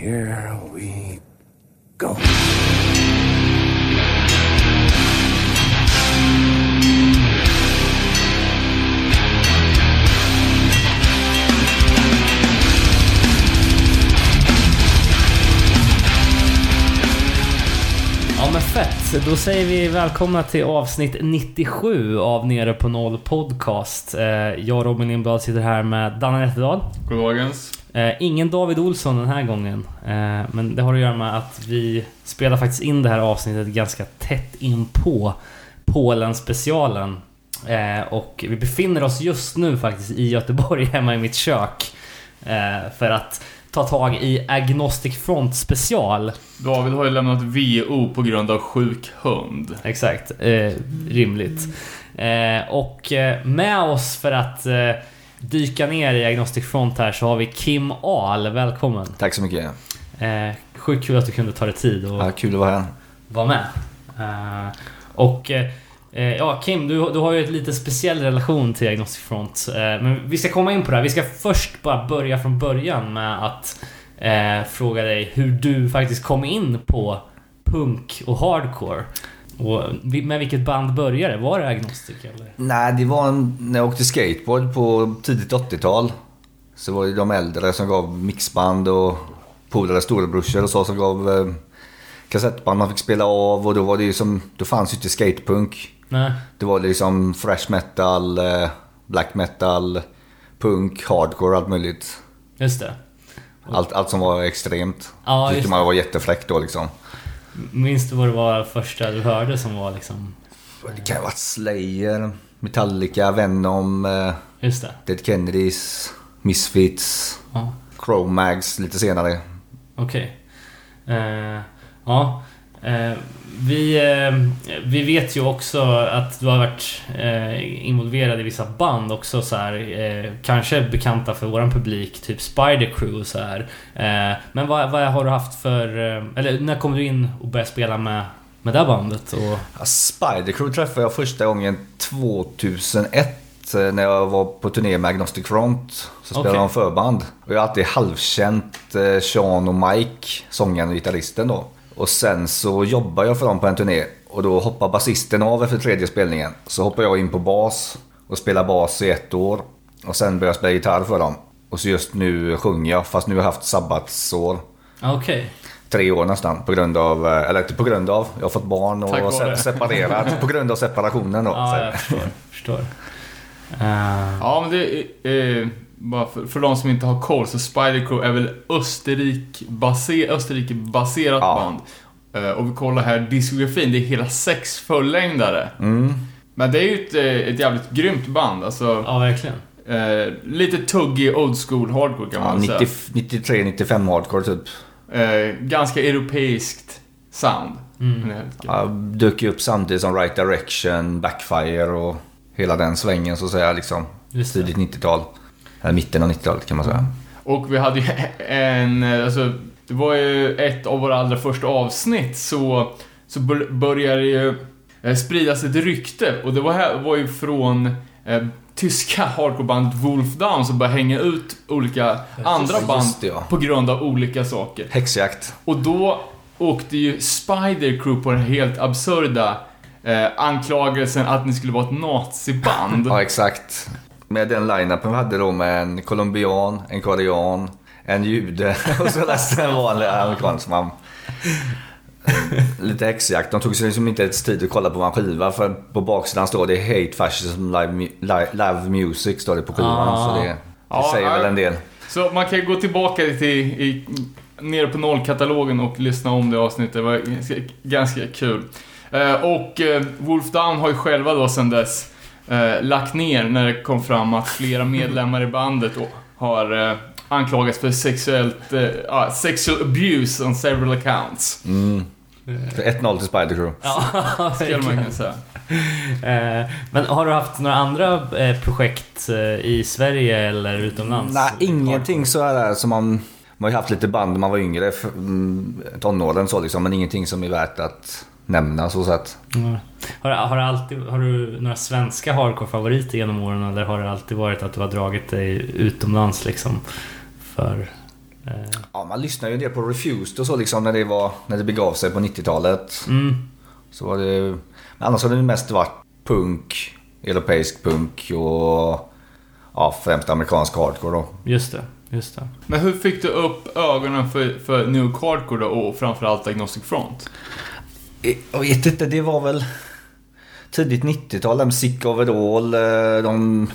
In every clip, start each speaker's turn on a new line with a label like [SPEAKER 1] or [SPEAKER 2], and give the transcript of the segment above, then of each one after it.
[SPEAKER 1] here we go.
[SPEAKER 2] Då säger vi välkomna till avsnitt 97 av Nere på Noll Podcast. Eh, Jag Robin Lindblad sitter här med Danne Nätterdal.
[SPEAKER 3] Goddagens.
[SPEAKER 2] Eh, ingen David Olsson den här gången. Eh, men det har att göra med att vi spelar faktiskt in det här avsnittet ganska tätt in på Polen-specialen. Och vi befinner oss just nu faktiskt i Göteborg hemma i mitt kök. För att ta tag i Agnostic Front special.
[SPEAKER 3] David har ju lämnat VO på grund av sjuk hund.
[SPEAKER 2] Exakt, eh, rimligt. Eh, och eh, med oss för att eh, dyka ner i Agnostic Front här så har vi Kim Ahl. Välkommen!
[SPEAKER 4] Tack så mycket.
[SPEAKER 2] Eh, sjukt kul att du kunde ta dig tid och
[SPEAKER 4] Ja, kul att vara här.
[SPEAKER 2] vara med. Eh, och eh, eh, Eh, ja, Kim, du, du har ju ett lite speciell relation till Agnostic Front. Eh, men vi ska komma in på det här. Vi ska först bara börja från början med att eh, fråga dig hur du faktiskt kom in på punk och hardcore. Och med vilket band började det? Var det Agnostic eller?
[SPEAKER 4] Nej, det var en, när jag åkte skateboard på tidigt 80-tal. Så var det de äldre som gav mixband och polare, storebrorsor och så som gav eh, kassettband man fick spela av. Och då var det ju som, då fanns ju inte skatepunk.
[SPEAKER 2] Nej.
[SPEAKER 4] Det var liksom thrash metal, eh, black metal, punk, hardcore, allt möjligt.
[SPEAKER 2] Just det.
[SPEAKER 4] Allt, allt som var extremt.
[SPEAKER 2] Ja,
[SPEAKER 4] Tyckte man var jättefräck då liksom.
[SPEAKER 2] Minns du vad det var första du hörde som var liksom...
[SPEAKER 4] Det kan ju ha varit Slayer, Metallica, Venom, eh,
[SPEAKER 2] Just det.
[SPEAKER 4] Dead Kennedys, Misfits,
[SPEAKER 2] Ja.
[SPEAKER 4] Chromags lite senare.
[SPEAKER 2] Okej. Eh, ja. Eh, vi, eh, vi vet ju också att du har varit eh, involverad i vissa band också så här, Kanske bekanta för våran publik, typ Spider Crew och så här. Men vad, vad har du haft för... Eller när kom du in och började spela med, med det bandet? Och,
[SPEAKER 4] Ja, Spider Crew träffade jag första gången 2001 eh, när jag var på turné med Agnostic Front. Så spelade
[SPEAKER 2] Okej.
[SPEAKER 4] de förband. Och jag har alltid halvkänt Sean och Mike, sångaren och gitarristen då. Och sen så jobbade jag för dem på en turné. Och då hoppade basisten av efter tredje spelningen. Så hoppade jag in på bas och spelade bas i ett år. Och sen började jag spela gitarr för dem. Och så just nu sjunger jag, fast nu har jag haft sabbatsår.
[SPEAKER 2] Ah, Okej.
[SPEAKER 4] tre år nästan på grund av, eh, eller inte på grund av, jag har fått barn och se- separerat på grund av separationen då.
[SPEAKER 2] Ja,
[SPEAKER 4] Så-
[SPEAKER 2] jag förstår. förstår. Eh,
[SPEAKER 3] Ja, men det är... Bara för, för de som inte har koll, så Spider Crew är väl Österrike-baser, Österrike-baserat
[SPEAKER 4] Ja.
[SPEAKER 3] band. Eh, och vi kollar här diskografin, det är hela sex fullängdare.
[SPEAKER 4] Mm.
[SPEAKER 3] Men det är ju ett, eh, ett jävligt grymt band. Alltså,
[SPEAKER 2] ja, verkligen.
[SPEAKER 3] eh, lite tuggig old school hardcore kan
[SPEAKER 4] Ja,
[SPEAKER 3] man
[SPEAKER 4] 90,
[SPEAKER 3] säga.
[SPEAKER 4] 93, 95 hardcore typ.
[SPEAKER 3] Eh, ganska europeiskt sound.
[SPEAKER 2] Mm.
[SPEAKER 4] Ja, dök ju upp samtidigt som Right Direction, Backfire och hela den svängen så att säga liksom. Tidigt 90-tal. Eller mitten av 90-talet kan man säga.
[SPEAKER 3] Och vi hade ju en, alltså, det var ju ett av våra allra första avsnitt så, så bör- började ju eh, spridas ett rykte och det var, här, var ju från eh, tyska hardcorebandet Wolfdown som började hänga ut olika andra
[SPEAKER 4] just
[SPEAKER 3] band
[SPEAKER 4] det, ja.
[SPEAKER 3] på grund av olika saker.
[SPEAKER 4] Häxjakt.
[SPEAKER 3] Och då åkte ju Spider Crew på den helt absurda eh, anklagelsen att ni skulle vara ett naziband.
[SPEAKER 4] Ja, exakt. Med den line-upen vi hade då med en colombian, en korean, en jude och så resten en vanlig amerikansk man. Lite häxjakt. De tog sig liksom inte ens tid att kolla på vår skiva för på baksidan står det Hate Fascism Live, live, live Music står det på skivan.
[SPEAKER 2] Ah.
[SPEAKER 4] Så det, det
[SPEAKER 3] Ja,
[SPEAKER 4] säger väl en del.
[SPEAKER 3] Så man kan gå tillbaka till i, nere på nollkatalogen och lyssna om det avsnittet. Det var ganska, ganska kul. Eh, och eh, Wolfdown har ju själva då sedan dess eh, lagt ner när det kom fram att flera medlemmar i bandet har eh, anklagats för sexuellt, eh, sexual abuse on several accounts.
[SPEAKER 4] Mm. Så 1-0 till Spider Crew.
[SPEAKER 2] Ja,
[SPEAKER 3] Skulle man kunna säga.
[SPEAKER 2] Eh, Men har du haft några andra eh, projekt eh, i Sverige eller utomlands?
[SPEAKER 4] Nej, ingenting så här som man... Man har ju haft lite band när man var yngre, mm, tonåren så liksom, men ingenting som är värt att nämna så sätt.
[SPEAKER 2] Mm. Har, har, alltid, har du några svenska hardcore-favoriter genom åren eller har det alltid varit att du har dragit dig utomlands liksom? För... Eh,
[SPEAKER 4] Ja, man lyssnade ju en del på Refused och så liksom när det, var, när det begav sig på 90-talet.
[SPEAKER 2] mm,
[SPEAKER 4] Så var det... Men annars har det mest varit punk, europeisk punk och ja, främst amerikansk hardcore då.
[SPEAKER 2] just det, just det.
[SPEAKER 3] Men hur fick du upp ögonen för, för New Hardcore då och framförallt Agnostic Front?
[SPEAKER 4] Jag vet inte, det var väl tidigt 90-tal, där med Sick Overall. eh, De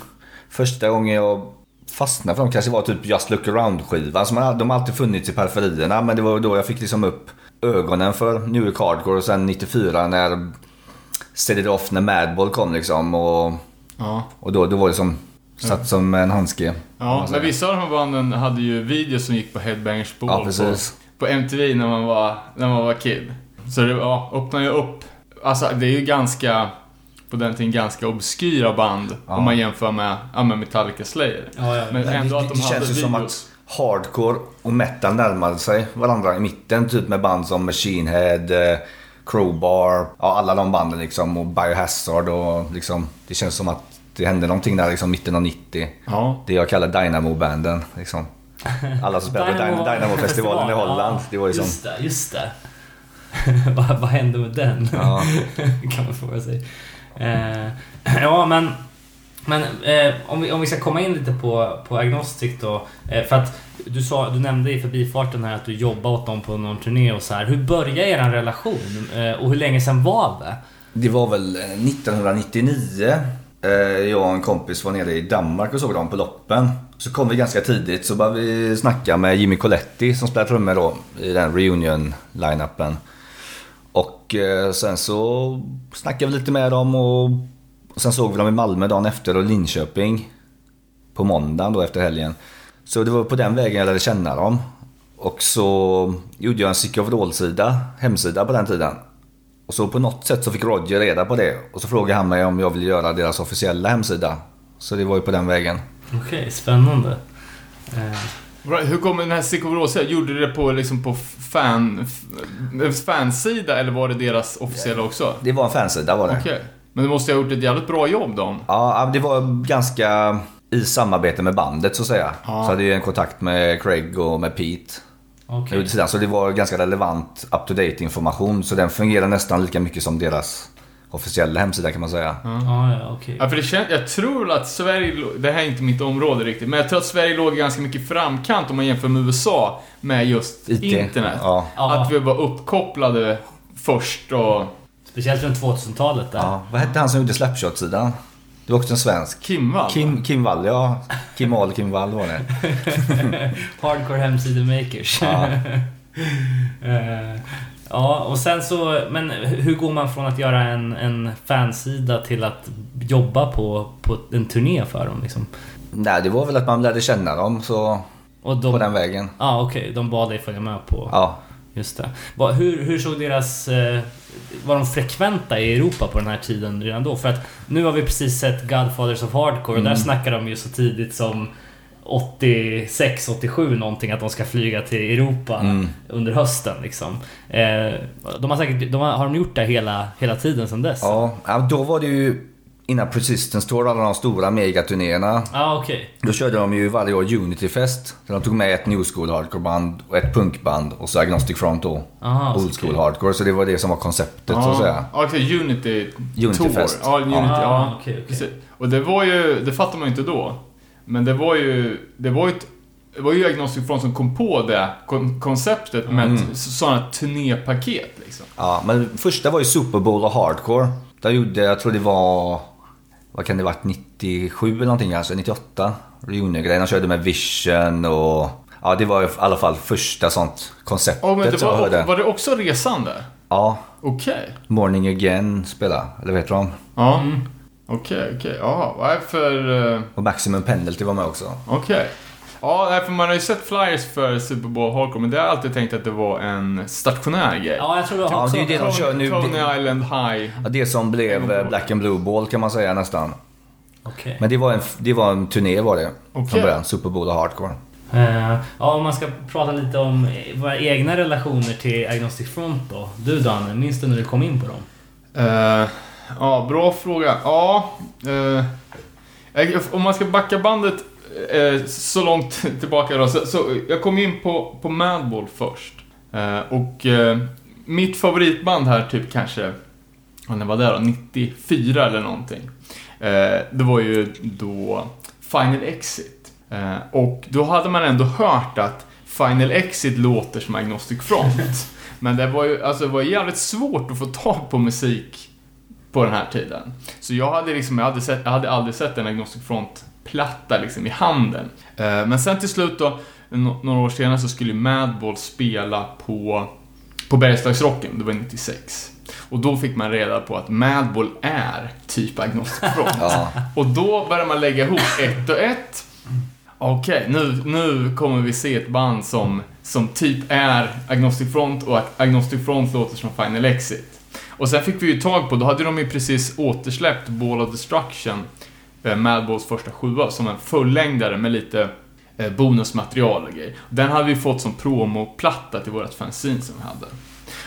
[SPEAKER 4] första gången jag fastnade för dem kanske var typ Just Look Around-skivan. som De har alltid funnits i periferierna men det var då jag fick liksom upp ögonen för New York Hardcore och sen 94 när Set It Off när Madball kom liksom. Och,
[SPEAKER 3] Ja.
[SPEAKER 4] och då, då var det som satt som en handske.
[SPEAKER 3] Ja, men vissa av de här banden hade ju videos som gick på Headbangers Ball
[SPEAKER 4] Ja,
[SPEAKER 3] på, på MTV när man var, när man var kid. Så det ja, öppnar ju upp. Alltså det är ju ganska, på den tiden ganska obskyra band
[SPEAKER 4] Ja.
[SPEAKER 3] om man jämför med, ja, med Metallica Slayer.
[SPEAKER 2] Ja, ja.
[SPEAKER 3] Men
[SPEAKER 4] Men
[SPEAKER 3] ändå
[SPEAKER 4] det,
[SPEAKER 3] att de
[SPEAKER 4] det
[SPEAKER 3] hade
[SPEAKER 4] känns ju som att hardcore och metal närmade sig varandra i mitten. Typ med band som Machine Head, eh, Crowbar, ja, alla de banden liksom. Och Biohazard och liksom. Det känns som att det hände någonting där liksom mitten av 90.
[SPEAKER 3] Ja.
[SPEAKER 4] Det jag kallar Dynamo-banden liksom. Alla som spelade
[SPEAKER 2] Dynamo-
[SPEAKER 4] Dynamo- Dynamo-festivalen i Holland. Det var ju som...
[SPEAKER 2] Just det, just det. vad, vad hände med den?
[SPEAKER 4] Ja.
[SPEAKER 2] kan man fråga sig. Eh, ja, men, men eh, om, vi, om vi ska komma in lite på, på Agnostic då. Eh, för att du, sa, du nämnde i förbifarten här att du jobbade åt dem på någon turné och så här. Hur började er relation? Eh, och hur länge sedan var det?
[SPEAKER 4] Det var väl eh, 1999. Eh, Jag och en kompis var nere i Danmark och såg dem på loppen. Så kom vi ganska tidigt så började vi snacka med Jimmy Coletti som spelar trummor då i den reunion-line-upen. Och eh, sen så snackade vi lite med dem och sen såg vi dem i Malmö dagen efter och Linköping på måndagen då efter helgen. Så det var på den vägen jag lärde känna dem. Och så gjorde jag en Sick of sida hemsida på den tiden. Och så på något sätt så fick Roger reda på det. Och så frågade han mig om jag ville göra deras officiella hemsida. Så det var ju på den vägen.
[SPEAKER 2] Okej, spännande. Eh,
[SPEAKER 3] hur kom den här Sick of Rosa? Gjorde du det på, liksom på fan, fansida eller var det deras officiella också?
[SPEAKER 4] Det var en fansida var det.
[SPEAKER 3] Okej. Men du måste ha gjort ett jävligt bra jobb då.
[SPEAKER 4] Ja, det var ganska i samarbete med bandet så att säga.
[SPEAKER 3] Ja.
[SPEAKER 4] Så hade jag en kontakt med Craig och med Pete. Sidan, Så det var ganska relevant up-to-date information. Så den fungerar nästan lika mycket som deras officiella hemsida kan man säga.
[SPEAKER 2] Ja, ja, okej.
[SPEAKER 3] Ja, för det känns, jag tror att Sverige, det här är inte mitt område riktigt, men jag tror att Sverige låg ganska mycket framkant om man jämför med USA med just
[SPEAKER 4] IT.
[SPEAKER 3] internet.
[SPEAKER 4] Ja.
[SPEAKER 3] Att vi var uppkopplade först och...
[SPEAKER 2] Speciellt runt 2000-talet där.
[SPEAKER 4] ja. Vad hette han som gjorde Slapshot-sidan? Det var också en svensk.
[SPEAKER 3] Kim Wall?
[SPEAKER 4] Kim, Kim Wall, ja. Kim Wall, Kim Wall var det.
[SPEAKER 2] Hardcore hemsidemakers.
[SPEAKER 4] Ja.
[SPEAKER 2] Eh, ja, och sen så... Men hur går man från att göra en, en fansida till att jobba på, på en turné för dem liksom?
[SPEAKER 4] Nej, det var väl att man lärde känna dem så
[SPEAKER 2] Och de,
[SPEAKER 4] på den vägen.
[SPEAKER 2] Ja, okej. De bad dig följa med på...
[SPEAKER 4] Ja.
[SPEAKER 2] Just det. Hur, hur såg deras... Eh, var de frekventa i Europa på den här tiden redan då? För att nu har vi precis sett Godfathers of Hardcore och där snackar de ju så tidigt som 86, 87 någonting att de ska flyga till Europa
[SPEAKER 4] Mm.
[SPEAKER 2] under hösten liksom. Eh, de har säkert... De har, har de gjort det hela, hela tiden sedan dess?
[SPEAKER 4] Ja, då var det ju innan Persistence Tour, alla de stora megaturnéerna.
[SPEAKER 2] ah, okej.
[SPEAKER 4] Då körde de ju varje år Unity Fest. Där de tog med ett New School Hardcore-band och ett punkband och så Agnostic Front då.
[SPEAKER 2] Aha,
[SPEAKER 4] Old
[SPEAKER 2] så
[SPEAKER 4] School
[SPEAKER 2] okej.
[SPEAKER 4] Hardcore. Så det var det som var konceptet så att säga.
[SPEAKER 3] Ja, okej, Unity,
[SPEAKER 4] Unity
[SPEAKER 3] Tour.
[SPEAKER 4] Fest.
[SPEAKER 3] Ja, Unity,
[SPEAKER 2] Ah,
[SPEAKER 3] ja.
[SPEAKER 2] okej.
[SPEAKER 3] Precis. Och det var ju, det fattar man ju inte då. Men det var ju, det var ju ett, det var ju Agnostic Front som kom på det kon konceptet med
[SPEAKER 4] Mm.
[SPEAKER 3] ett sådana turnépaket liksom.
[SPEAKER 4] Ja, men första var ju Super Bowl och Hardcore. Där gjorde, jag tror det var, vad kan det varit, 97 eller någonting kanske, 98. Reunion-grejen. De körde med Vision och ja, det var i alla fall första sånt konceptet
[SPEAKER 3] Ja, men det
[SPEAKER 4] som jag
[SPEAKER 3] var,
[SPEAKER 4] hörde.
[SPEAKER 3] var det också resande?
[SPEAKER 4] Ja,
[SPEAKER 3] Okej.
[SPEAKER 4] Morning Again spela, eller vet du de?
[SPEAKER 3] Ja. Okej, okej. Ja, vad är det för... eh,
[SPEAKER 4] Och Maximum Penalty var med också.
[SPEAKER 3] Okej. Ja, nej, för man har ju sett flyers för Super Bowl Hardcore, men det har jag alltid tänkt att det var en stationär grej.
[SPEAKER 2] Ja, jag tror jag
[SPEAKER 4] Ja,
[SPEAKER 2] också...
[SPEAKER 4] det är det de kör nu.
[SPEAKER 3] Coney Island High.
[SPEAKER 4] Ja, det som blev Black and Blue Ball kan man säga nästan.
[SPEAKER 2] Okej.
[SPEAKER 4] Men det var en, det var en turné var det.
[SPEAKER 3] Okej.
[SPEAKER 4] Från början. Super Bowl och Hardcore.
[SPEAKER 2] Eh, ja, om man ska prata lite om eh, våra egna relationer till Agnostic Front då. Du Danne, minns du när du kom in på dem?
[SPEAKER 3] Eh, ja, bra fråga. Ja, eh, om man ska backa bandet eh, så långt tillbaka då. Så, så jag kom in på, på Madball först. Eh, och eh, mitt favoritband här, typ kanske, När var det då? 94 eller någonting. Eh, det var ju då Final Exit. Eh, och då hade man ändå hört att Final Exit låter som Agnostic Front. Men det var ju alltså, det var jävligt svårt att få tag på musik på den här tiden. Så jag hade liksom, jag hade, sett, jag hade aldrig sett en Agnostic Front-platta liksom i handen. Eh, men sen till slut då, några år senare så skulle Madball spela på, på Bergslagsrocken, det var 96. Och då fick man reda på att Madball är typ Agnostic Front.
[SPEAKER 4] Ja.
[SPEAKER 3] Och då börjar man lägga ihop ett och ett. Okej, nu, nu kommer vi se ett band som, som typ är Agnostic Front och Agnostic Front låter som Final Exit. Och sen fick vi ju tag på, då hade de ju precis återsläppt Ball of Destruction, eh, Madballs första sjua, som en fullängdare med lite eh, bonusmaterial och grejer. Den hade vi fått som promoplatta till vårt fanzine som vi hade.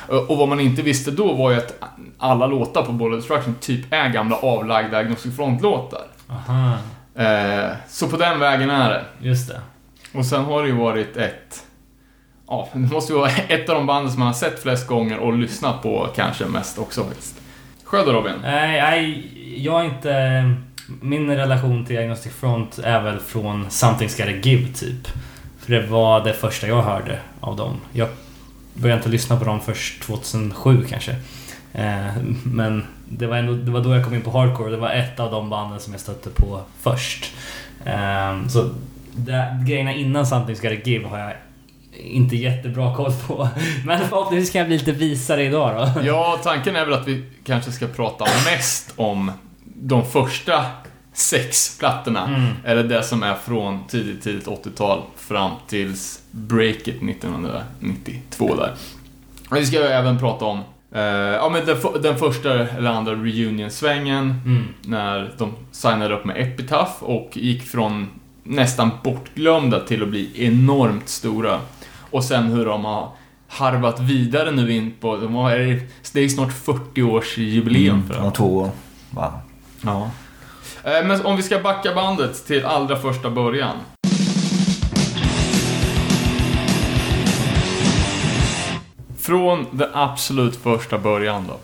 [SPEAKER 3] Eh, Och vad man inte visste då var ju att alla låtar på Ball of Destruction typ är gamla avlagda Agnostic Front-låtar.
[SPEAKER 2] Aha,
[SPEAKER 3] så på den vägen är det.
[SPEAKER 2] just det.
[SPEAKER 3] Och sen har det ju varit ett... Ja, det måste ju vara ett av de banden som man har sett flest gånger och lyssnat på kanske mest också faktiskt. Själv då Robin?
[SPEAKER 2] Nej, nej, jag är inte... Min relation till Agnostic Front är väl från Something's Gotta Give, typ. För det var det första jag hörde av dem. Jag började inte lyssna på dem först 2007 kanske. Eh, men det var, ändå, det var då jag kom in på hardcore. Det var ett av de banden som jag stötte på först. Eh, så det, grejerna innan Something's Gotta Give har jag inte jättebra koll på. Men förhoppningsvis kan jag bli lite visare idag då.
[SPEAKER 3] Ja, tanken är väl att vi kanske ska prata mest om de första sex plattorna.
[SPEAKER 2] Mm.
[SPEAKER 3] Eller det som är från tidigt, tidigt 80-tal fram tills breaket 1992 där. Vi ska även prata om eh, ja, men den, den första eller andra reunion-svängen
[SPEAKER 2] Mm.
[SPEAKER 3] när de signade upp med Epitaph och gick från nästan bortglömda till att bli enormt stora. Och sen hur de har harvat vidare nu in på, de har, det är snart 40 års jubileum för
[SPEAKER 4] Om
[SPEAKER 3] dem.
[SPEAKER 4] två år. Va?
[SPEAKER 3] Ja. Eh, Men om vi ska backa bandet till allra första början. Från den absolut första början då.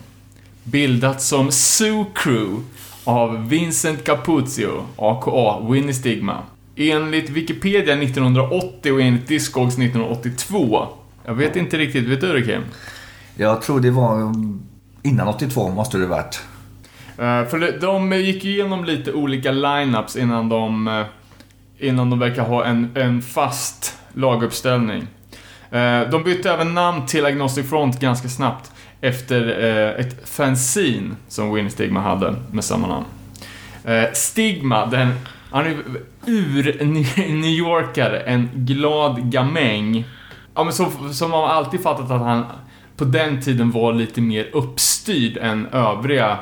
[SPEAKER 3] Bildat som Zoo Crew av Vincent Capuzio, aka Winnie Stigma. Enligt Wikipedia 1980 och enligt Discogs 1982. Jag vet inte riktigt, vet du det Kim?
[SPEAKER 4] Jag tror det var innan 82 måste det varit.
[SPEAKER 3] Eh, för de gick igenom lite olika lineups innan de, eh, innan de verkar ha en, en fast laguppställning. Eh, de bytte även namn till Agnostic Front ganska snabbt efter ett fanzine som Win Stigma hade med samma namn. Stigma, den, han är ju ur-New Yorkare, en glad gamäng. Ja, men som, som man alltid fattat att han på den tiden var lite mer uppstyrd än övriga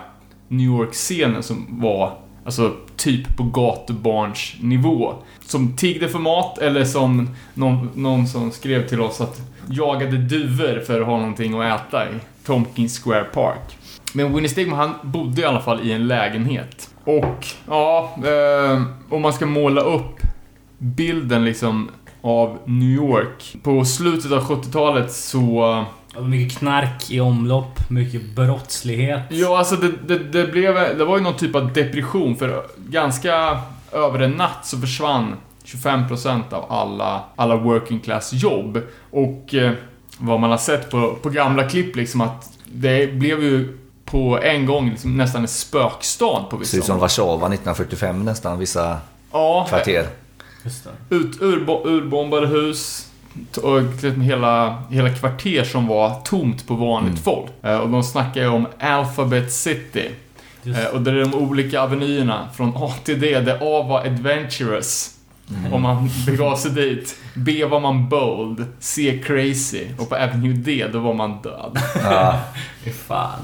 [SPEAKER 3] New York-scenen som var alltså typ på gatubarns nivå. Som tiggde för mat eller som någon, någon som skrev till oss att jagade duvor för att ha någonting att äta i Tompkins Square Park. Men Winnie Stigman han bodde i alla fall i en lägenhet. Och ja, eh, om man ska måla upp bilden liksom av New York. På slutet av 70-talet så
[SPEAKER 2] mycket knark i omlopp, mycket brottslighet.
[SPEAKER 3] Ja, alltså det, det, det blev... Det var ju någon typ av depression för ganska över en natt så försvann 25% av alla, alla working class jobb. Och eh, vad man har sett på, på gamla klipp liksom att det blev ju på en gång liksom nästan en spökstad på
[SPEAKER 4] Ser
[SPEAKER 3] vissa
[SPEAKER 4] ut som. Warszawa 1945 nästan, vissa
[SPEAKER 3] Ja,
[SPEAKER 4] kvarter.
[SPEAKER 2] Just det.
[SPEAKER 3] ut, urbo, urbombade hus och liksom hela, hela kvarter som var tomt på vanligt
[SPEAKER 4] Mm.
[SPEAKER 3] folk. Eh, Och de snackar ju om Alphabet City.
[SPEAKER 2] Just
[SPEAKER 3] Eh, och det är de olika avenyerna från A till D, där A var adventurous. Om man begav sig dit. B var man bold. C crazy. Och på Avenue D, då var man död.
[SPEAKER 4] Ja,
[SPEAKER 2] fan.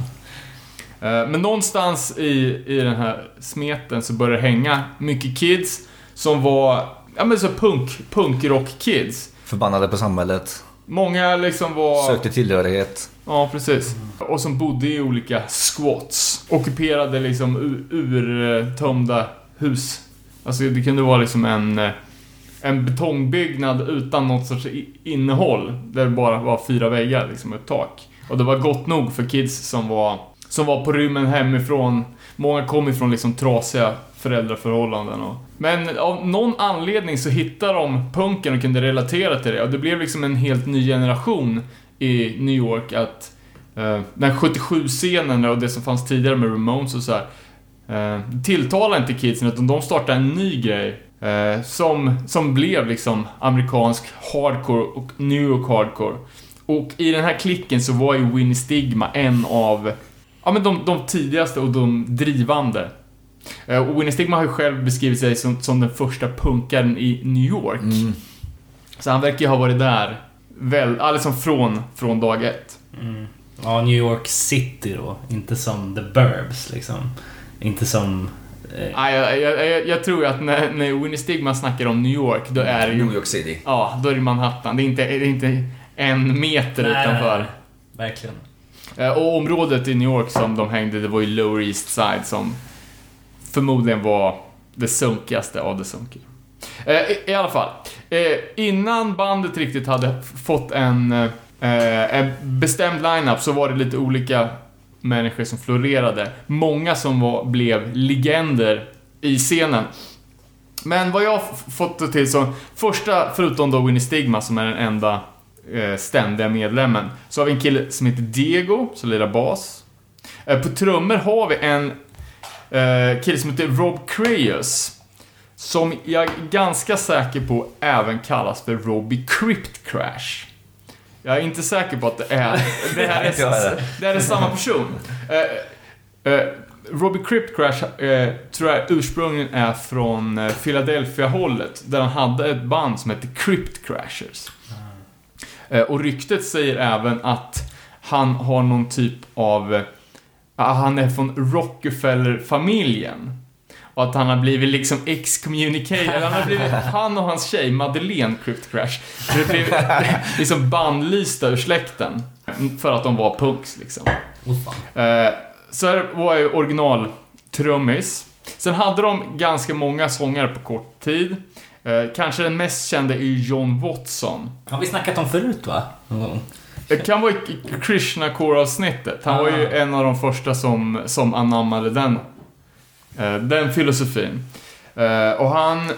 [SPEAKER 3] Eh, Men någonstans i, i den här smeten så började det hänga mycket kids som var, ja men så punk, punkrock-kids.
[SPEAKER 4] förbannade på samhället.
[SPEAKER 3] Många liksom var...
[SPEAKER 4] Sökte tillhörighet.
[SPEAKER 3] Ja, precis. Och som bodde i olika squats. Ockuperade liksom urtömda hus, Alltså det kunde vara liksom en, eh, en betongbyggnad utan något sorts innehåll. Där det bara var fyra väggar, liksom ett tak. Och det var gott nog för kids som var, som var på rymmen hemifrån. Många kom ifrån liksom trasiga föräldraförhållanden. Och, men av någon anledning så hittade de punken och kunde relatera till det. Och det blev liksom en helt ny generation i New York att eh, den 77-scenen och det som fanns tidigare med Ramones och så här. Eh, tilltalar inte kidsen utan de startar en ny grej. Eh, som, som blev liksom amerikansk hardcore och New York hardcore. Och i den här klicken så var ju Winnie Stigma en av ja, men de, de tidigaste och de drivande. Eh, och Winnie Stigma har ju själv beskrivit sig som, som den första punkaren i New York.
[SPEAKER 4] Mm.
[SPEAKER 3] Så han verkar ju ha varit där väl, alltså från, från dag ett.
[SPEAKER 2] Mm. Ja, New York City då. Inte som The Burbs liksom. Inte som... Eh,
[SPEAKER 3] Nej, jag, jag, jag, jag tror att när, när Winnie Stigma snackar om New York, då är det ju...
[SPEAKER 4] New York City.
[SPEAKER 3] Ja, då är det Manhattan. Det är inte, det är inte en meter
[SPEAKER 2] nej,
[SPEAKER 3] utanför.
[SPEAKER 2] nej, Verkligen.
[SPEAKER 3] Eh, och området i New York som de hängde, det var ju Lower East Side som förmodligen var det sunkigaste av det sunkiga. Eh, I, alla fall. Eh, innan bandet riktigt hade fått en, en bestämd lineup så var det lite olika människor som florerade. Många som var, blev legender i scenen. Men vad jag fått till så, första, förutom då Winnie Stigma som är den enda ständiga medlemmen, så har vi en kille som heter Diego, som lirar bas. Eh, på trummor har vi en eh, kille som heter Rob Crayus. Som jag är ganska säker på även kallas för Robbie Crypt Crash. Jag är inte säker på att det är, det här är, det här är samma person. Eh, eh, Robbie Crypt Crash eh, tror jag ursprungligen är från eh, Philadelphia-hållet. Där han hade ett band som hette Crypt Crashers. Eh, och ryktet säger även att han har någon typ av... Eh, han är från Rockefeller-familjen. Och att han har blivit liksom excommunicated. Han, har blivit, han och hans tjej, Madeleine Crypt Crash, det blev liksom bannlysta ur släkten. För att de var punks liksom.
[SPEAKER 2] Oh,
[SPEAKER 3] så här var ju original trummis. Sen hade de ganska många sångare på kort tid. Eh, kanske den mest kända är John Watson.
[SPEAKER 2] Har vi snackat om förut va?
[SPEAKER 3] Det kan vara i krishna avsnittet Han var ju
[SPEAKER 2] Ah.
[SPEAKER 3] en av de första som, som anammade den, eh, den filosofin. Eh, och han,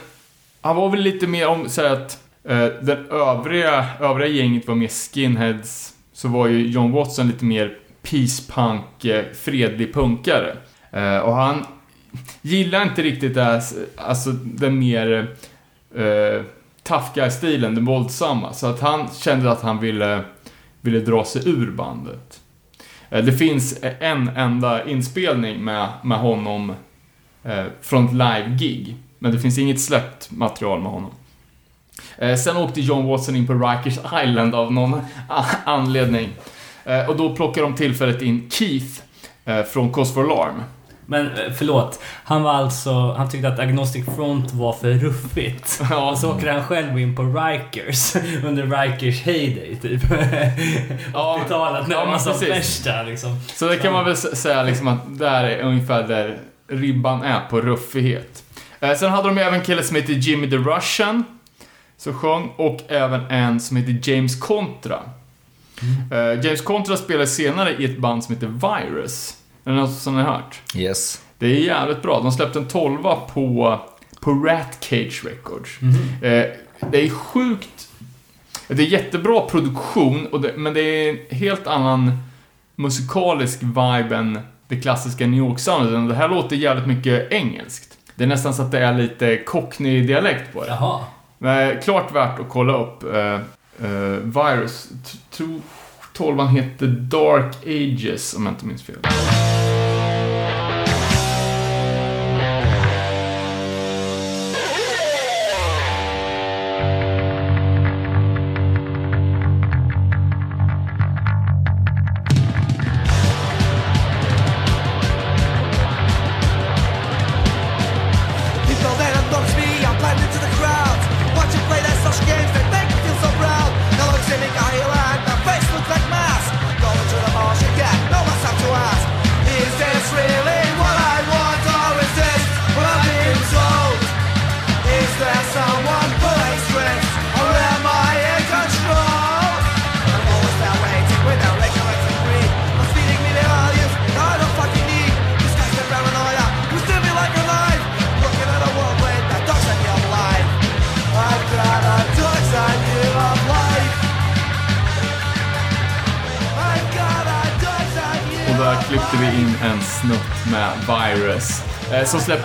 [SPEAKER 3] han var väl lite mer om, så att den övriga, övriga gänget var mer skinheads. Så var ju John Watson lite mer peace punk, fredlig punkare. Och han gillar inte riktigt det här, alltså den mer eh, tough guy-stilen, den våldsamma. Så att han kände att han ville ville dra sig ur bandet. Eh, Det finns en enda inspelning med, med honom eh, från ett live-gig. Men det finns inget släppt material med honom. Eh, sen åkte John Watson in på Rikers Island av någon anledning. Eh, och då plockade de tillfället in Keith eh, från Cause for Alarm.
[SPEAKER 2] Men eh, förlåt. Han var alltså... Han tyckte att Agnostic Front var för ruffigt.
[SPEAKER 3] Ja.
[SPEAKER 2] Och så åker han själv in på Rikers under Rikers heyday typ.
[SPEAKER 3] Ja,
[SPEAKER 2] 80-talet när
[SPEAKER 3] ja, men
[SPEAKER 2] som värsta liksom.
[SPEAKER 3] Så det kan man väl säga liksom att där är ungefär där ribban är på ruffighet. Eh, sen hade de även en kille som heter Jimmy the Russian. Som sjöng och även en som heter James Contra. Eh, James Contra spelade senare i ett band som heter Virus. Är det något som ni har hört?
[SPEAKER 4] Yes.
[SPEAKER 3] Det är jävligt bra. De släppte en tolva på, på Rat Cage Records. Eh, det är sjukt... Det är jättebra produktion, och det, men det är en helt annan musikalisk vibe än det klassiska New York-soundet. Det här låter jävligt mycket engelskt. Det är nästan så att det är lite cockney-dialekt på det.
[SPEAKER 2] Jaha.
[SPEAKER 3] Men klart värt att kolla upp. eh, eh, Virus. Tror tolvan heter Dark Ages, om jag inte minns fel.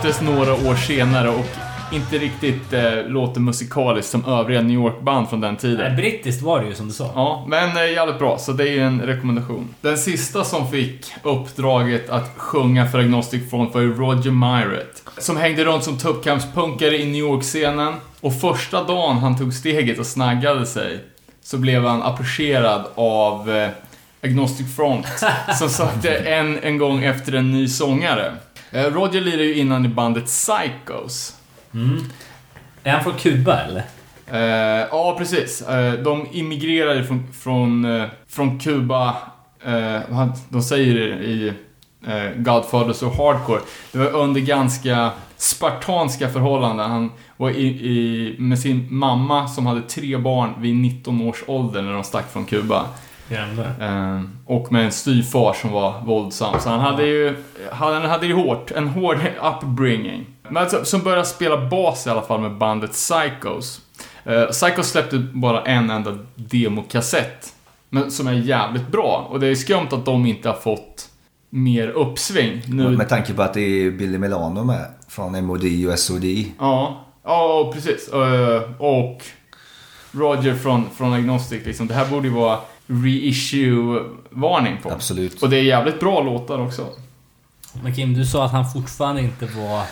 [SPEAKER 3] Släpptes några år senare och inte riktigt eh, låter musikaliskt som övriga New York-band från den
[SPEAKER 2] Nej,
[SPEAKER 3] tiden.
[SPEAKER 2] brittiskt var det ju som du sa.
[SPEAKER 3] Ja, men eh, jävligt bra, så det är ju en rekommendation. Den sista som fick uppdraget att sjunga för Agnostic Front var ju Roger Myret. Som hängde runt som tuppkampspunkare i New York-scenen. Och första dagen han tog steget och snaggade sig så blev han approcherad av eh, Agnostic Front som sökte en, en gång efter en ny sångare. Eh, Roger lirade ju innan i bandet Psychos.
[SPEAKER 2] Är han från Kuba eller?
[SPEAKER 3] Eh, ja, precis. Eh, de immigrerade från, från, eh, från Kuba. Eh, de säger det i eh, Godfathers och Hardcore. Det var under ganska spartanska förhållanden. Han var i, i, med sin mamma som hade tre barn vid 19 års ålder när de stack från Kuba.
[SPEAKER 2] Jävlar.
[SPEAKER 3] Eh, och med en styvfar som var våldsam. Så han hade ju, han hade ju hårt, en hård upbringing. Men alltså, som började spela bas i alla fall med bandet Psychos. Eh, Psychos släppte bara en enda demokassett. Men som är jävligt bra. Och det är skumt att de inte har fått mer uppsving. Nu,
[SPEAKER 4] Med tanke på att det är Billy Milano med. Från MOD och SOD.
[SPEAKER 3] Ja, ja precis. Eh, och Roger från, från Agnostic liksom. Det här borde ju vara reissue-varning på.
[SPEAKER 4] Absolut.
[SPEAKER 3] Och det är jävligt bra låtar också.
[SPEAKER 2] Men Kim, du sa att han fortfarande inte var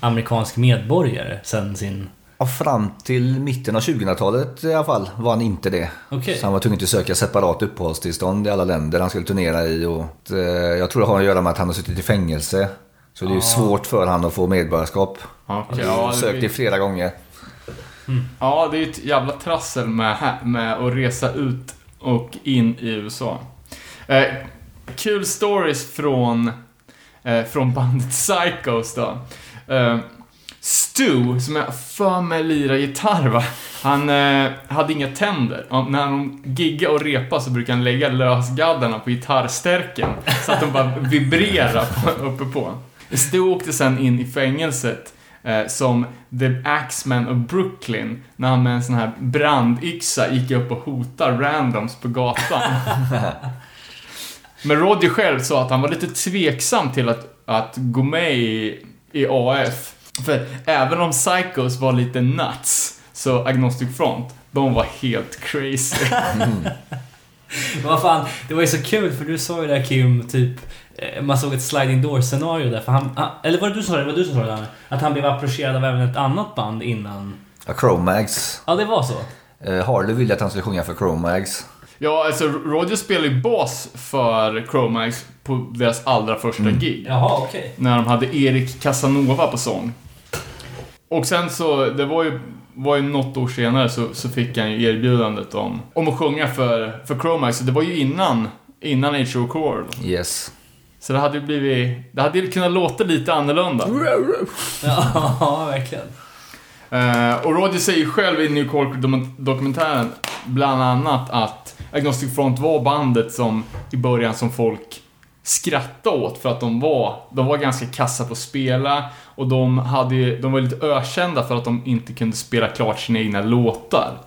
[SPEAKER 2] amerikansk medborgare sen sin...
[SPEAKER 4] Ja, fram till mitten av 2000-talet i alla fall var han inte det.
[SPEAKER 2] Okej.
[SPEAKER 4] Så han var tvungen att söka separat uppehållstillstånd i alla länder han skulle turnera i. Och, eh, jag tror det har att göra med att han har suttit i fängelse. Så det är ju svårt för han att få medborgarskap.
[SPEAKER 3] Okej,
[SPEAKER 4] Jag
[SPEAKER 3] ja,
[SPEAKER 4] har
[SPEAKER 3] det
[SPEAKER 4] sökt det
[SPEAKER 3] blir-
[SPEAKER 4] flera gånger.
[SPEAKER 3] Ja, det är ett jävla trassel med, med att resa ut och in i USA. Eh, kul stories från, eh, från bandet Psychos då. Eh, Stu, som jag för mig lirar gitarr va, han eh, hade inga tänder. Och när de giggar och repade så brukar han lägga lösgaddarna på gitarrstärken så att de bara vibrerar uppe på. Stu åkte sen in i fängelset eh, som The Axman of Brooklyn när han med en sån här brandyxa gick upp och hotade randoms på gatan. Men Roger själv sa att han var lite tveksam till att, att gå med i, i AF. För även om Psychos var lite nuts, så Agnostic Front, de var helt crazy.
[SPEAKER 2] Men vad fan, det var ju så kul för du sa ju där Kim, typ... eh, Man såg ett sliding door scenario där för han... han eller var det du som sa det? Var du som sa det? Danne? Att han blev approcherad av även ett annat band innan...
[SPEAKER 4] Ja, Chromags.
[SPEAKER 2] Ja, det var så.
[SPEAKER 4] Eh, Harley ville att han skulle sjunga för Chromags.
[SPEAKER 3] Ja, alltså Roger spelade ju bas för Chromax på deras allra första gig.
[SPEAKER 2] Jaha, okej.
[SPEAKER 3] När de hade Erik Casanova på sång. Och sen så, det var ju, var ju något år senare så, så fick han ju erbjudandet om, om att sjunga för, för Chromax. Det var ju innan, innan H.O. Core.
[SPEAKER 4] Yes.
[SPEAKER 3] Så det hade ju blivit, det hade ju kunnat låta lite annorlunda.
[SPEAKER 2] Ja, verkligen.
[SPEAKER 3] Eh, och Roger säger själv i New Cork-dokumentären bland annat att Agnostic Front var bandet som i början som folk skrattade åt för att de var, de var ganska kassa på att spela och de, hade, de var lite ökända för att de inte kunde spela klart sina egna låtar.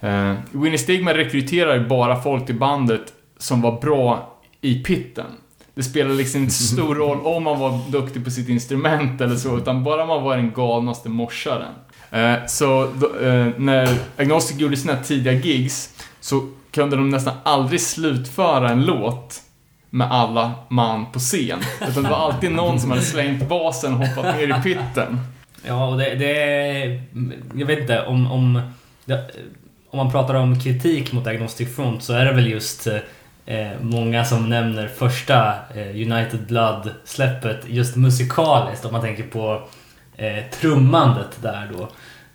[SPEAKER 3] Eh, Winnie Stigma rekryterar ju bara folk till bandet som var bra i pitten. Det spelade liksom inte så stor roll om man var duktig på sitt instrument eller så, utan bara man var den galnaste morsaren. Eh, så då, eh, när Agnostic gjorde sina tidiga gigs så kunde de nästan aldrig slutföra en låt med alla man på scen. Utan det var alltid någon som hade slängt basen och hoppat ner i pitten.
[SPEAKER 2] Ja, och det, det... Jag vet inte om... om det, om man pratar om kritik mot Agnostic Front så är det väl just eh, många som nämner första eh, United Blood-släppet just musikaliskt om man tänker på eh, trummandet där då.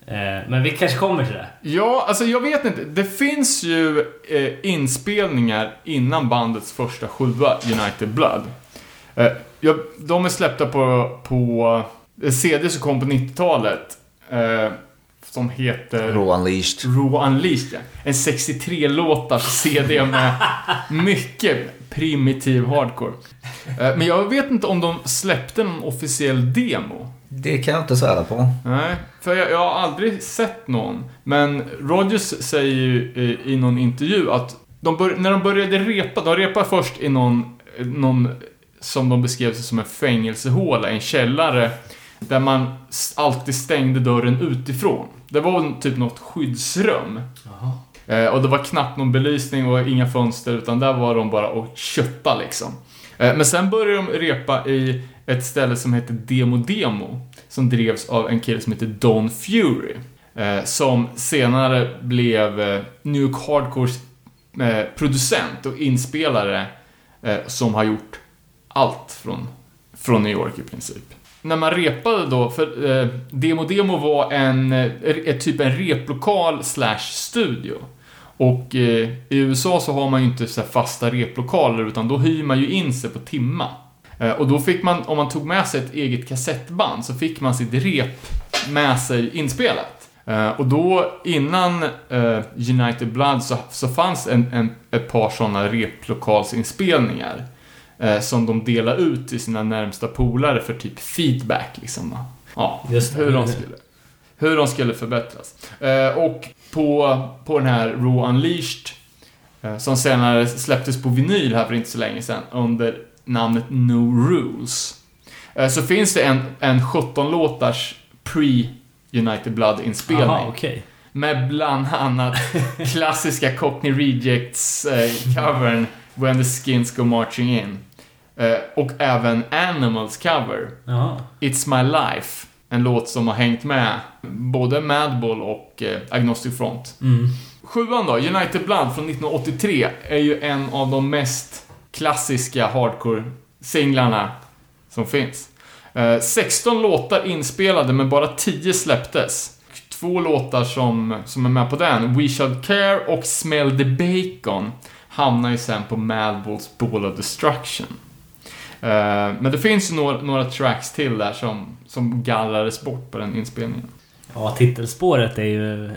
[SPEAKER 2] Eh, men vi kanske kommer till det.
[SPEAKER 3] Ja, alltså jag vet inte. Det finns ju eh, inspelningar innan bandets första sjua, United Blood. Eh, ja, de är släppta på, på eh, CD som kom på 90-talet. Som heter...
[SPEAKER 4] Raw Unleashed.
[SPEAKER 3] Raw Unleashed, ja. En 63-låtar CD med mycket primitiv hardcore. Eh, Men jag vet inte om de släppte någon officiell demo.
[SPEAKER 4] Det kan jag inte svära på.
[SPEAKER 3] Nej, för jag, jag har aldrig sett någon. Men Rogers säger ju i, i någon intervju att de bör, när de började repa, de repade först i någon någon, som de beskrev sig som en fängelsehåla, en källare, där man alltid stängde dörren utifrån. Det var typ något skyddsrum.
[SPEAKER 2] Jaha.
[SPEAKER 3] Eh, och det var knappt någon belysning och inga fönster, utan där var de bara och kötta liksom. Eh, men sen började de repa i ett ställe som heter Demo Demo, som drevs av en kille som heter Don Fury. Eh, som senare blev eh, New York Hardcores eh, producent och inspelare eh, som har gjort allt från, från New York i princip. När man repade då, för eh, Demo Demo var en, eh, ett typ en replokal slash studio. Och eh, i USA så har man ju inte så här fasta replokaler utan då hyr man ju in sig på timma. Eh, och då fick man, om man tog med sig ett eget kassettband så fick man sitt rep med sig inspelat. Eh, och då innan eh, United Blood så, så fanns en, en, ett par sådana replokalsinspelningar. Eh, som de delade ut till sina närmsta polare för typ feedback liksom. Ja,
[SPEAKER 2] Just
[SPEAKER 3] hur de skulle, hur de skulle förbättras. Eh, och på, på den här Raw Unleashed, eh, som senare släpptes på vinyl här för inte så länge sedan, under namnet No Rules. Eh, så finns det en, en 17-låtars pre-United Blood-inspelning.
[SPEAKER 2] Okej.
[SPEAKER 3] Med bland annat klassiska Cockney Rejects eh, When the Skins Go Marching In. Eh, och även Animals cover
[SPEAKER 2] Jaha.
[SPEAKER 3] It's My Life. En låt som har hängt med både Madball och eh, Agnostic Front.
[SPEAKER 2] Mm.
[SPEAKER 3] Sjuan då, United Blood från 1983, är ju en av de mest klassiska hardcore-singlarna som finns. Eh, 16 låtar inspelade, men bara 10 släpptes. Två låtar som, som är med på den, We Shall Care och Smell the Bacon, hamnar ju sen på Madballs Ball of Destruction. Eh, men det finns ju några, några tracks till där som, som gallrades bort på den inspelningen.
[SPEAKER 2] Ja, titelspåret är ju eh,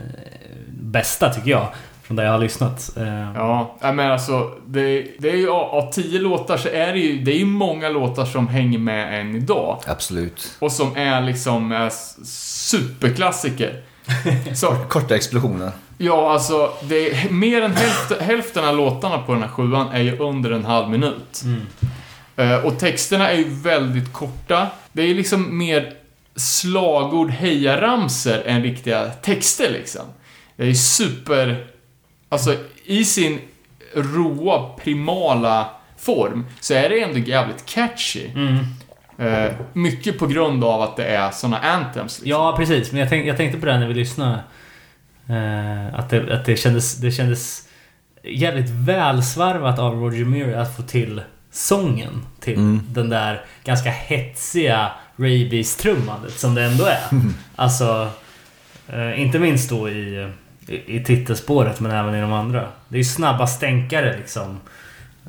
[SPEAKER 2] bästa tycker jag. Från där jag har lyssnat. Eh,
[SPEAKER 3] Ja, men alltså det, det är ju av tio låtar så är det ju, det är ju många låtar som hänger med än idag.
[SPEAKER 4] Absolut.
[SPEAKER 3] Och som är liksom är superklassiker. Så,
[SPEAKER 4] Korta explosioner.
[SPEAKER 3] ja alltså, det är, mer än hälften, hälften av låtarna på den här sjuan är ju under en halv minut.
[SPEAKER 2] Mm.
[SPEAKER 3] Eh, och texterna är ju väldigt korta. Det är liksom mer slagord, hejaramser än riktiga texter liksom. Det är ju super... Alltså, i sin råa, primala form så är det ändå jävligt catchy.
[SPEAKER 2] Mm.
[SPEAKER 3] Eh, mycket på grund av att det är såna anthems. Liksom.
[SPEAKER 2] Ja, precis. Men jag, tänk, jag tänkte på det när vi lyssnade. Eh, att det, att det, kändes, det kändes jävligt välsvarvat av Roger Murray att få till sången till
[SPEAKER 4] Mm.
[SPEAKER 2] den där ganska hetsiga rabies-trummandet som det ändå är. Alltså, eh, inte minst då i, i, i titelspåret men även i de andra. Det är ju snabba stänkare liksom.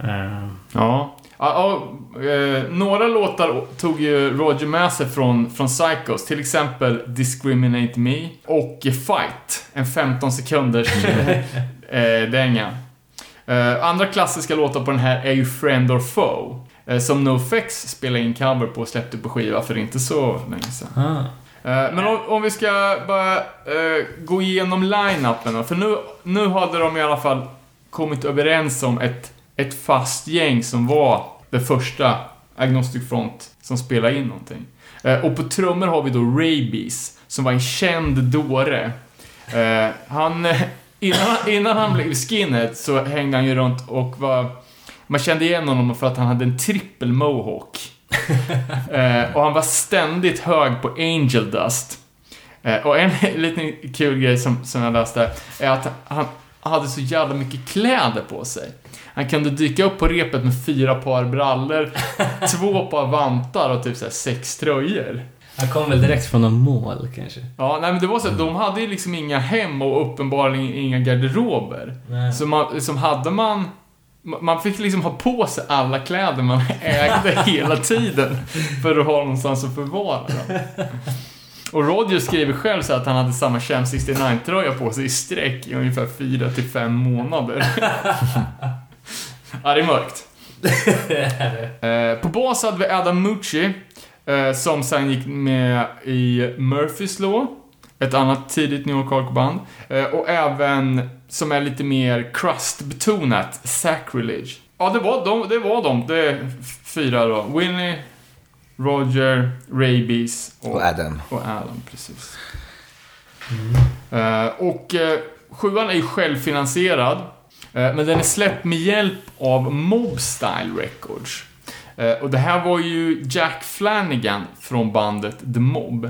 [SPEAKER 2] Eh,
[SPEAKER 3] Ja. Ja, ja, eh, några låtar tog ju Roger med sig från, från Psychos, till exempel Discriminate Me och Fight, en 15 sekunders eh, dänga. Eh, andra klassiska låtar på den här är ju Friend or Foe, eh, som NoFX spelade in cover på och släppte på skiva för inte så länge sedan.
[SPEAKER 2] ah.
[SPEAKER 3] Eh, Men om, om vi ska bara gå igenom line-upen då, för nu, nu hade de i alla fall kommit överens om ett, ett fast gäng som var det första Agnostic Front som spelade in någonting. Och på trummor har vi då Rabies, som var en känd dåre. Han, innan, innan han blev skinhead så hängde han ju runt och var... Man kände igen honom för att han hade en trippel mohawk. Eh, och han var ständigt hög på angel dust. Eh, och en liten kul grej som, som jag läste är att han hade så jävla mycket kläder på sig. Han kunde dyka upp på repet med fyra par brallor, två par vantar och typ så här sex tröjor.
[SPEAKER 2] Han kom väl direkt från någon mål kanske?
[SPEAKER 3] Ja, nej men det var så att de hade ju liksom inga hem och uppenbarligen inga garderober.
[SPEAKER 2] Nej.
[SPEAKER 3] Så man, som hade man... Man fick liksom ha på sig alla kläder man ägde hela tiden för att ha någonstans att förvara dem. Och Roger skriver själv så att han hade samma Champ 69-tröja på sig i sträck i ungefär 4 till 5 månader. ja, det är mörkt. Eh, på bas hade vi Adam Mucci, som sen gick med i Murphys Law, ett annat tidigt New York Hardcore-band. Eh, och även, som är lite mer crust-betonat, Sacrilege. Ja, det var de. Det var de. Det är fyra då. Winnie, Roger, Rabies och,
[SPEAKER 4] Och Adam.
[SPEAKER 3] och Alan, precis. Eh, och eh, sjuan är ju självfinansierad. eh, men den är släppt med hjälp av Mobstyle Records. Eh, och det här var ju Jack Flanagan från bandet The Mob.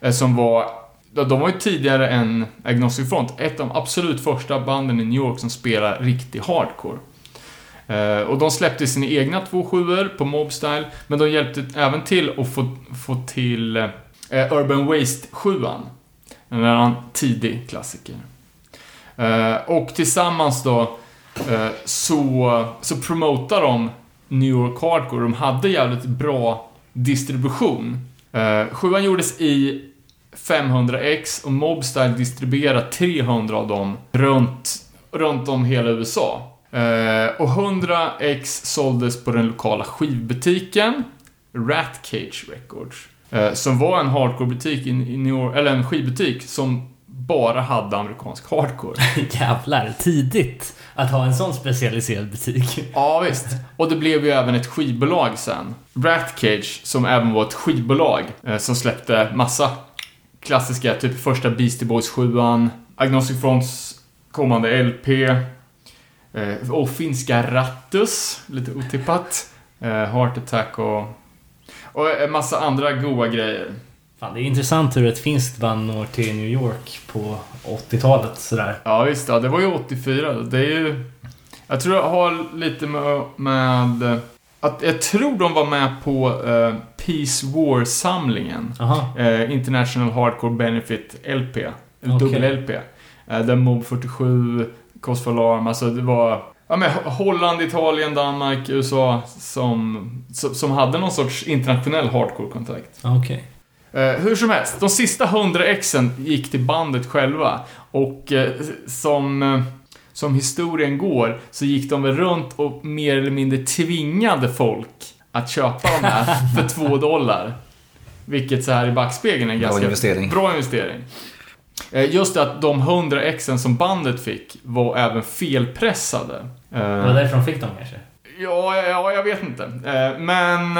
[SPEAKER 3] Eh, som var, ja, de var ju tidigare än Agnostic Front, ett av de absolut första banden i New York som spelar riktig hardcore. Eh, och de släppte sina egna två sjuor på Mobstyle, men de hjälpte även till att få, få till Urban Waste 7 En annan tidig klassiker. Och tillsammans då så, så promotar de New York Hardcore. De hade jävligt bra distribution. Eh, sjuan gjordes i 500x och Mobstyle distribuerade 300 av dem runt, runt om hela USA. Eh, och 100x såldes på den lokala skivbutiken Rat Cage Records. Eh, som var en hardcore-butik i, i New York, eller en skivbutik som bara hade amerikansk hardcore.
[SPEAKER 2] Jävlar, tidigt att ha en sån specialiserad butik.
[SPEAKER 3] Ja, visst. Och det blev ju även ett skivbolag sen. Rat Cage, som även var ett skivbolag, eh, som släppte massa klassiska, typ första Beastie Boys 7 Agnostic Fronts kommande LP, eh, och finska Rattus, lite otippat, eh, Heart Attack och, och en massa andra goa grejer.
[SPEAKER 2] Fan, det är intressant hur ett finskt band når till New York på 80-talet sådär.
[SPEAKER 3] Ja, visst. Ja, det var ju 84. Det är ju... Jag tror det har lite med... med att jag tror de var med på eh, Peace War-samlingen. Eh, International Hardcore Benefit LP. Eller
[SPEAKER 2] Okej.
[SPEAKER 3] dubbel-LP. Eh, där Mob 47, Cause for Alarm, alltså det var... Ja, men Holland, Italien, Danmark, USA som, som, som hade någon sorts internationell hardcore-kontakt.
[SPEAKER 2] Okej.
[SPEAKER 3] Eh, hur som helst, de sista 100 exen gick till bandet själva. Och eh, som, eh, som historien går så gick de väl runt och mer eller mindre tvingade folk att köpa de här för två dollar. Vilket så här i backspegeln är en
[SPEAKER 4] Bra
[SPEAKER 3] ganska
[SPEAKER 4] investering.
[SPEAKER 3] bra investering. Eh, just det att de 100 exen som bandet fick var även felpressade.
[SPEAKER 2] Det var därifrån fick de kanske?
[SPEAKER 3] Ja, ja, jag vet inte. Eh, Men...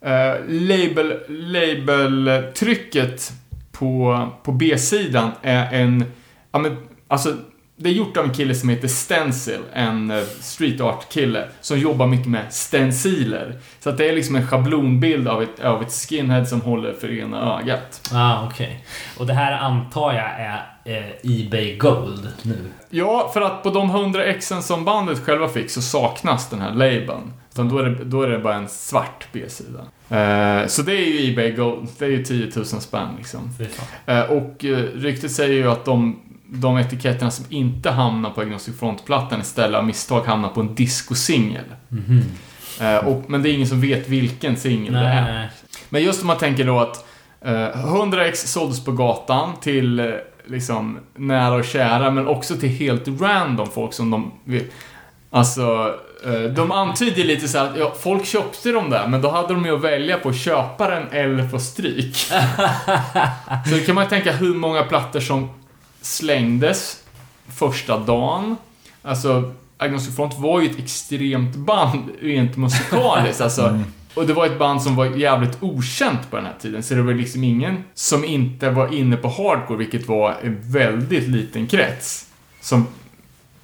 [SPEAKER 3] eh, label, labeltrycket på, på B-sidan är en... Ja, men, alltså, det är gjort av en kille som heter Stencil, en eh, street art-kille, som jobbar mycket med stenciler. Så att det är liksom en schablonbild av ett, av ett skinhead som håller för ena ögat.
[SPEAKER 2] Ah, okej. Och det här antar jag är eh, Ebay Gold nu?
[SPEAKER 3] Ja, för att på de 100 exen som bandet själva fick så saknas den här labeln. Utan då är det, då är det bara en svart B-sida. Eh, så det är ju Ebay Gold. Det är ju 10 000 spänn liksom. Eh, och eh, ryktet säger ju att de, de etiketterna som inte hamnar på Agnostic Front-plattan istället av misstag hamnar på en discosingel.
[SPEAKER 2] Mhm.
[SPEAKER 3] Eh, och- men det är ingen som vet vilken singel det är. Men just om man tänker då att eh, 100x såldes på gatan till liksom nära och kära, men också till helt random folk som de vill. Alltså, de antyder lite så här att ja, folk köpte dem där, men då hade de ju att välja på att köpa den eller få stryk. så då kan man tänka hur många plattor som slängdes första dagen. Alltså, Agnostic Front var ju ett extremt band rent musikaliskt. Alltså, och det var ett band som var jävligt okänt på den här tiden, så det var liksom ingen som inte var inne på hardcore, vilket var en väldigt liten krets, som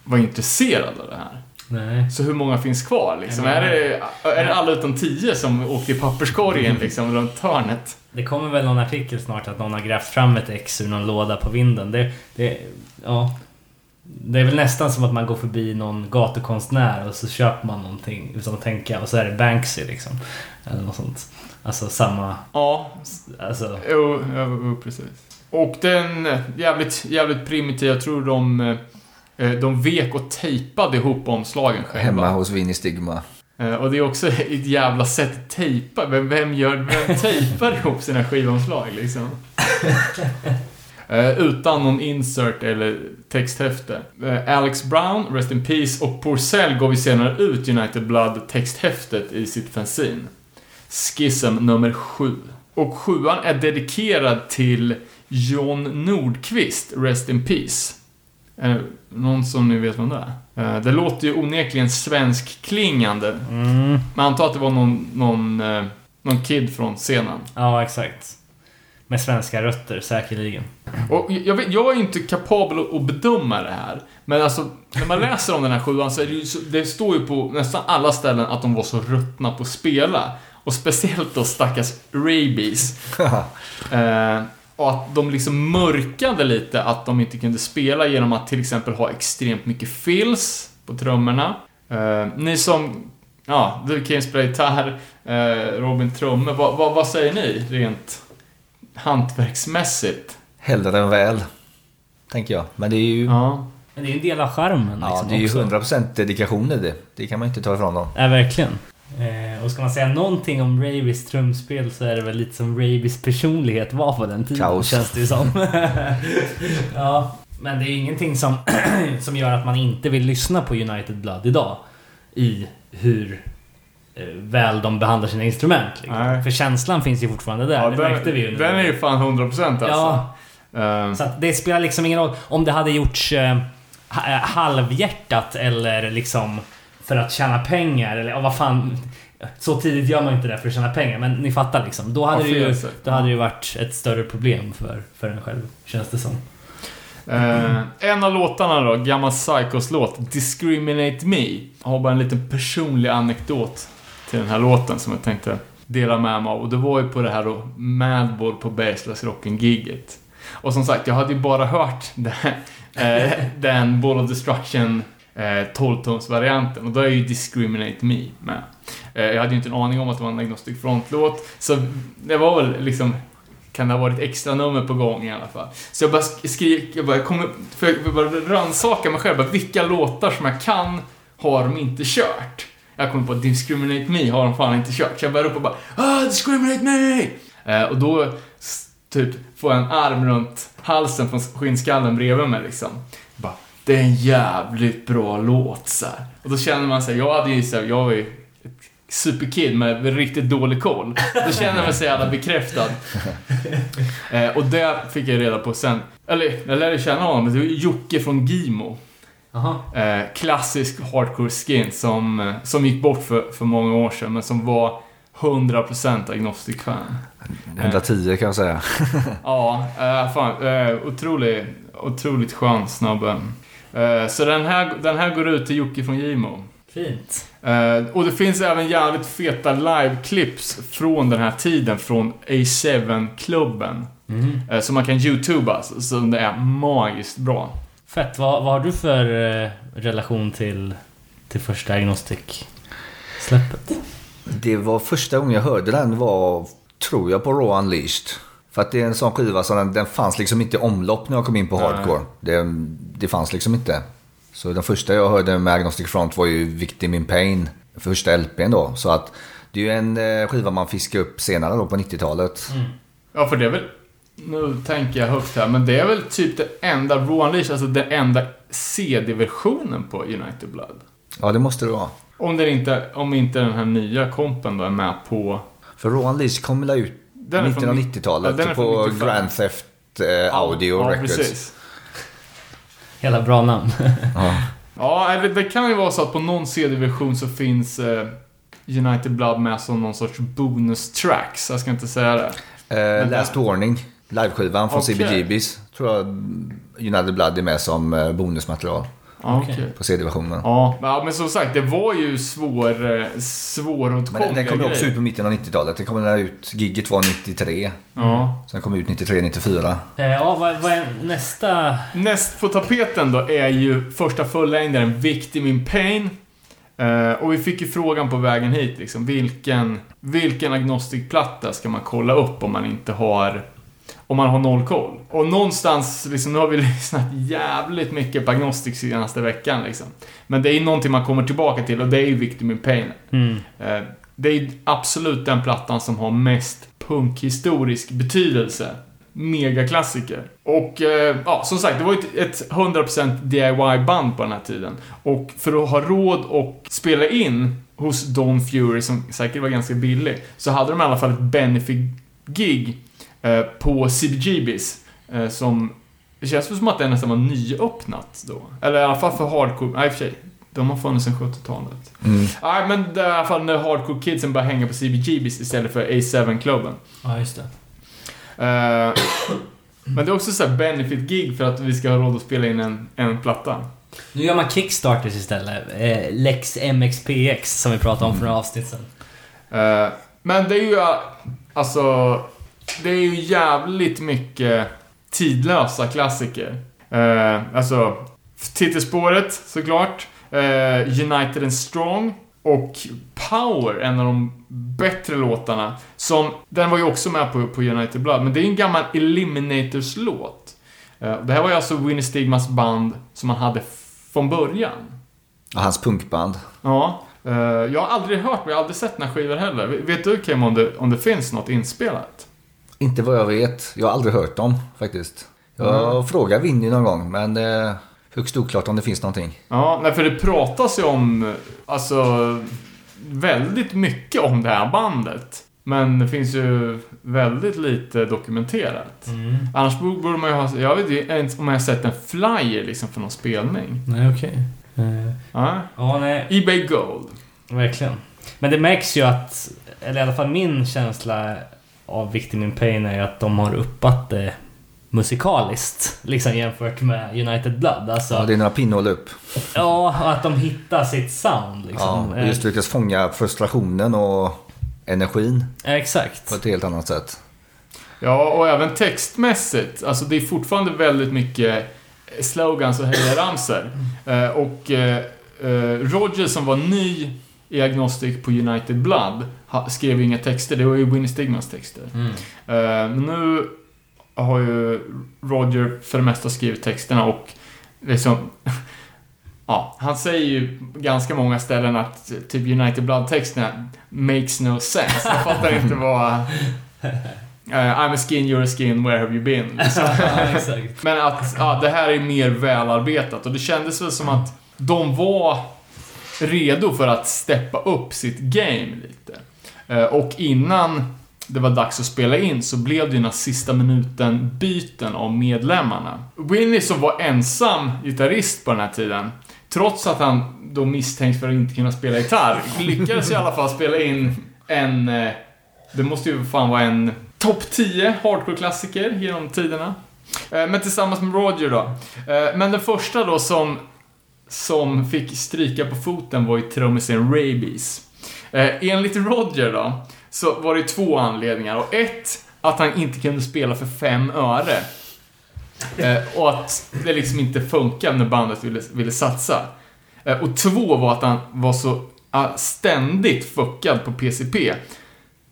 [SPEAKER 3] var intresserad av det här.
[SPEAKER 2] Nej.
[SPEAKER 3] Så hur många finns kvar liksom? Är det, är det alla utom tio som åkte i papperskorgen liksom runt hörnet?
[SPEAKER 2] Det kommer väl någon artikel snart att någon har grävt fram ett ex ur någon låda på vinden. Det, det, ja. Det är väl nästan som att man går förbi någon gatukonstnär och så köper man någonting utan att tänka och så är det Banksy liksom. Eller något sånt. Alltså samma...
[SPEAKER 3] Ja,
[SPEAKER 2] Alltså,
[SPEAKER 3] jo, jo, jo precis. Och den eh, jävligt, jävligt primitiv, jag tror de, eh, de vek och tejpade ihop omslagen själva.
[SPEAKER 4] Hemma hos Vinnie Stigma.
[SPEAKER 3] Eh, Och det är också ett jävla sätt att tejpa. Vem, vem, gör, vem tejpar ihop sina skivomslag liksom? Eh, utan någon insert eller texthäfte. Eh, Alex Brown, Rest in Peace, och Porcell gav ju senare ut United Blood texthäftet i sitt fanzine. Schism nummer 7. Och sjuan är dedikerad till John Nordqvist, Rest in Peace. Eh, någon som ni vet vem det är? Eh, det låter ju onekligen svensk-klingande.
[SPEAKER 2] Mm.
[SPEAKER 3] Men antar att det var någon, någon, eh, någon kid från scenen.
[SPEAKER 2] Ja, exakt. Med svenska rötter, säkerligen.
[SPEAKER 3] Och jag, vet, jag är inte kapabel att- bedöma det här. Men alltså, när man läser om den här sjuan så är det ju så, det står ju på nästan alla ställen att de var så ruttna på att spela. Och speciellt då stackars Rabies. Och att de liksom mörkade lite att de inte kunde spela genom att till exempel ha extremt mycket fills på trummorna. Eh, ni som, ja, du Kim spelar gitarr, eh, Robin trummor. Vad, vad, vad säger ni rent hantverksmässigt?
[SPEAKER 4] Hellre än väl, tänker jag. Men det är ju, ja,
[SPEAKER 3] Ja.
[SPEAKER 2] Men det är ju en del av charmen liksom,
[SPEAKER 4] det är ju
[SPEAKER 2] också.
[SPEAKER 4] 100% dedikation i det. Det kan man inte ta ifrån dem.
[SPEAKER 2] Ja, verkligen. Eh, och ska man säga någonting om Ravis trumspel så är det väl lite som Ravis personlighet var på den tiden.
[SPEAKER 4] Kaos.
[SPEAKER 2] Känns det ju som. ja, men det är ingenting som, som gör att man inte vill lyssna på United Blood idag. I hur eh, väl de behandlar sina instrument. Liksom.
[SPEAKER 3] Nej.
[SPEAKER 2] För känslan finns ju fortfarande där.
[SPEAKER 3] Ja,
[SPEAKER 2] det
[SPEAKER 3] den,
[SPEAKER 2] märkte vi ju. nu.
[SPEAKER 3] den är ju fan 100% alltså.
[SPEAKER 2] Ja,
[SPEAKER 3] Eh,
[SPEAKER 2] så att det spelar liksom ingen roll om det hade gjorts eh, eh, halvhjärtat eller liksom för att tjäna pengar eller ja, vad fan. Så tidigt gör man inte det för att tjäna pengar men ni fattar liksom. Då hade,
[SPEAKER 3] Ja,
[SPEAKER 2] det, ju, då hade det ju varit ett större problem för, för en själv. Känns det som.
[SPEAKER 3] Eh, en av låtarna då, gammal Psychos låt, Discriminate Me. Jag har bara en liten personlig anekdot till den här låten som jag tänkte dela med mig av. Och det var ju på det här då, Madball på Bergslags Rocken-giget. Och som sagt, jag hade ju bara hört den, eh, den Ball of Destruction eh, 12-tons-varianten. Och då är ju Discriminate Me med. Eh, jag hade ju inte en aning om att det var en Agnostic Front-låt. Så det var väl liksom kan det ha varit extra nummer på gång i alla fall. Så jag bara skriker, jag bara kommer, för jag bara rannsaka mig själv, bara, vilka låtar som jag kan har de inte kört. Jag kommer på att Discriminate Me har de fan inte kört. Så jag bara upp och bara ah, Discriminate Me! Eh, och då typ får jag en arm runt halsen från skinnskallen bredvid mig liksom. Det är en jävligt bra låt så här. Och då känner man sig, jag hade ju så här, jag var ju ett superkid med riktigt dålig koll. Då känner man sig alla bekräftad. Eh, och det fick jag reda på sen. Eller, jag lärde känna honom. Det var Jocke från Gimo. Eh, klassisk hardcore skin som, eh, som gick bort för, för många år sedan, men som var 100% agnostic-fan.
[SPEAKER 4] 110 kan jag säga.
[SPEAKER 3] Ja, eh, fan. Eh, otrolig, otroligt skön snubbe. Eh, så den här, den här går ut till Jocke från Gimo.
[SPEAKER 2] Fint.
[SPEAKER 3] Eh, och det finns även jävligt feta live-clips från den här tiden från A7-klubben.
[SPEAKER 2] Mhm.
[SPEAKER 3] Eh, som man kan youtuba, så, så det är magiskt bra.
[SPEAKER 2] Fett. Vad, vad har du för relation till, till första Agnostic-släppet?
[SPEAKER 4] Det var första gången jag hörde den var, tror jag, på Raw Unleashed. För att det är en sån skiva som den, den fanns liksom inte i omlopp när jag kom in på hardcore. Det, det fanns liksom inte. Så den första jag hörde med Agnostic Front var ju Victim in Pain. Första LPn då. Så att det är ju en eh, skiva man fiskar upp senare då på 90-talet.
[SPEAKER 3] Ja, för det är väl... Nu tänker jag högt här, men det är väl typ det enda Raw Unleashed, alltså den enda CD-versionen på United Blood.
[SPEAKER 4] Ja, det måste det vara.
[SPEAKER 3] Om, den inte, om inte den här nya kompen då är med på...
[SPEAKER 4] För Raw Unleashed kom väl ut
[SPEAKER 3] Den är
[SPEAKER 4] mitten
[SPEAKER 3] från
[SPEAKER 4] av
[SPEAKER 3] nitt-
[SPEAKER 4] 90-talet
[SPEAKER 3] Ja, från
[SPEAKER 4] på
[SPEAKER 3] 95.
[SPEAKER 4] Grand Theft eh, Audio
[SPEAKER 3] ja,
[SPEAKER 4] Records.
[SPEAKER 3] precis.
[SPEAKER 2] Hela bra namn.
[SPEAKER 4] Ja.
[SPEAKER 3] Ja, det, det kan ju vara så att på någon CD-version så finns eh, United Blood med som någon sorts bonus tracks. Jag ska inte säga det.
[SPEAKER 4] Eh, Last Warning, liveskivan från
[SPEAKER 3] Okej.
[SPEAKER 4] CBGBs. Tror jag United Blood är med som eh, bonusmaterial
[SPEAKER 2] Okej.
[SPEAKER 4] på CD-versionen.
[SPEAKER 3] Ja, ja, men som sagt, det var ju svår, eh, svåråtkomliga
[SPEAKER 4] Men den kom ju också ut på mitten av 90-talet. Den kom ut, gigget var 93.
[SPEAKER 3] Ja.
[SPEAKER 4] Sen kom ut 93, 94.
[SPEAKER 2] Eh, ja, vad, vad är nästa?
[SPEAKER 3] Näst på tapeten då är ju första fullängdaren Victim in Pain. Eh, och vi fick ju frågan på vägen hit liksom, vilken, vilken agnostikplatta ska man kolla upp om man inte har om man har noll koll. Och någonstans, liksom, nu har vi lyssnat jävligt mycket på agnostik senaste veckan liksom. Men det är ju någonting man kommer tillbaka till och det är ju Victim in Pain.
[SPEAKER 2] Mm.
[SPEAKER 3] Eh, Det är absolut den plattan som har mest punkhistorisk betydelse. Megaklassiker. Och eh, ja, som sagt, det var ju ett, ett 100% DIY-band på den här tiden. Och för att ha råd och spela in hos Don Fury, som säkert var ganska billig, så hade de i alla fall ett benefit-gig på CBGBs. Eh, som Det känns som att det nästan var nyöppnat då. Eller i alla fall för hardcore. Nej, i och för sig. De har funnits sedan 70-talet.
[SPEAKER 4] Mm.
[SPEAKER 3] Nej, men det är i alla fall när hardcore kidsen börjar hänga på CBGBs istället för A7-klubben.
[SPEAKER 2] Ja, just det.
[SPEAKER 3] Eh, men det är också så här benefit-gig för att vi ska ha råd att spela in en, en platta.
[SPEAKER 2] Nu gör man Kickstarters istället. Eh, Lex MXPX som vi pratade om för några avsnitt sedan.
[SPEAKER 3] Eh, men det är ju, eh, alltså, det är ju jävligt mycket tidlösa klassiker. Eh, alltså, titelspåret såklart. Eh, United and Strong. Och Power, en av de bättre låtarna. Som, den var ju också med på, på United Blood, men det är en gammal Eliminators-låt. Eh, det här var ju alltså Winnie Stigmas band som han hade från början.
[SPEAKER 4] Och hans punkband.
[SPEAKER 3] Ja. eh, jag har aldrig hört, men jag har aldrig sett några skivor heller. Vet du Kim om det, om det finns något inspelat?
[SPEAKER 4] Inte vad jag vet. Jag har aldrig hört dem faktiskt. Jag
[SPEAKER 3] Mm.
[SPEAKER 4] frågar Winnie någon gång men det är högst oklart om det finns någonting.
[SPEAKER 3] Ja, nej, för det pratas ju om, eh, alltså, väldigt mycket om det här bandet. Men det finns ju väldigt lite dokumenterat.
[SPEAKER 2] Mm.
[SPEAKER 3] Annars borde man ju ha, jag vet inte ens om jag har sett en flyer liksom för någon spelning.
[SPEAKER 2] Nej, okej. Eh,
[SPEAKER 3] Ja.
[SPEAKER 2] Ja, nej.
[SPEAKER 3] Ebay Gold.
[SPEAKER 2] Verkligen. Men det märks ju att, eller i alla fall min känsla av Victim in Pain är ju att de har uppat det musikaliskt. Liksom jämfört med United Blood. Alltså,
[SPEAKER 4] Ja, det är några pinnhål upp.
[SPEAKER 2] ja, och att de hittar sitt sound
[SPEAKER 4] Ja,
[SPEAKER 2] liksom.
[SPEAKER 4] och just lyckas fånga frustrationen och energin
[SPEAKER 2] Exakt.
[SPEAKER 4] på ett helt annat sätt.
[SPEAKER 3] Ja, och även textmässigt. Alltså det är fortfarande väldigt mycket slogans och hejaramsor. Eh, och eh, eh, Roger som var ny i Agnostic på United Blood skrev ju inga texter. Det var ju Winnie Stigmans texter.
[SPEAKER 2] Mm.
[SPEAKER 3] Men nu har ju Roger för det mesta skrivit texterna och liksom... Ja, han säger ju ganska många ställen att typ United Blood-texterna makes no sense. Jag fattar inte vad... Eh, I'm a skin, you're a skin, where have you been?
[SPEAKER 2] Ja.
[SPEAKER 3] Men att ja, det här är mer välarbetat och det kändes väl som att de var redo för att steppa upp sitt game lite. Eh, Och innan det var dags att spela in så blev det ju några sista minuten byten av medlemmarna. Winnie som var ensam gitarrist på den här tiden, trots att han då misstänks för att inte kunna spela gitarr, lyckades i alla fall spela in en, eh, det måste ju fan vara en topp 10 hardcore-klassiker genom tiderna. Eh, Men tillsammans med Roger då. Men den första då som, som fick stryka på foten var ju trummisen Rabies. Eh, Enligt Roger då, så var det två anledningar. Och ett, att han inte kunde spela för fem öre. Eh, och att det liksom inte funkade när bandet ville, ville satsa. Eh, och två var att han var så ah, ständigt fuckad på PCP.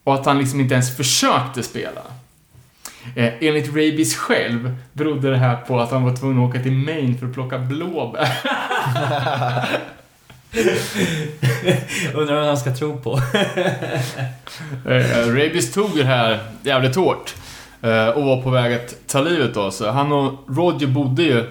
[SPEAKER 3] Och att han liksom inte ens försökte spela. Eh, enligt Rabies själv berodde det här på att han var tvungen att åka till Maine för att plocka blåbär.
[SPEAKER 2] Undrar vad han ska tro på.
[SPEAKER 3] uh, Rabies tog det här jävligt hårt. Uh, och var på väg att ta livet av sig. Han och Roger bodde ju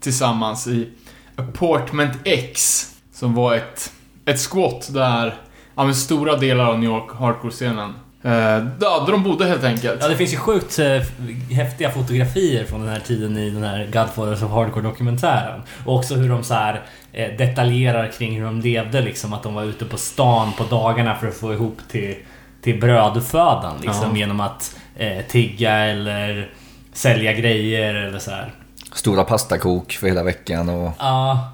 [SPEAKER 3] tillsammans i Apartment X. Som var ett, ett squat där, ja men stora delar av New York hardcore-scenen. Eh, ja, där de bodde helt enkelt.
[SPEAKER 2] Ja, det finns ju sjukt eh, häftiga fotografier från den här tiden i den här Godfathers of Hardcore-dokumentären. Och också hur de så här eh, detaljerar kring hur de levde, liksom att de var ute på stan på dagarna för att få ihop till, till brödfödan, liksom
[SPEAKER 3] Ja.
[SPEAKER 2] genom att eh, tigga eller sälja grejer eller så här.
[SPEAKER 4] Stora pastakok för hela veckan och
[SPEAKER 2] Ja,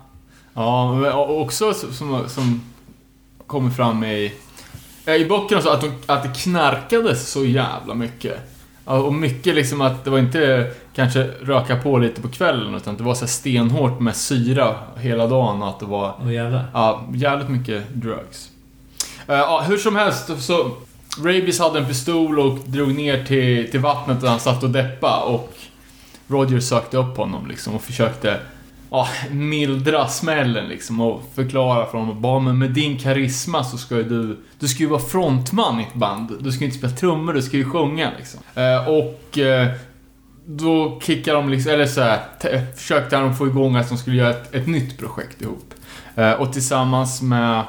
[SPEAKER 3] Ja, också som, som kommer fram i, i böckerna så att, de, att det knarkades så jävla mycket. Och mycket liksom att det var inte kanske röka på lite på kvällen utan det var så stenhårt med syra hela dagen och att det var
[SPEAKER 2] och jävlar.
[SPEAKER 3] ja, jävligt mycket drugs. Eh, ja, hur som helst så Rabies hade en pistol och drog ner till, till vattnet där han satt och deppa och Roger sökte upp honom liksom och försökte ja, mildra smällen liksom och förklara för honom bara men med din karisma så ska ju du, du ska ju vara frontman i ett band. Du ska ju inte spela trummor, du ska ju sjunga liksom. Eh, och eh, då kickar de liksom, eller så här, eh, försökte de få igång att de skulle göra ett, ett nytt projekt ihop. Eh, och tillsammans med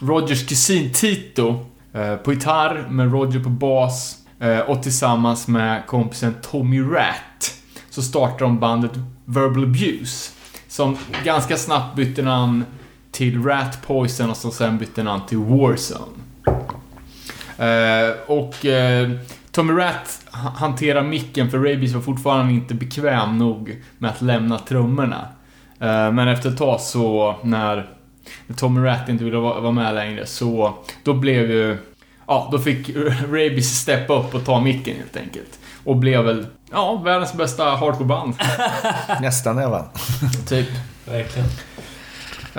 [SPEAKER 3] Rogers kusin Tito eh, på gitarr, med Roger på bas eh, och tillsammans med kompisen Tommy Rat så startar de bandet Verbal Abuse. Som ganska snabbt bytte namn till Rat Poison och som sen bytte namn till Warzone. Eh, och eh, Tommy Rat hanterar micken för Rabies var fortfarande inte bekväm nog med att lämna trummorna. Eh, men efter ett tag så när när Tommy Rat inte ville vara vara med längre så då blev ju... Ja, då fick Rabies steppa upp och ta micken helt enkelt. Och blev väl, ja, världens bästa hardcoreband.
[SPEAKER 4] Nästan även.
[SPEAKER 3] typ.
[SPEAKER 2] Verkligen.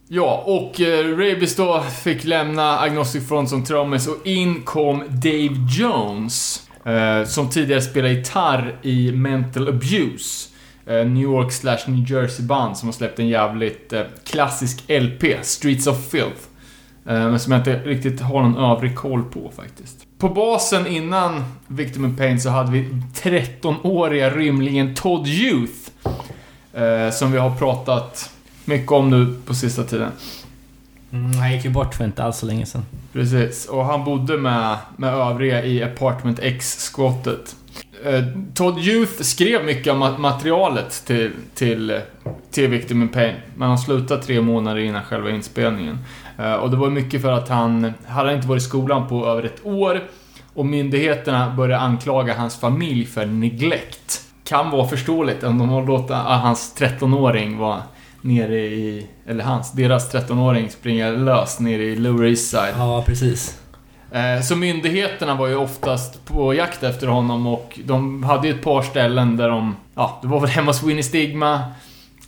[SPEAKER 3] Ja, och eh, Rabies då fick lämna Agnostic Front som trummis och in kom Dave Jones. Eh, som tidigare spelade gitarr i Mental Abuse. Eh, New York slash New Jersey band som har släppt en jävligt eh, klassisk LP, Streets of Filth. Eh, men som jag inte riktigt har någon övrig koll på faktiskt. På basen innan Victim in Pain så hade vi 13-åriga rymlingen Todd Youth. Eh, som vi har pratat mycket om nu på sista tiden.
[SPEAKER 2] Mm, han gick ju bort för inte alls så länge sedan.
[SPEAKER 3] Precis, och han bodde med, med övriga i Apartment X-skottet. Eh, Todd Youth skrev mycket av ma- materialet till, till, till Victim in Pain, men han slutade tre månader innan själva inspelningen. Eh, och det var mycket för att han hade inte varit i skolan på över ett år och myndigheterna började anklaga hans familj för neglect. Kan vara förståeligt om de har låtit hans 13-åring vara nere i, eller hans, deras 13-åring springa lös nere i Lower East Side.
[SPEAKER 2] Ja, precis.
[SPEAKER 3] Eh, Så myndigheterna var ju oftast på jakt efter honom och de hade ju ett par ställen där de... Ja, det var väl hemma hos Winnie Stigma,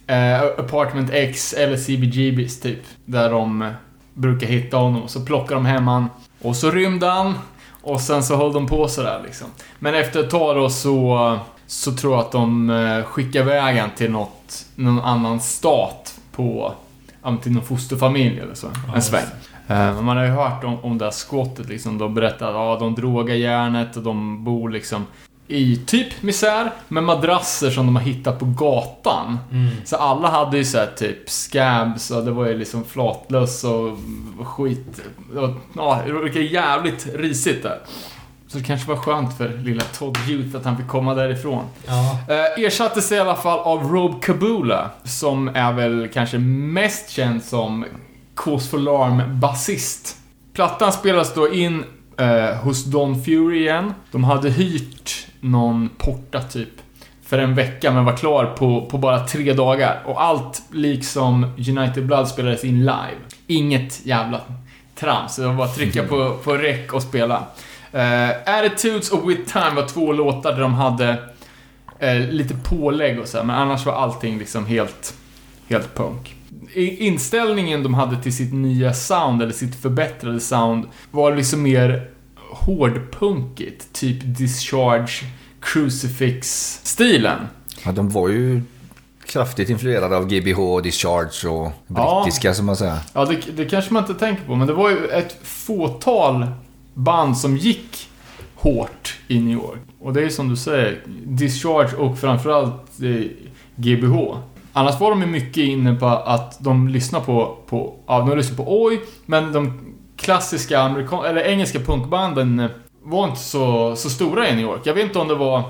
[SPEAKER 3] eh, Apartment X eller CBGBs typ. Där de eh, brukar hitta honom. Så plockade de hem han och så rymde han. Och sen så höll de på sådär liksom. Men efter ett tag då så... Så tror jag att de eh, skickar iväg han till något, någon annan stat på... Till någon fosterfamilj eller så.
[SPEAKER 2] Ja,
[SPEAKER 3] En sväng. Eh, Man har ju hört om, om det här skottet liksom. De berättar att ja, de drogar järnet och de bor liksom i typ misär med madrasser som de har hittat på gatan.
[SPEAKER 2] Mm.
[SPEAKER 3] Så alla hade ju såhär typ scabs och det var ju liksom flatlöss och skit. Och, ja, det verkar jävligt risigt där. Så det kanske var skönt för lilla Todd Youth att han fick komma därifrån.
[SPEAKER 2] Ja.
[SPEAKER 3] Eh, ersattes i alla fall av Rob Kabula, som är väl kanske mest känd som Cause for Alarm basist. Plattan spelas då in eh, hos Don Fury igen. De hade hyrt någon porta typ för en vecka men var klar på, på bara tre dagar. Och allt liksom United Blood spelades in live. Inget jävla trams. Det var bara att trycka på, på rec och spela. Eh, Attitudes och With Time var två låtar där de hade eh, lite pålägg och så här, men annars var allting liksom helt, helt punk. Inställningen de hade till sitt nya sound, eller sitt förbättrade sound, var liksom mer hårdpunkigt. Typ Discharge, Crucifix-stilen.
[SPEAKER 4] Ja, de var ju kraftigt influerade av GBH, Discharge och
[SPEAKER 3] Ja.
[SPEAKER 4] brittiska som man säger.
[SPEAKER 3] Ja, det, det kanske man inte tänker på, men det var ju ett fåtal band som gick hårt i New York. Och det är som du säger, Discharge och framförallt eh, GBH. Annars var de ju mycket inne på att de lyssnar på, på ja, de lyssnar på Oi, men de klassiska amerikan eller engelska punkbanden eh, var inte så, så stora i New York. Jag vet inte om det var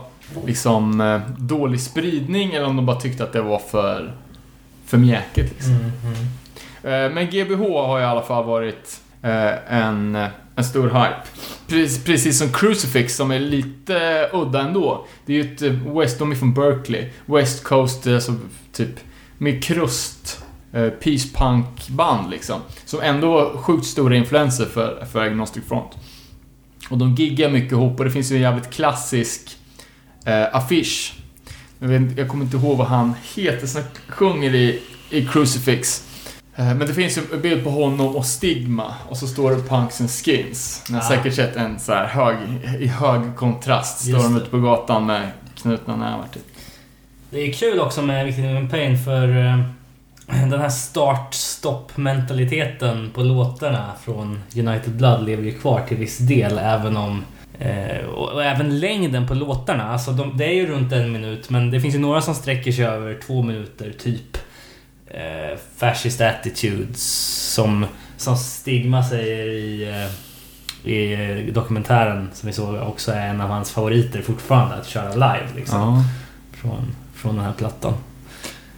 [SPEAKER 3] liksom eh, dålig spridning eller om de bara tyckte att det var för, för mjäkigt liksom.
[SPEAKER 2] Mm, mm.
[SPEAKER 3] Eh, Men GBH har i alla fall varit en, en stor hype. Precis, precis som Crucifix som är lite udda ändå. Det är ju ett West, de är från Berkeley. West Coast, alltså typ med krust. eh, Peace punk band liksom. Som ändå var sjukt stora influenser för, för Agnostic Front. Och de giggar mycket ihop och det finns ju en jävligt klassisk eh, affisch. Jag, vet, jag kommer inte ihåg vad han heter som sjunger i, i Crucifix. Eh, Men det finns ju en bild på honom och Stigma och så står det Punks and Skins. Ni har
[SPEAKER 2] Ah.
[SPEAKER 3] säkert sett en så här hög, i hög kontrast. Står
[SPEAKER 2] Just
[SPEAKER 3] de ute på gatan med knutna nävar typ.
[SPEAKER 2] Det är kul också med Victim in Pain för eh, den här start-stopp-mentaliteten på låtarna från United Blood lever ju kvar till viss del även om eh, och, och även längden på låtarna. Alltså de, det är ju runt en minut men det finns ju några som sträcker sig över två minuter typ. Eh, fascist attitudes som, som Stigma säger i, eh, i eh, dokumentären som vi såg också är en av hans favoriter fortfarande att köra live liksom. från, från den här plattan.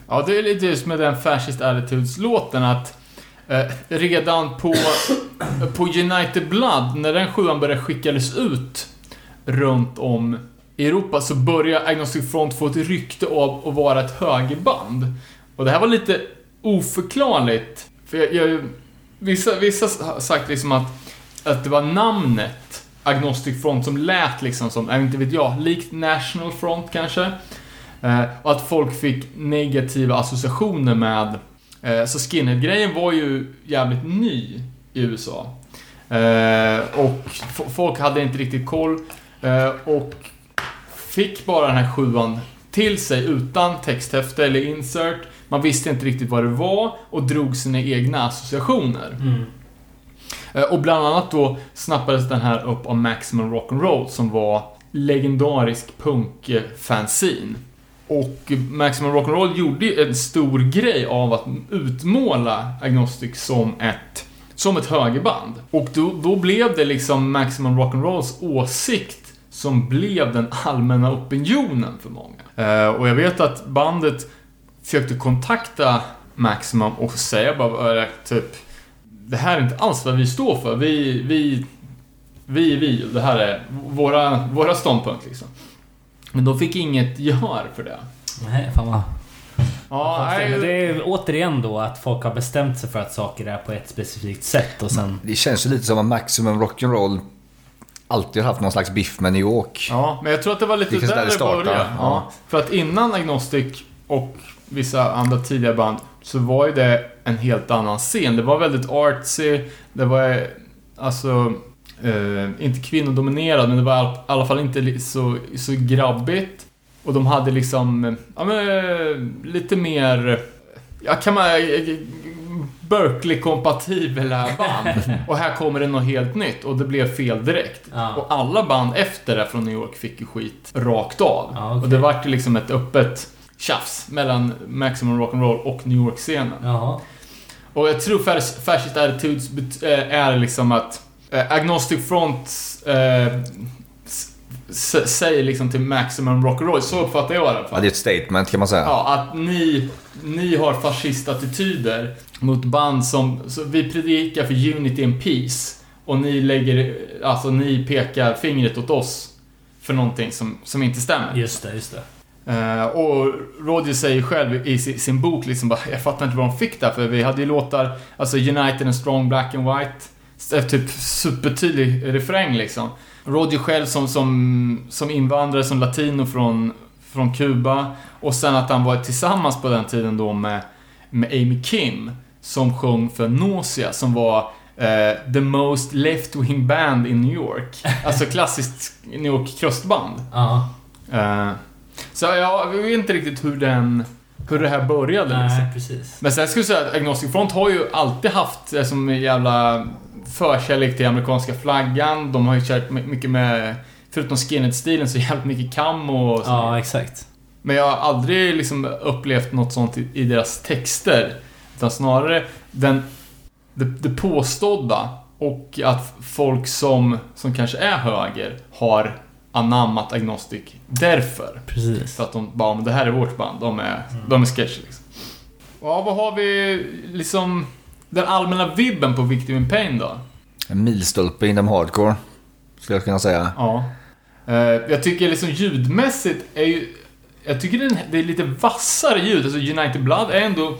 [SPEAKER 3] Ja, det är lite just med den Fascist Attitudes-låten att eh, redan på, på United Blood, när den sjuan började skickades ut runt om i Europa så började Agnostic Front få ett rykte av att vara ett högerband. Och det här var lite oförklarligt. För jag, jag, vissa, vissa har sagt liksom att, att det var namnet Agnostic Front som lät liksom som, jag inte vet jag, likt National Front kanske. Eh, och att folk fick negativa associationer med... Eh, så skinhead-grejen var ju jävligt ny i USA. Eh, och folk hade inte riktigt koll. Och fick bara den här sjuan till sig utan texthäfte eller insert. Man visste inte riktigt vad det var och drog sina egna associationer. Eh, Och bland annat då snappades den här upp av Maximum Rock'n'Roll som var legendarisk punk-fanzine. Och Maximum Rock'n'Roll gjorde ju en stor grej av att utmåla Agnostic som ett, som ett högerband. Och då, då blev det liksom Maximum Rock'n'Rolls åsikt som blev den allmänna opinionen för många. Eh, och jag vet att bandet försökte kontakta Maximum och säga bara typ det här är inte alls vad vi står för. Vi, vi, vi vi det här är våra, våra ståndpunkt liksom. Men de fick inget gehör för det.
[SPEAKER 2] Nej, fan vad...
[SPEAKER 3] Ja.
[SPEAKER 2] Men
[SPEAKER 3] nej,
[SPEAKER 2] det är återigen då att folk har bestämt sig för att saker är på ett specifikt sätt och sen...
[SPEAKER 4] Det känns ju lite som att Maximum Rock'n'Roll alltid har haft någon slags biff med New York.
[SPEAKER 3] ja, men jag tror att det var lite
[SPEAKER 4] Det
[SPEAKER 3] där
[SPEAKER 4] där
[SPEAKER 3] det började. Ja.
[SPEAKER 4] ja.
[SPEAKER 3] För att innan Agnostic och vissa andra tidiga band så var ju det en helt annan scen. Det var väldigt artsy, det var alltså eh, inte kvinnodominerad, men det var i all- i alla fall inte så, så grabbigt. Och de hade liksom, ja men eh, lite mer, ja kan man, eh, Berkeley-kompatibla band. Och här kommer det något helt nytt och det blev fel direkt.
[SPEAKER 2] Ja.
[SPEAKER 3] Och alla band efter det från New York fick ju skit rakt av.
[SPEAKER 2] Ja, okej.
[SPEAKER 3] Och det vart ju liksom ett öppet tjafs mellan Maximum Rock'n'Roll och New York-scenen. Och jag tror Fas- Fascist Attitudes eh, är liksom att eh, Agnostic Front eh, säger liksom till Maximum Rock'n'Roll, så uppfattar jag det i alla
[SPEAKER 4] Ja,
[SPEAKER 3] fall.
[SPEAKER 4] det är ett statement kan man säga.
[SPEAKER 3] Ja, att ni, ni har fascistattityder mot band som... Så vi predikar för unity and peace. Och ni lägger... Alltså ni pekar fingret åt oss för någonting som, som inte stämmer.
[SPEAKER 2] Just det, just det.
[SPEAKER 3] Eh, och Roger säger själv i sin, sin bok liksom bara, jag fattar inte var de fick det för vi hade ju låtar, alltså United and Strong Black and White, typ supertydlig refräng liksom. Roger själv som, som, som invandrare, som latino från, från Kuba, och sen att han var tillsammans på den tiden då med, med Amy Kim, som sjöng för Nausea, som var eh, the most left-wing band in New York. Alltså klassiskt New York crustband.
[SPEAKER 2] Ja.
[SPEAKER 3] Eh, så jag vet inte riktigt hur den... Hur det här började liksom.
[SPEAKER 2] Nej, precis.
[SPEAKER 3] Men sen skulle jag säga att Agnostic Front har ju alltid haft som jävla förkärlek till amerikanska flaggan. De har ju kört my- mycket med, förutom skinhead-stilen, så jävligt mycket camo och så.
[SPEAKER 2] Ja, exakt.
[SPEAKER 3] Men jag har aldrig liksom upplevt något sånt i, i deras texter. Utan snarare den, det, det påstådda och att folk som, som kanske är höger har anammat Agnostic därför.
[SPEAKER 2] Precis.
[SPEAKER 3] Så att de bara, men det här är vårt band, de är, de är sketchy liksom. Ja, vad har vi liksom den allmänna vibben på Victim in Pain då?
[SPEAKER 4] En milstolpe inom hardcore. Skulle jag kunna säga.
[SPEAKER 3] Ja. Eh, jag tycker liksom ljudmässigt är ju... Jag tycker det är lite vassare ljud. Alltså United Blood är ändå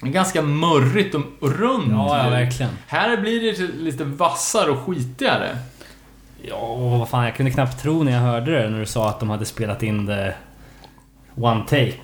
[SPEAKER 3] ganska mörrigt och, runt
[SPEAKER 2] Ja, ja, verkligen.
[SPEAKER 3] Här blir det lite vassare och skitigare.
[SPEAKER 2] Ja, och vad fan, jag kunde knappt tro när jag hörde det när du sa att de hade spelat in det one take.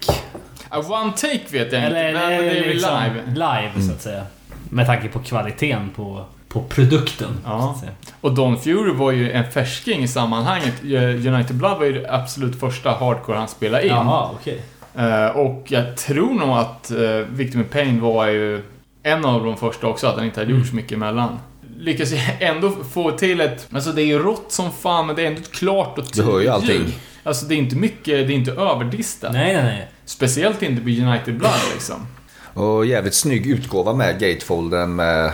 [SPEAKER 3] Uh, one take vet jag
[SPEAKER 2] Eller,
[SPEAKER 3] inte, men det är väl
[SPEAKER 2] liksom
[SPEAKER 3] live.
[SPEAKER 2] live, så att säga. Med tanke på kvaliteten på, på produkten.
[SPEAKER 3] Ja. Och Don Fury var ju en färsking i sammanhanget. Eh, United Blood var ju det absolut första hardcore han spelade in.
[SPEAKER 2] Jaha, okej.
[SPEAKER 3] Eh, och jag tror nog att uh, Victim in Pain var ju en av de första också, att han inte hade gjort så mycket emellan. Lyckas jag ändå få till ett... Alltså det är ju rått som fan, men det är ändå ett klart och
[SPEAKER 4] Du hör ju
[SPEAKER 3] tydligt
[SPEAKER 4] allting.
[SPEAKER 3] Alltså det är inte mycket, det är inte överdistat.
[SPEAKER 2] Nej, nej, nej.
[SPEAKER 3] Speciellt inte på United Blood liksom.
[SPEAKER 4] Och jävligt snygg utgåva med gatefolden med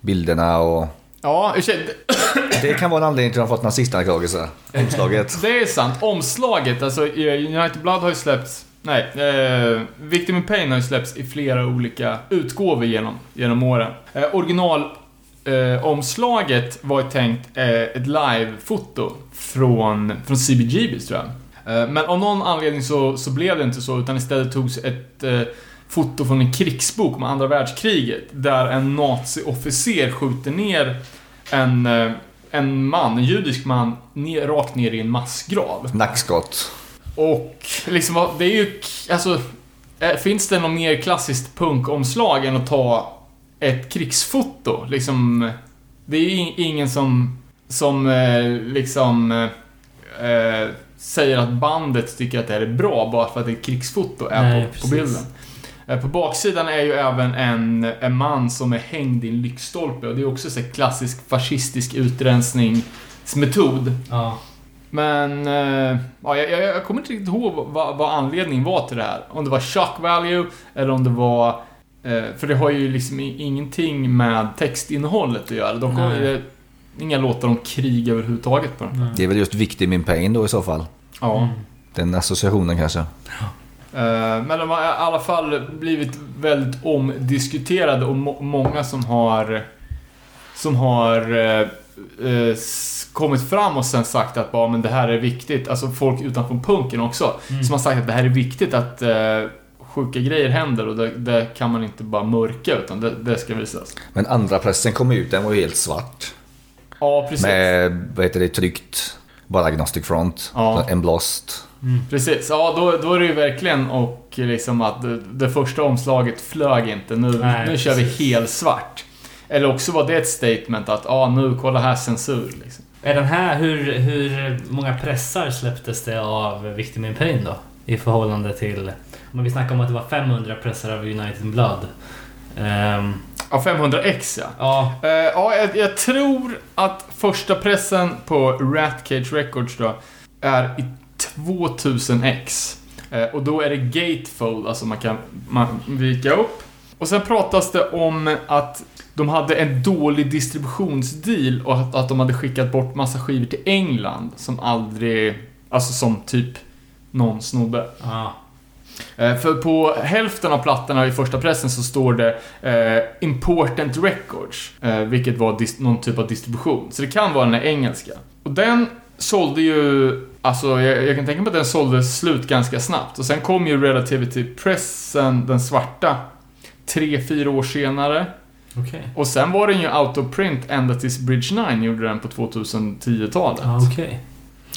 [SPEAKER 4] bilderna och...
[SPEAKER 3] Ja, sig,
[SPEAKER 4] Det kan vara en anledning till att de fått nazistanklagelse. Omslaget.
[SPEAKER 3] det är sant. Omslaget, alltså eh, United Blood har ju släppts... Nej. Eh, Victim in Pain har ju släppts i flera olika utgåvor genom, genom åren. Eh, original eh, omslaget var ju tänkt eh, ett live-foto från, från CBGBs tror jag. Eh, men av någon anledning så, så blev det inte så, utan istället togs ett eh, foto från en krigsbok om andra världskriget, där en naziofficer skjuter ner en, eh, en man, en judisk man, ner, rakt ner i en massgrav.
[SPEAKER 4] Nackskott.
[SPEAKER 3] Och liksom, det är ju, alltså, eh, finns det något mer klassiskt punkomslag än att ta ett krigsfoto? Liksom, det är ju in- ingen som, som eh, liksom eh, säger att bandet tycker att det här är bra bara för att ett krigsfoto är
[SPEAKER 2] Nej,
[SPEAKER 3] på, på
[SPEAKER 2] precis.
[SPEAKER 3] bilden. Eh, På baksidan är ju även en, en man som är hängd i en lyktstolpe och det är också så klassisk fascistisk utrensningsmetod.
[SPEAKER 2] Ja.
[SPEAKER 3] Men, eh, ja, jag, jag, jag kommer inte riktigt ihåg vad, vad anledningen var till det här. Om det var shock value, eller om det var... Eh, för det har ju liksom ingenting med textinnehållet att göra. De ju inga låtar om krig överhuvudtaget på den.
[SPEAKER 4] Det är väl just Victim in Pain då i så fall.
[SPEAKER 3] Ja.
[SPEAKER 2] Mm.
[SPEAKER 4] Den associationen kanske.
[SPEAKER 3] Eh, Men de har i alla fall blivit väldigt omdiskuterade och må- många som har som har eh, eh, kommit fram och sen sagt att bara, men det här är viktigt. Alltså folk utanför punken också.
[SPEAKER 2] Mm.
[SPEAKER 3] Som har sagt att det här är viktigt att eh, sjuka grejer händer och det, det kan man inte bara mörka utan det, det ska visas.
[SPEAKER 4] Men andra pressen kom ut, den var ju helt svart.
[SPEAKER 3] Ja, precis.
[SPEAKER 4] Med, vad heter det, tryckt. Bara Agnostic Front.
[SPEAKER 3] Ja.
[SPEAKER 4] Så Embossed.
[SPEAKER 2] Mm.
[SPEAKER 3] Precis, ja då, då är det ju verkligen och liksom att det, det första omslaget flög inte. Nu,
[SPEAKER 2] Nej,
[SPEAKER 3] nu kör vi
[SPEAKER 2] precis.
[SPEAKER 3] helt svart. Eller också var det ett statement att, ah, nu, kolla här censur. Liksom.
[SPEAKER 2] Är den här, hur, hur många pressar släpptes det av Victim in Pain då? I förhållande till... Om vi snackar om att det var 500 pressar av United Blood. Ehm,
[SPEAKER 3] Ja, 500x ja.
[SPEAKER 2] ja,
[SPEAKER 3] Eh, ja, jag, jag tror att första pressen på Ratcage Records då är i 2000x. Eh, och då är det gatefold, alltså man kan man vika upp. Och sen pratas det om att de hade en dålig distributionsdeal och att, att de hade skickat bort massa skivor till England som aldrig, alltså som typ någon snodde.
[SPEAKER 2] ja.
[SPEAKER 3] Eh, För på hälften av plattorna i första pressen så står det eh, Important Records, eh, vilket var någon typ av distribution. Så det kan vara den engelska. Och den sålde ju, alltså jag, jag kan tänka mig att den sålde slut ganska snabbt. Och sen kom ju Relativity-pressen, den svarta, tre, fyra år senare.
[SPEAKER 2] Okej.
[SPEAKER 3] Och sen var den ju out of print ända tills Bridge 9 gjorde den på 2010-talet.
[SPEAKER 2] Ja, okej.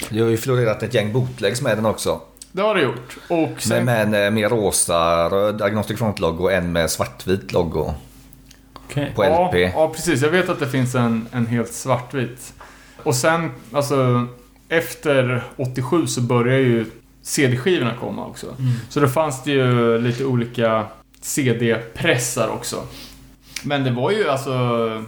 [SPEAKER 4] Det har ju florerat ett gäng bootlegs med den också.
[SPEAKER 3] Det har det gjort. Och sen...
[SPEAKER 4] Med, med en eh, mer rosa, röd Agnostic Front-logo och en med svartvit logo.
[SPEAKER 2] Okej.
[SPEAKER 4] På
[SPEAKER 3] ja,
[SPEAKER 4] LP.
[SPEAKER 3] Ja, precis. Jag vet att det finns en, en helt svartvit. Och sen, alltså, efter 87 så började ju CD-skivorna komma också.
[SPEAKER 2] Mm.
[SPEAKER 3] Så då fanns det ju lite olika CD-pressar också. Men det var ju alltså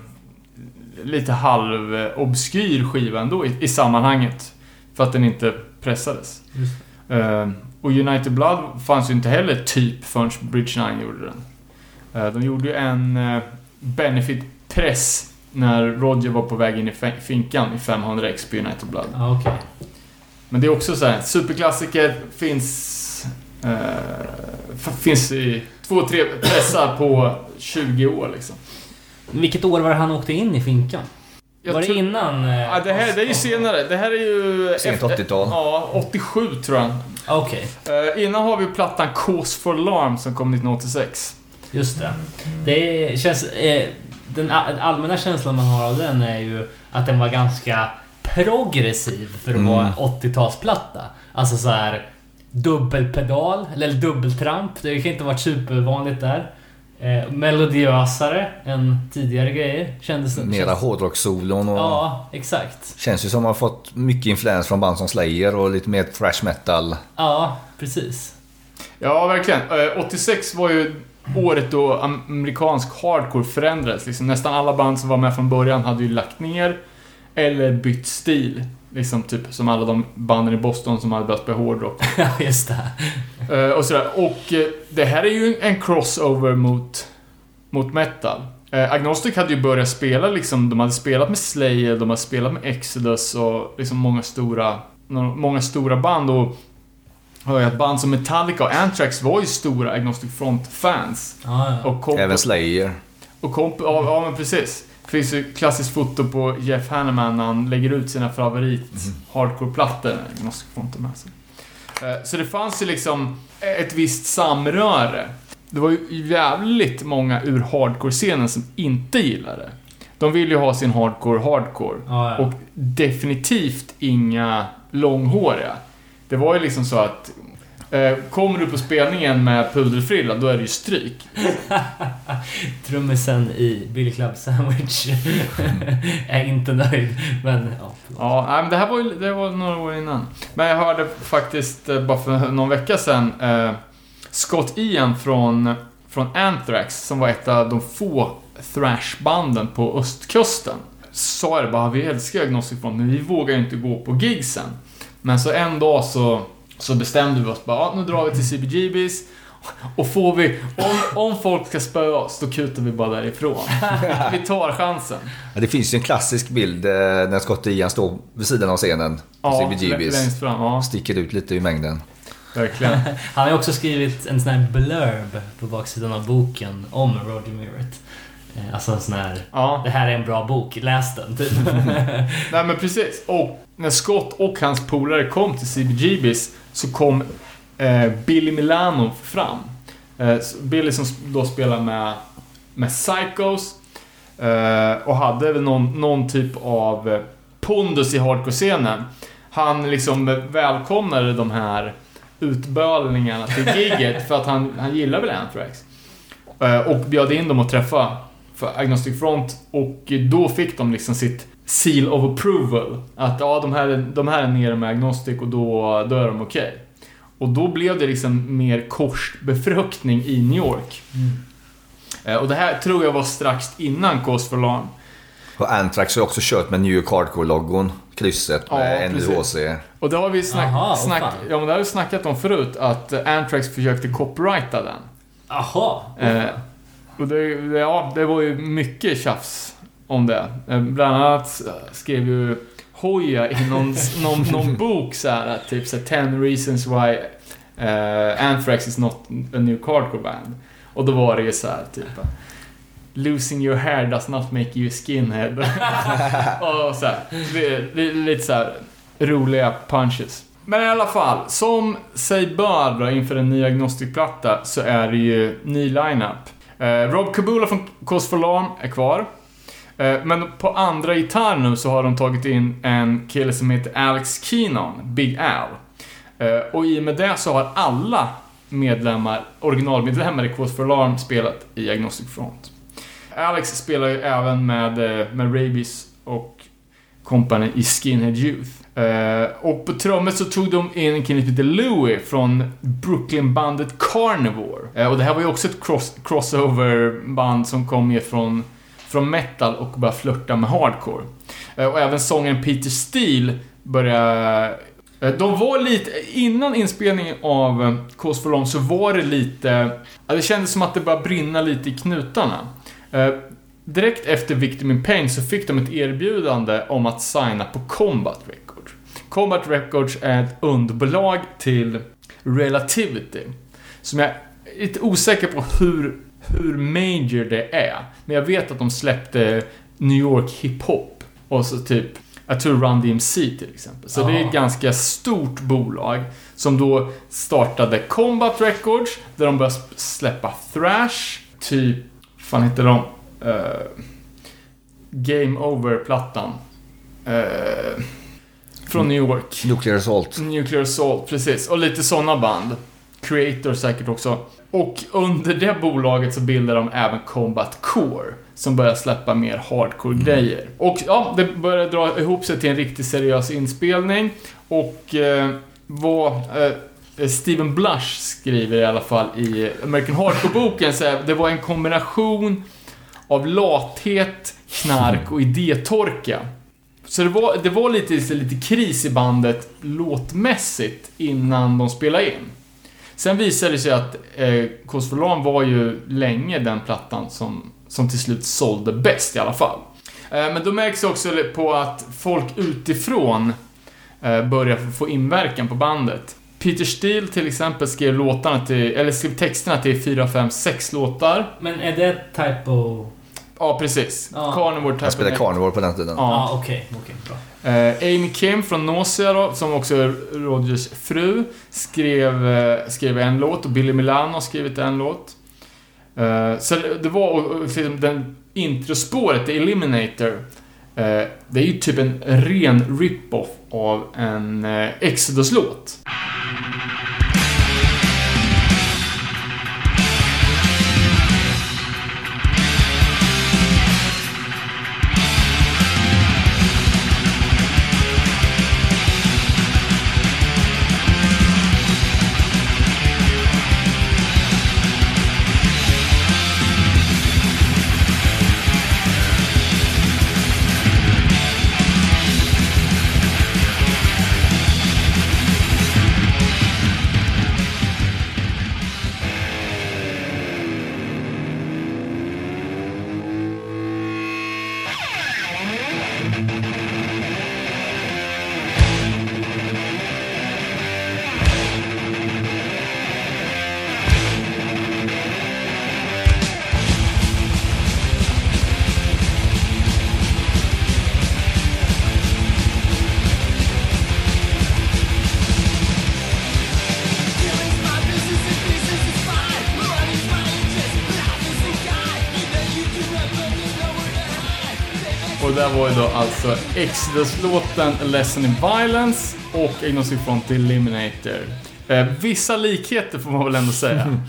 [SPEAKER 3] lite halv-obskyr skiva ändå i, i sammanhanget. För att den inte pressades. Eh, och United Blood fanns ju inte heller typ förrän Bridge 9 gjorde den. Eh, de gjorde ju en uh, Benefit-press när Roger var på väg in i finkan i 500x på United Blood.
[SPEAKER 2] Ja, okej.
[SPEAKER 3] Men det är också så här, superklassiker finns... eh, finns i två, tre pressar på 20 år liksom.
[SPEAKER 2] Vilket år var det han åkte in i finkan?
[SPEAKER 3] Jag
[SPEAKER 2] var det innan? eh,
[SPEAKER 3] Ja, det här det är ju senare. Det här är ju...
[SPEAKER 4] Sent
[SPEAKER 3] efter-
[SPEAKER 4] 80-tal.
[SPEAKER 3] Ja, 87 tror jag.
[SPEAKER 2] Ah, Okej,
[SPEAKER 3] Eh, innan har vi plattan Cause for Alarm som kom 1986.
[SPEAKER 2] just det. Det känns... Eh, den allmänna känslan man har av den är ju att den var ganska progressiv för att
[SPEAKER 4] Mm.
[SPEAKER 2] vara en 80-talsplatta. Alltså så här dubbelpedal, eller dubbeltramp. Det kan inte ha varit supervanligt där. Eh, melodiösare än tidigare grejer, kändes det.
[SPEAKER 4] Mera hårdrockssolon och...
[SPEAKER 2] Ja, exakt.
[SPEAKER 4] Känns ju som att man har fått mycket influens från band som Slayer och lite mer thrash metal.
[SPEAKER 2] Ja, precis.
[SPEAKER 3] Ja, verkligen. Eh, 86 var ju året då amerikansk hardcore förändrades. Liksom nästan alla band som var med från början hade ju lagt ner eller bytt stil. Liksom typ som alla de banden i Boston som hade börjat spela hårdrock.
[SPEAKER 2] Ja, just det.
[SPEAKER 3] Eh, och sådär. Och eh, det här är ju en crossover mot, mot metal. Eh, Agnostic hade ju börjat spela liksom, de hade spelat med Slayer, de hade spelat med Exodus och liksom många stora, många stora band och hör jag att band som Metallica och Anthrax var ju stora Agnostic Front-fans.
[SPEAKER 2] Ja, ja.
[SPEAKER 3] Och
[SPEAKER 4] Även Slayer.
[SPEAKER 3] och kom, ja, ja, men precis. Det finns ju klassiskt foto på Jeff Hanneman när han lägger ut sina favorit hardcore-plattor. Agnostic Front med sig. Eh, Så det fanns ju liksom ett visst samröre. Det var ju jävligt många ur hardcore-scenen som inte gillade. De vill ju ha sin hardcore hardcore.
[SPEAKER 2] Ja, ja.
[SPEAKER 3] Och definitivt inga långhåriga. Det var ju liksom så att eh, Kommer du på spelningen med pudelfrilla, då är det ju stryk.
[SPEAKER 2] Trummisen i Billy Club Sandwich är inte nöjd, men ja.
[SPEAKER 3] Ja, nej, men det här var ju det var några år innan. Men jag hörde faktiskt eh, bara för någon vecka sedan eh, Scott Ian från, från Anthrax, som var ett av de få thrashbanden på östkusten. Sa det bara, vi älskar Agnostic Front, men vi vågar ju inte gå på gigsen. Men så en dag så, så bestämde vi oss bara, ja, nu drar vi till CBGBs. Och får vi, om, om folk ska spöa oss, då kutar vi bara därifrån. Vi tar chansen.
[SPEAKER 4] Ja, det finns ju en klassisk bild eh, när Scott Ian står vid sidan av scenen.
[SPEAKER 3] Ja,
[SPEAKER 4] CBGBs.
[SPEAKER 3] längst fram. Ja,
[SPEAKER 4] Sticker ut lite i mängden.
[SPEAKER 3] verkligen.
[SPEAKER 2] Han har också skrivit en sån här blurb på baksidan av boken om Roger Murrett. Eh, Alltså en sån här,
[SPEAKER 3] Ja.
[SPEAKER 2] det här är en bra bok, läs den, typ.
[SPEAKER 3] Nej men precis. Och när Scott och hans polare kom till CBGBs så kom eh, Billy Milano fram. Eh, Billy som då spelar med, med Psychos eh, och hade väl någon, någon typ av eh, pondus i hardcore-scenen. Han liksom välkomnade de här utbölningarna till giget för att han, han gillar väl Anthrax. Eh, och bjöd in dem att träffa för Agnostic Front och då fick de liksom sitt seal of approval. Att ja, de här, är- de här är nere med Agnostic och då, då är de okej. Och då blev det liksom mer korsbefruktning i New York. Eh, Och det här tror jag var strax innan Cause for Alarm.
[SPEAKER 4] Och Anthrax har också kört med New York Hardcore-loggon. Krysset
[SPEAKER 3] Ja,
[SPEAKER 4] med
[SPEAKER 3] precis.
[SPEAKER 4] NUHC.
[SPEAKER 3] Och det har vi snack,
[SPEAKER 2] Aha,
[SPEAKER 3] snack, ja, men det har vi snackat om förut, att Anthrax försökte copyrighta den.
[SPEAKER 2] Jaha.
[SPEAKER 3] Eh, och det, det- ja, det var ju mycket tjafs om det. Eh, bland annat skrev ju Hoja i någon, någon, någon bok så här, att typ så här, 10 reasons why eh, Anthrax is not a new hardcore band. Och då var det ju så här typ Losing your hair does not make you skinhead. och så här, lite så här roliga punches. Men i alla fall, som sig bör då inför en ny Agnostic-platta så är det ju ny lineup. Eh, Rob Kabula från Cause for Lawn är kvar. Eh, men på andra gitarr nu så har de tagit in en kille som heter Alex Keenan, Big Al. Eh, och i och med det så har alla medlemmar, originalmedlemmar i Cause for Alarm spelat i Agnostic Front. Alex spelar ju även med, eh, med Rabies och company i Skinhead Youth. Eh, och på trummor så tog de in en kille som heter Louie från Brooklyn-bandet Carnivore. Eh, och det här var ju också ett cross, crossover-band som kom ner från, från metal och började flörta med hardcore. Eh, och även sångaren Peter Steele började... Eh, de var lite... Innan inspelningen av eh, Cause for Long så var det lite... Det kändes som att det började brinna lite i knutarna. Direkt efter Victim in Pain så fick de ett erbjudande om att signa på Combat Records. Combat Records är ett underbolag till Relativity. Som jag är lite osäker på hur, hur major det är. Men jag vet att de släppte New York hiphop. Och så typ, jag tror Run DMC till exempel. Så det är ett ganska stort bolag. Som då startade Combat Records. Där de började släppa thrash. Typ, fan heter de? Eh, Game Over-plattan. Eh, från New York.
[SPEAKER 4] Nuclear Assault.
[SPEAKER 3] Nuclear Assault, precis. Och lite sådana band. Creator säkert också. Och under det bolaget så bildar de även Combat Core. Som börjar släppa mer hardcore-grejer. Och ja, det börjar dra ihop sig till en riktigt seriös inspelning. Och eh, vad eh, Steven Blush skriver i alla fall i American Hardcore-boken, så här, det var en kombination av lathet, knark och idétorka. Så det var, det var lite, lite kris i bandet låtmässigt innan de spelade in. Sen visade det sig att eh, Cause for var ju länge den plattan som, som till slut sålde bäst i alla fall. Eh, men då märks det också på att folk utifrån eh, börjar få inverkan på bandet. Peter Steele till exempel skrev låtarna till, eller skrev texterna till 4, 5, 6 låtar.
[SPEAKER 2] Men är det typo...
[SPEAKER 3] Ja, precis.
[SPEAKER 2] Ja.
[SPEAKER 3] Carnivore type
[SPEAKER 4] Jag spelade Carnivore på den tiden.
[SPEAKER 3] Ja.
[SPEAKER 2] Okej. okej, bra.
[SPEAKER 3] Eh, Amy Kim från Nausea då, som också är Rogers fru, skrev, eh, skrev en låt och Billy Milano har skrivit en låt. Eh, så det var och- och den introspåret, The Eliminator, eh, det är ju typ en ren rip-off av en eh, Exodus-låt. Alltså Exodus-låten Lesson in Violence och Agnostic Front Eliminator. Eh, vissa likheter får man väl ändå säga.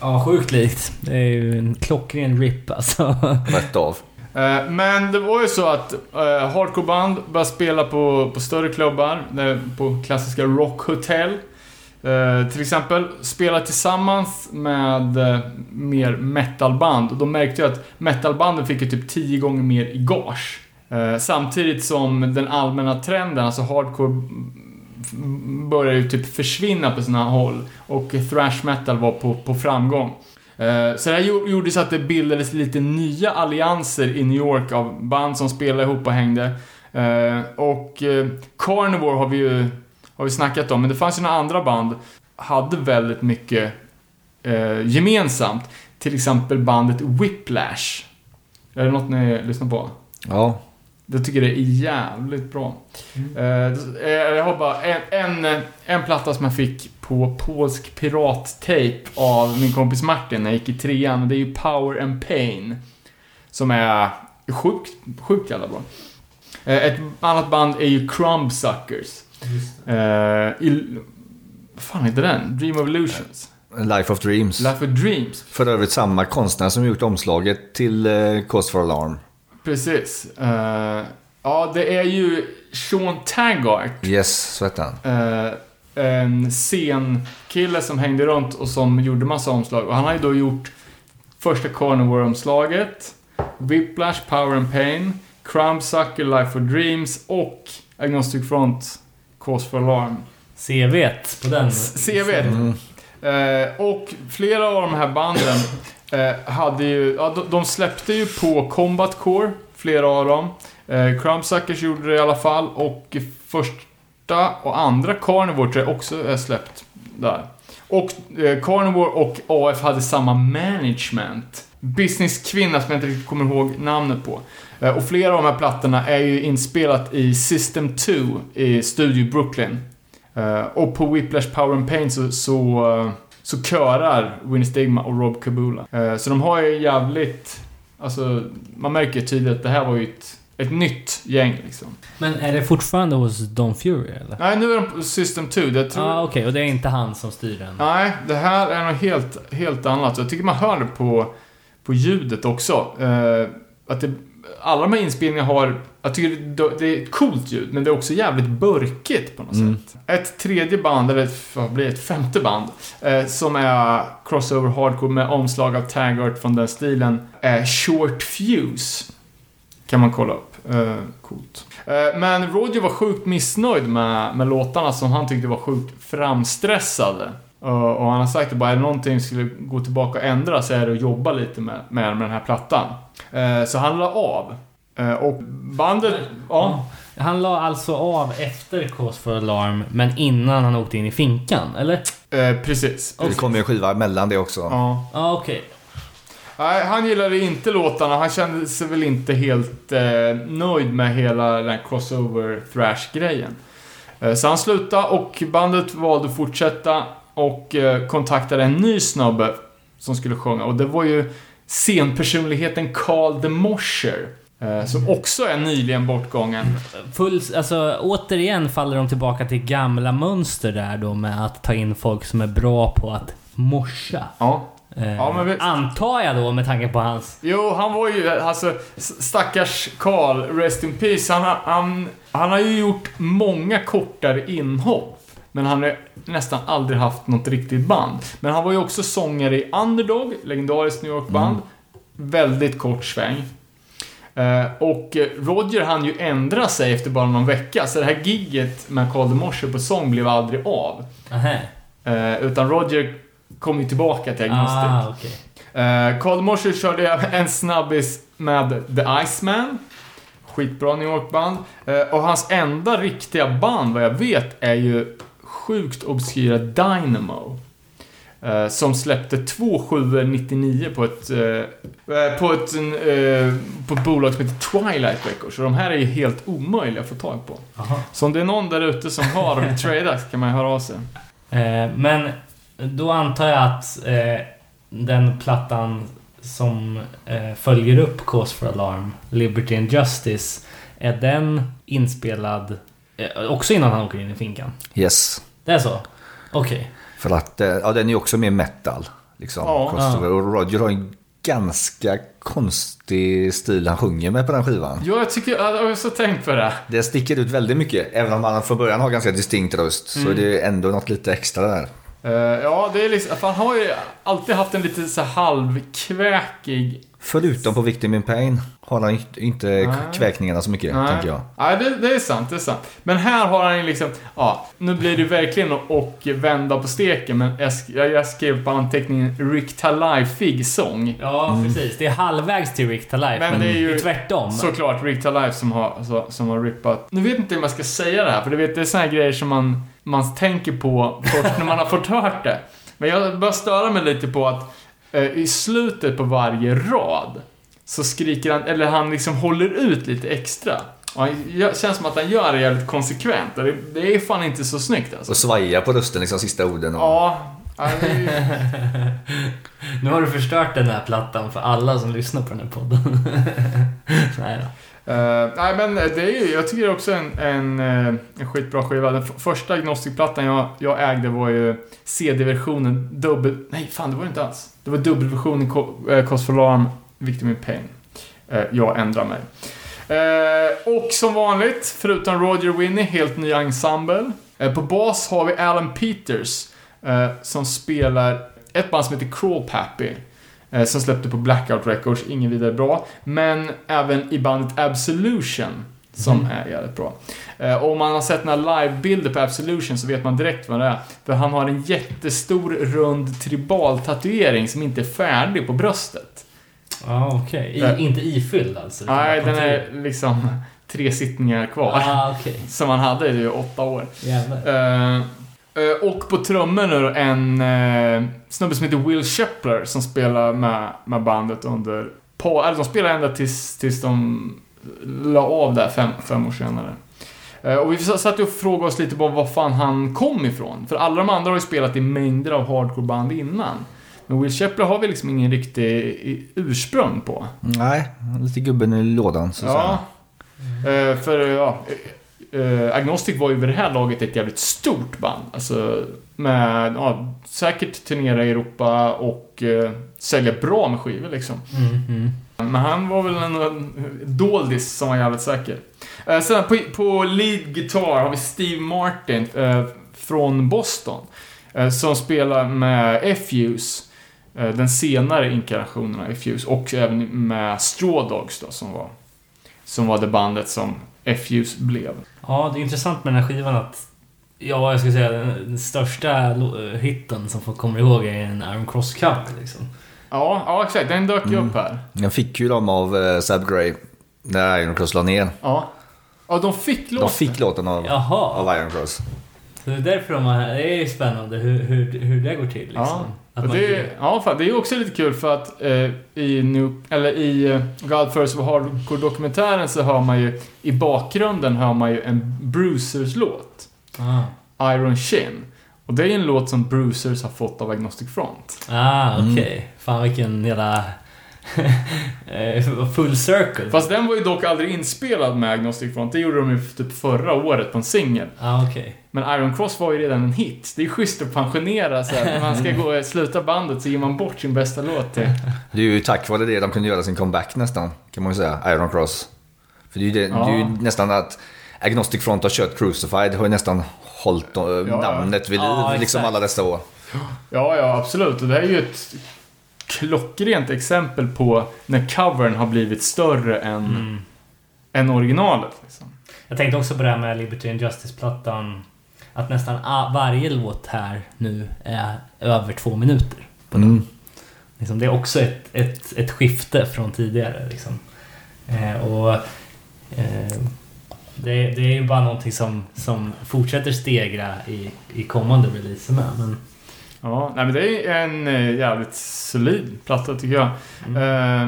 [SPEAKER 2] Ja, sjukt likt. Det är ju en klockren rip alltså.
[SPEAKER 4] Rätt av.
[SPEAKER 3] Eh, Men det var ju så att eh, hardcoreband började spela på, på större klubbar, eh, på klassiska Rock Hotel. Eh, till exempel spela tillsammans med eh, mer metalband. Och de märkte ju att metalbanden fick ju typ 10 gånger mer i gage. Eh, samtidigt som den allmänna trenden, alltså hardcore började ju typ försvinna på sina håll och thrash metal var på, på framgång. Eh, så det här gjorde så att det bildades lite nya allianser i New York av band som spelade ihop och hängde. Eh, och Carnivore har vi ju har vi snackat om, men det fanns ju några andra band hade väldigt mycket eh, gemensamt. Till exempel bandet Whiplash. Är det något ni lyssnar på?
[SPEAKER 4] Ja.
[SPEAKER 3] Jag tycker det är jävligt bra. Eh, eh, jag har bara en, en, en platta som jag fick på polsk pirattape av min kompis Martin när jag gick i trean. Det är ju Power and Pain. Som är sjukt, sjukt jävla bra. Eh, ett annat band är ju Crumbsuckers. Eh, i, vad fan heter den? Dream of Illusions?
[SPEAKER 4] Life of Dreams.
[SPEAKER 3] Life of Dreams.
[SPEAKER 4] För övrigt samma konstnär som gjort omslaget till eh, Cause for Alarm.
[SPEAKER 3] Precis. Eh, ja, det är ju Sean Taggart.
[SPEAKER 4] Yes, så hette han.
[SPEAKER 3] eh, en scenkille som hängde runt och som gjorde massa omslag. Och han har ju då gjort första Carnivore-omslaget, Whiplash, Power and Pain, Crumbsucker, Life of Dreams och Agnostic Front, Cause for Alarm.
[SPEAKER 2] CVt på den.
[SPEAKER 3] CV. Eh, och flera av de här banden Eh, hade ju, ja, de, de släppte ju på Combat Core, flera av dem. Eh, Crumbsuckers gjorde det i alla fall och första och andra Carnivore tror jag också är släppt där. Och eh, Carnivore och AF hade samma management. Businesskvinna som jag inte riktigt kommer ihåg namnet på. Eh, och flera av de här plattorna är ju inspelat i System 2 i Studio Brooklyn. Eh, och på Whiplash Power and Pain så, så, eh, så körar Winnie Stigma och Rob Kabula. Eh, så de har ju jävligt... Alltså, man märker tydligt att det här var ju ett, ett nytt gäng liksom.
[SPEAKER 2] Men är det fortfarande hos Don Fury eller?
[SPEAKER 3] Nej, nu är de på System 2. Jag tror...
[SPEAKER 2] Ja, ah, okej. Och det är inte han som styr den?
[SPEAKER 3] Nej, det här är något helt, helt annat. Jag tycker man hör det på, på ljudet också. Att det, alla de här inspelningarna har... Jag tycker det, är ett coolt ljud, men det är också jävligt burkigt på något sätt. Ett tredje band, eller vad blir ett femte band, eh, som är crossover hardcore med omslag av Taggart från den stilen, är Short Fuse. Kan man kolla upp. Eh, coolt. Eh, men Roger var sjukt missnöjd med, med låtarna som han tyckte var sjukt framstressade. Och han har sagt att bara är det någonting som skulle gå tillbaka och ändra så är det att jobba lite med, med, med den här plattan. Eh, så han la av. Eh, och bandet... Ja.
[SPEAKER 2] Han la alltså av efter Cause for Alarm, men innan han åkte in i finkan, eller?
[SPEAKER 3] Eh, precis.
[SPEAKER 4] Det kommer ju en skiva mellan det också.
[SPEAKER 3] Ja.
[SPEAKER 2] Ja, okej.
[SPEAKER 3] Nej, han gillade inte låtarna. Han kände sig väl inte helt eh, nöjd med hela den här crossover thrash-grejen. Eh, så han slutade och bandet valde att fortsätta och eh, kontaktade en ny snubbe som skulle sjunga. Och det var ju scenpersonligheten Carl de Mosher. Eh, som också är nyligen bortgången.
[SPEAKER 2] Full, alltså, återigen faller de tillbaka till gamla mönster där då med att ta in folk som är bra på att morsa.
[SPEAKER 3] Ja.
[SPEAKER 2] Eh,
[SPEAKER 3] Ja, vi-
[SPEAKER 2] Antar jag då med tanke på hans...
[SPEAKER 3] Jo, han var ju, alltså, stackars Carl, rest in peace. Han, har- han, han har ju gjort många kortare inhopp. Men han har nästan aldrig haft något riktigt band. Men han var ju också sångare i Underdog, legendariskt New York-band. Väldigt kort sväng. Eh, och eh, Roger han ju ändra sig efter bara någon vecka, så det här gigget med Carl de Morse på sång blev aldrig av.
[SPEAKER 2] Aha.
[SPEAKER 3] Eh, utan Roger kom ju tillbaka till Agnostic.
[SPEAKER 2] Ah, okej.
[SPEAKER 3] Uh, Carl Morse körde en snabbis med The Iceman. Skitbra New York-band. Eh, och hans enda riktiga band, vad jag vet, är ju sjukt obskyra Dynamo. Eh, som släppte två sjuor 99 på ett, eh, eh, på, ett, eh, på ett bolag som heter Twilight Records. Så de här är ju helt omöjliga att få tag på.
[SPEAKER 2] Aha.
[SPEAKER 3] Så om det är någon där ute som har dem i trade kan man ju höra av sig.
[SPEAKER 2] Eh, men då antar jag att eh, den plattan som följer upp Cause for Alarm, Liberty and Justice, är den inspelad också innan han åker in i finkan?
[SPEAKER 4] Yes.
[SPEAKER 2] Det är så? Okej.
[SPEAKER 4] För att eh, ja, den är också mer metal. Liksom,
[SPEAKER 3] Ja.
[SPEAKER 4] crossover. Och Roger har en ganska konstig stil han sjunger med på den skivan.
[SPEAKER 3] Ja, jag tycker, jag har också tänkt på det.
[SPEAKER 4] Det sticker ut väldigt mycket. Även om han från början har ganska distinkt röst så är det ändå något lite extra där.
[SPEAKER 3] Eh, ja, det är liksom, han har ju alltid haft en lite så halvkväkig...
[SPEAKER 4] Förutom på Victim in Pain har han inte-
[SPEAKER 3] Nej.
[SPEAKER 4] kväkningarna så mycket, tänker jag.
[SPEAKER 3] Nej, det, det är sant, det är sant. Men här har han ju liksom, ja, nu blir det verkligen att och vända på steken, men jag, jag, jag skrev på anteckningen Rick Talifig sång.
[SPEAKER 2] Ja, precis. Det är halvvägs till Rick Talife, men,
[SPEAKER 3] Men det är ju
[SPEAKER 2] tvärtom.
[SPEAKER 3] Såklart Rick Talife som har, så, som har rippat. Nu vet inte hur man ska säga det här, för du vet, det är såna här grejer som man, man tänker på först när man har fått hört det. Men jag börjar störa mig lite på att i slutet på varje rad så skriker han, eller han liksom håller ut lite extra. Och han gör, känns som att han gör det jävligt konsekvent och det, det är fan inte så snyggt alltså.
[SPEAKER 4] Och svaja på rösten, liksom sista orden. Och...
[SPEAKER 3] Ja, det ju-
[SPEAKER 2] Nu har du förstört den här plattan för alla som lyssnar på den här podden. Nej då.
[SPEAKER 3] Uh, nej men det är ju, jag tycker det är också en, en, eh, en skitbra skiva. Den första Agnostic-plattan jag, jag ägde var ju CD-versionen, dubbel... Nej fan det var det inte alls. Det var dubbelversionen Cost eh, Cause for Alarm, Victim in Pain. Uh, jag ändrar mig. Uh, och som vanligt, förutom Roger Winnie, helt ny ensemble. På bas har vi Alan Peters, som spelar ett band som heter Crawl Pappy. Eh, som släppte på Blackout Records, ingen vidare bra. Men även i bandet Absolution, som är jävligt bra. Eh, om man har sett några livebilder på Absolution så vet man direkt vad det är. För han har en jättestor rund tribal-tatuering som inte är färdig på bröstet.
[SPEAKER 2] Ja, okej. I-
[SPEAKER 3] Eh.
[SPEAKER 2] Inte ifylld alltså?
[SPEAKER 3] Nej, den är liksom tre sittningar kvar.
[SPEAKER 2] Ah, okej.
[SPEAKER 3] Som han hade i åtta år.
[SPEAKER 2] Jävlar.
[SPEAKER 3] Eh, och på trummor nu då, en uh, snubbe som heter Will Shepler som spelar med, med bandet under... På, eller de spelade ända tills, tills de la av där fem, fem år senare. Eh, och vi satt och frågade oss lite på var fan han kom ifrån. För alla de andra har ju spelat i mängder av hardcore-band innan. Men Will Shepler har vi liksom ingen riktig ursprung på.
[SPEAKER 4] Nej, lite gubben i lådan så att
[SPEAKER 3] Ja.
[SPEAKER 4] säga.
[SPEAKER 3] Eh, för ja, eh, Agnostic var ju vid det här laget ett jävligt stort band. Alltså med, ja, säkert turnera i Europa och eh, sälja bra med skivor liksom.
[SPEAKER 2] Mm, mm.
[SPEAKER 3] Men han var väl en, en doldis som var jävligt säker. Eh, sen på, på lead guitar har vi Steve Martin eh, från Boston. Eh, som spelar med F-Use. Eh, den senare inkarnationen av F-Use. Och även med Straw Dogs då som var, som var det bandet som F-Use blev.
[SPEAKER 2] Ja, det är intressant med den här skivan att Ja, jag skulle säga den, den största eh, hitten som folk kommer ihåg är en Iron Cross Cup liksom.
[SPEAKER 3] Ja, ja exakt. Den dök ju
[SPEAKER 4] Mm.
[SPEAKER 3] upp här.
[SPEAKER 4] Jag fick ju dem av uh, Sab Gray när Iron Cross la ner.
[SPEAKER 3] Ja. Ja, de fick
[SPEAKER 4] De
[SPEAKER 3] låten.
[SPEAKER 4] fick låten av,
[SPEAKER 2] Jaha.
[SPEAKER 4] av Iron Cross.
[SPEAKER 2] Så det är därför de har... Det är ju spännande hur, hur, hur det går till liksom.
[SPEAKER 3] Ja,
[SPEAKER 2] Att
[SPEAKER 3] och
[SPEAKER 2] man-
[SPEAKER 3] det, ja fan, det är också lite kul för att eh, i, New, eller i eh, God First of Hardcore-dokumentären så hör man ju i bakgrunden hör man ju en Bruisers-låt.
[SPEAKER 2] Ah,
[SPEAKER 3] Iron Shin. Och det är ju en låt som Bruisers har fått av Agnostic Front.
[SPEAKER 2] ah okej.
[SPEAKER 4] Mm.
[SPEAKER 2] Fan vilken jävla... eh, Full circle.
[SPEAKER 3] Fast den var ju dock aldrig inspelad med Agnostic Front. Det gjorde de ju typ förra året på en singel.
[SPEAKER 2] ah, okej.
[SPEAKER 3] Men Iron Cross var ju redan en hit. Det är schysst att pensionera så här. När man ska gå och sluta bandet så ger man bort sin bästa låt till...
[SPEAKER 4] Det är ju tack vare det de kunde göra sin comeback nästan, kan man ju säga. Iron Cross. För det är ju, det, det är ju
[SPEAKER 3] Ja.
[SPEAKER 4] nästan att Agnostic Front har kört Crucified, har ju nästan hållit eh,
[SPEAKER 3] ja.
[SPEAKER 4] namnet vid liv
[SPEAKER 2] Ja,
[SPEAKER 4] liksom
[SPEAKER 2] exakt.
[SPEAKER 4] alla dessa år.
[SPEAKER 3] Ja, ja, absolut. Och det här är ju ett klockrent exempel på när covern har blivit större än,
[SPEAKER 2] Mm.
[SPEAKER 3] än originalet. Liksom.
[SPEAKER 2] Jag tänkte också på det här med Liberty and Justice-plattan. Att nästan varje låt här nu är över två minuter.
[SPEAKER 4] Mm.
[SPEAKER 2] Liksom, det är också ett, ett, ett skifte från tidigare. Liksom. Eh, och eh, det, det är ju bara någonting som, som fortsätter stegra i, i kommande releaser med. Men,
[SPEAKER 3] Ja, nej, men det är en eh, jävligt solid platta tycker jag.
[SPEAKER 2] Mm.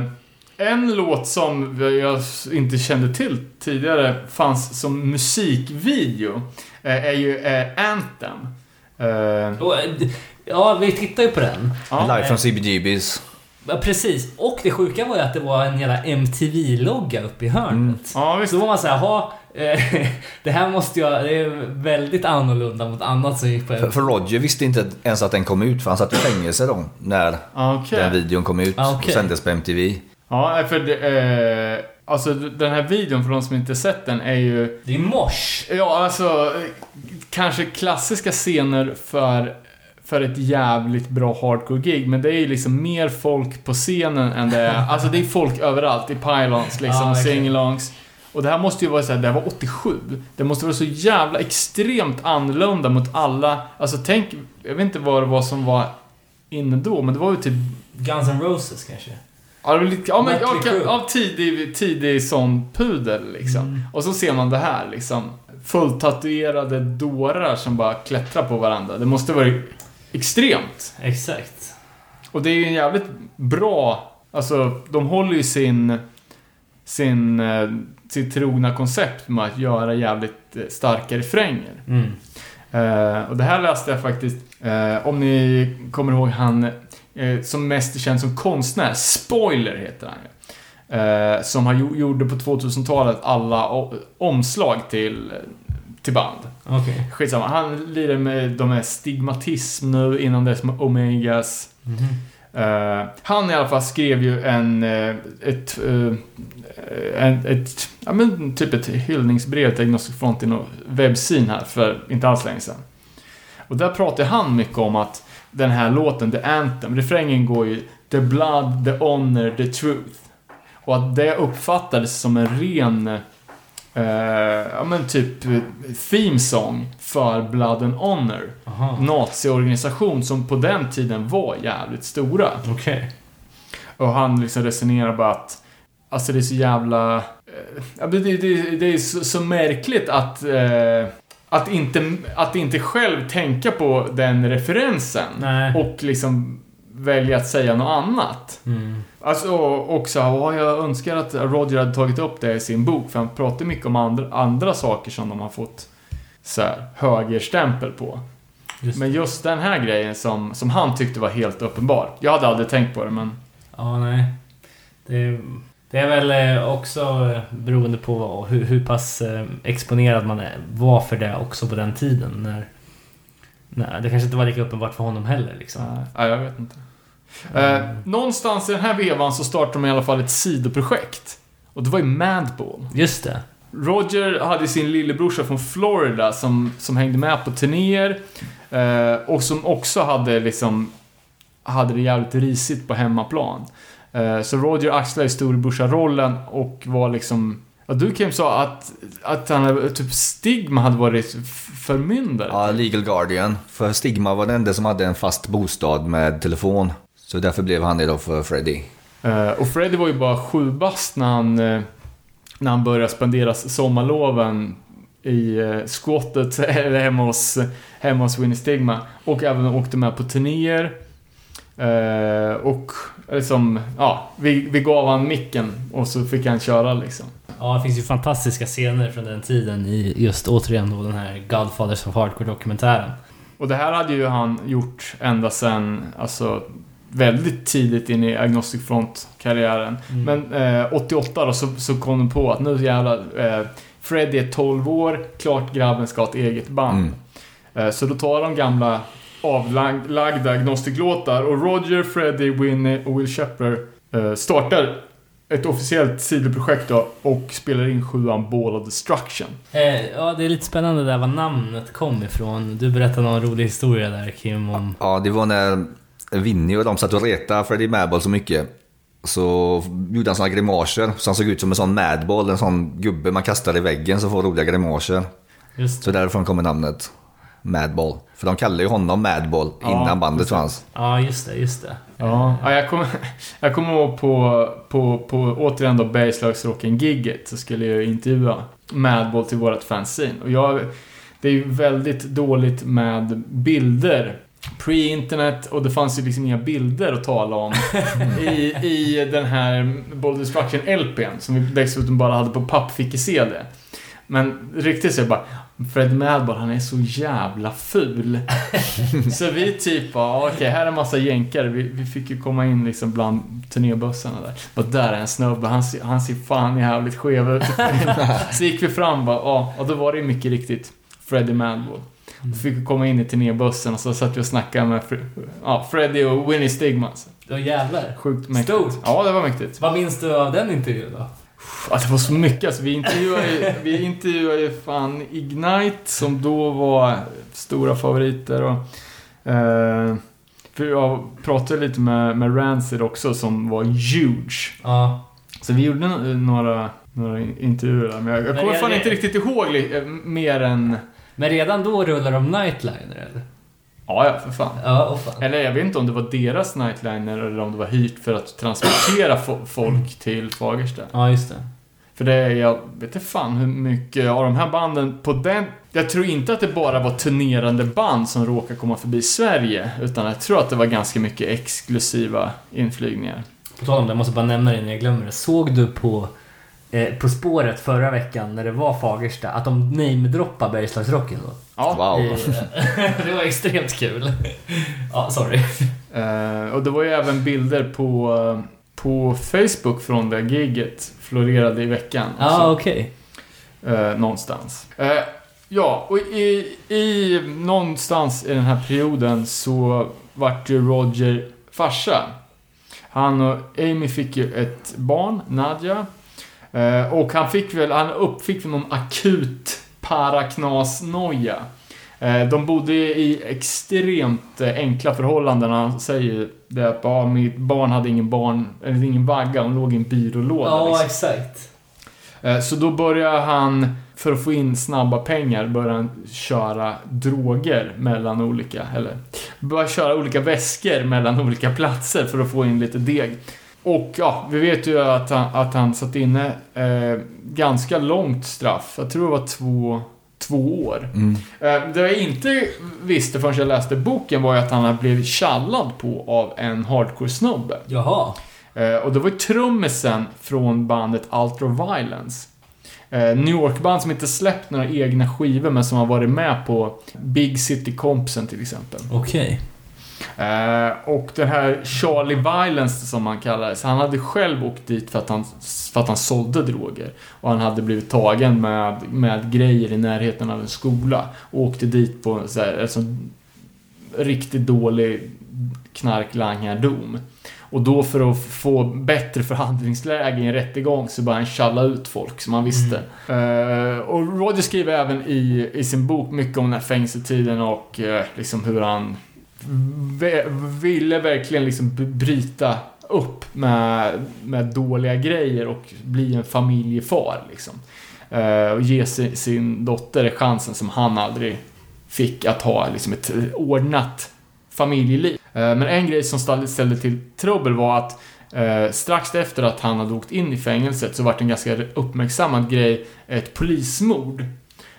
[SPEAKER 3] Eh, en låt som jag inte kände till tidigare fanns som musikvideo eh, är ju eh, Anthem. Eh,
[SPEAKER 2] och, eh, d- ja, vi tittar ju på den.
[SPEAKER 3] ja.
[SPEAKER 4] Live from CBGB's.
[SPEAKER 2] Ja, precis. Och det sjuka var ju att det var en jävla MTV-logga uppe i hörnet.
[SPEAKER 4] Mm.
[SPEAKER 3] ja, visst.
[SPEAKER 2] Så var man såhär, eh, det här måste jag... Det är väldigt annorlunda mot annat som gick på
[SPEAKER 4] För, för Roger visste inte ens att den kom ut, för han satt i fängelse då, när
[SPEAKER 3] Okej.
[SPEAKER 4] den videon kom ut
[SPEAKER 2] Ah, okej.
[SPEAKER 4] och sändes på MTV.
[SPEAKER 3] Ja, för det, eh, alltså den här videon för de som inte sett den är ju
[SPEAKER 2] Det är mosh.
[SPEAKER 3] Ja, alltså eh, kanske klassiska scener för, för ett jävligt bra hardcore-gig. Men det är ju liksom mer folk på scenen än det är... Alltså det är folk överallt. I pylons liksom,
[SPEAKER 2] Ja, verkligen.
[SPEAKER 3] singalongs. Och det här måste ju vara så här, det här var 87. Det måste vara så jävla extremt annorlunda mot alla... Alltså tänk, jag vet inte vad det var som var inne då, men det var ju typ...
[SPEAKER 2] Guns N' Roses kanske.
[SPEAKER 3] Ja, det var lite, ja, men,
[SPEAKER 2] Mötley
[SPEAKER 3] ja,
[SPEAKER 2] Crüe.
[SPEAKER 3] ja, tidig, tidig sån pudel liksom.
[SPEAKER 2] Mm.
[SPEAKER 3] Och så ser man det här liksom. Fulltatuerade dårar som bara klättrar på varandra. Det måste vara extremt.
[SPEAKER 2] Exakt.
[SPEAKER 3] Och det är ju en jävligt bra... Alltså, de håller ju sin... Sin... Sitt trogna koncept med att göra jävligt eh, starka refränger.
[SPEAKER 2] Mm.
[SPEAKER 3] Eh, och det här läste jag faktiskt, eh, om ni kommer ihåg han eh, som mest känd som konstnär, Spoiler heter han ju. Som har gjo- gjorde på 2000-talet alla omslag till, till band.
[SPEAKER 2] Okej.
[SPEAKER 3] Skitsamma, han lirar med de här Stigmatism nu, innan dess med Omegas.
[SPEAKER 2] Mhm.
[SPEAKER 3] Eh, han i alla fall skrev ju en, eh, ett, eh, en, ett, ja men typ ett hyllningsbrev till Agnostic Front i webbsyn här för inte alls länge sedan. Och där pratar han mycket om att den här låten, The Anthem, refrängen går ju The Blood, The Honor, The Truth. Och att det uppfattades som en ren, eh, ja men typ theme song för Blood and Honor
[SPEAKER 2] Aha.
[SPEAKER 3] naziorganisation som på den tiden var jävligt stora.
[SPEAKER 2] Okej.
[SPEAKER 3] Och han liksom resonerar bara att Alltså det är så jävla... ja, men det, det, det är så, så märkligt att... Eh, att, inte, att inte själv tänka på den referensen.
[SPEAKER 2] Nej.
[SPEAKER 3] Och liksom välja att säga något annat.
[SPEAKER 2] Mm.
[SPEAKER 3] Alltså också, ja, jag önskar att Roger hade tagit upp det i sin bok. För han pratar mycket om andra, andra saker som de har fått så här, högerstämpel på.
[SPEAKER 2] Just.
[SPEAKER 3] Men just den här grejen som, som han tyckte var helt uppenbar. Jag hade aldrig tänkt på det, men...
[SPEAKER 2] Ja, nej. Det, det är väl eh, också eh, beroende på vad, hur, hur pass eh, exponerad man är, var för det också på den tiden. När, nej, det kanske inte var lika uppenbart för honom heller. Liksom.
[SPEAKER 3] Nej, jag vet inte. Eh, någonstans i den här vevan så startade de i alla fall ett sidoprojekt. Och det var ju Madball.
[SPEAKER 2] Just det.
[SPEAKER 3] Roger hade sin lillebrorsa från Florida som, som hängde med på turnéer. Eh, och som också hade liksom... Hade det jävligt risigt på hemmaplan. Eh, så Roger axlade storebrorsa-rollen och var liksom... Ja, du Kim sa att, att han typ Stigma hade varit förmyndare.
[SPEAKER 4] Ja, Legal Guardian. För Stigma var den enda som hade en fast bostad med telefon. Så därför blev han det då för Freddy.
[SPEAKER 3] Eh, och Freddy var ju bara sju bast när han, eh, när han började spendera sommarloven i eh, squattet eller hemma hos, hemma hos Winnie Stigma. Och även åkte med på turnéer. Och liksom, ja, vi, vi gav han micken och så fick han köra liksom.
[SPEAKER 2] Ja, det finns ju fantastiska scener från den tiden i just återigen då den här Godfathers of Hardcore-dokumentären.
[SPEAKER 3] Och det här hade ju han gjort ända sen, alltså väldigt tidigt in i Agnostic Front-karriären.
[SPEAKER 2] Mm.
[SPEAKER 3] Men eh, 88 då så, så kom de på att nu jävlar, eh, Freddy är 12 år, klart grabben ska ha ett eget band.
[SPEAKER 4] Mm.
[SPEAKER 3] Eh, så då tar de gamla avlagda Agnostic-låtar och Roger, Freddy, Winnie och Will Shepard eh, startar ett officiellt sidoprojekt då och spelar in sjuan Ball of Destruction.
[SPEAKER 2] Eh, ja, det är lite spännande där var namnet kom ifrån. Du berättade någon rolig historia där Kim om...
[SPEAKER 4] Ja, det var när Vinny och de satt och retade Freddie Madball så mycket. Så gjorde han såna grimaser, så han såg ut som en sån Madball, en sån gubbe man kastar i väggen som får roliga grimaser. Så därifrån kommer namnet Madball. För de kallade ju honom Madball
[SPEAKER 3] Ja,
[SPEAKER 4] innan bandet fanns.
[SPEAKER 2] Ja, just det, just det.
[SPEAKER 3] Ja, ja jag kommer jag kommer ihåg på, på, på återigen då Bergslagsrocken-gigget så skulle jag intervjua Madball till vårt fanzine. Och jag, det är ju väldigt dåligt med bilder. Pre-internet och det fanns ju liksom inga bilder att tala om i, i den här Ball Destruction LPn som vi dessutom bara hade på pappficke-CD. Men riktigt så är bara Fred Madball, han är så jävla ful. så vi typ bara, okej, här är en massa jänkare. Vi, vi fick ju komma in liksom bland turnébussarna där. Och där är en snubbe, han, ser- han ser fan jävligt skev ut. så gick vi fram bara, ja, och då var det ju mycket riktigt Freddie Madball. Då fick komma in i turnébussen och så satt vi och snackade med Fre- ja, Freddie och Winnie Stigmas.
[SPEAKER 2] Då jävlar.
[SPEAKER 3] Sjukt mäktigt.
[SPEAKER 2] Stort.
[SPEAKER 3] Ja, det var mäktigt.
[SPEAKER 2] Vad minns du av den intervjun då?
[SPEAKER 3] Ja, det var så mycket. Alltså, vi intervjuade ju, vi intervjuade ju fan Ignite som då var stora favoriter. Och, eh, för jag pratade lite med, med Rancid också som var huge.
[SPEAKER 2] Ja.
[SPEAKER 3] Så vi gjorde några, några intervjuer där. Men jag, jag kommer fan
[SPEAKER 2] det-
[SPEAKER 3] inte riktigt ihåg mer än...
[SPEAKER 2] Men redan då rullar de Nightliner eller?
[SPEAKER 3] Ja, ja, för fan.
[SPEAKER 2] Ja, åh fan.
[SPEAKER 3] Eller jag vet inte om det var deras nightliner eller om det var hyrt för att transportera fo- folk till Fagersta.
[SPEAKER 2] Ja, just det.
[SPEAKER 3] För det är, jag vet inte fan hur mycket av de här banden på den... Jag tror inte att det bara var turnerande band som råkade komma förbi Sverige. Utan jag tror att det var ganska mycket exklusiva inflygningar.
[SPEAKER 2] På tal om det, jag måste bara nämna det när jag glömmer det. Såg du på eh, På spåret förra veckan när det var Fagersta att de namedroppade Bergslagsrocken då?
[SPEAKER 3] Ja.
[SPEAKER 4] Wow.
[SPEAKER 2] I, det var extremt kul. Ja, sorry.
[SPEAKER 3] Eh, och det var ju även bilder på, eh, på Facebook från det giget. Florerade i veckan.
[SPEAKER 2] Ja,
[SPEAKER 3] också.
[SPEAKER 2] okej.
[SPEAKER 3] eh, någonstans. Eh, ja, och i, i någonstans i den här perioden så vart ju Roger farsa. Han och Amy fick ju ett barn, Nadja. Eh, och han fick väl, han uppfick väl någon akut paraknasnoja. Eh, de bodde i extremt eh, enkla förhållanden. Han säger det att ja, mitt barn hade ingen barn, eller ingen vagga, hon låg i en byrålåda.
[SPEAKER 2] Ja,
[SPEAKER 3] liksom.
[SPEAKER 2] exakt.
[SPEAKER 3] Eh, Så då börjar han, för att få in snabba pengar, börjar han köra droger mellan olika, eller börjar köra olika väskor mellan olika platser för att få in lite deg. Och ja, vi vet ju att han, att han satt inne eh, ganska långt straff. Jag tror det var två, två år.
[SPEAKER 4] Mm.
[SPEAKER 3] Eh, det jag inte visste förrän jag läste boken var ju att han hade blivit tjallad på av en hardcore-snubbe.
[SPEAKER 2] Jaha.
[SPEAKER 3] Eh, och det var ju trummisen från bandet Ultra Violence. Eh, New York-band som inte släppt några egna skivor men som har varit med på Big City Compsen till exempel.
[SPEAKER 2] Okej.
[SPEAKER 3] Eh, och den här Charlie Violence som han kallades, han hade själv åkt dit för att han, för att han sålde droger. Och han hade blivit tagen med, med grejer i närheten av en skola. Och åkte dit på så här, sån riktigt dålig knarklangardom. Och då för att få bättre förhandlingsläge i en rättegång så började han tjalla ut folk som han visste. Eh, och Roger skriver även i, i sin bok mycket om den här fängelsetiden och eh, liksom hur han ville verkligen liksom bryta upp med, med dåliga grejer och bli en familjefar liksom. Eh, och ge sin, sin dotter chansen som han aldrig fick att ha liksom ett ordnat familjeliv. Eh, Men en grej som ställde ställde till trubbel var att Eh, strax efter att han hade åkt in i fängelset så var det en ganska uppmärksammad grej, ett polismord.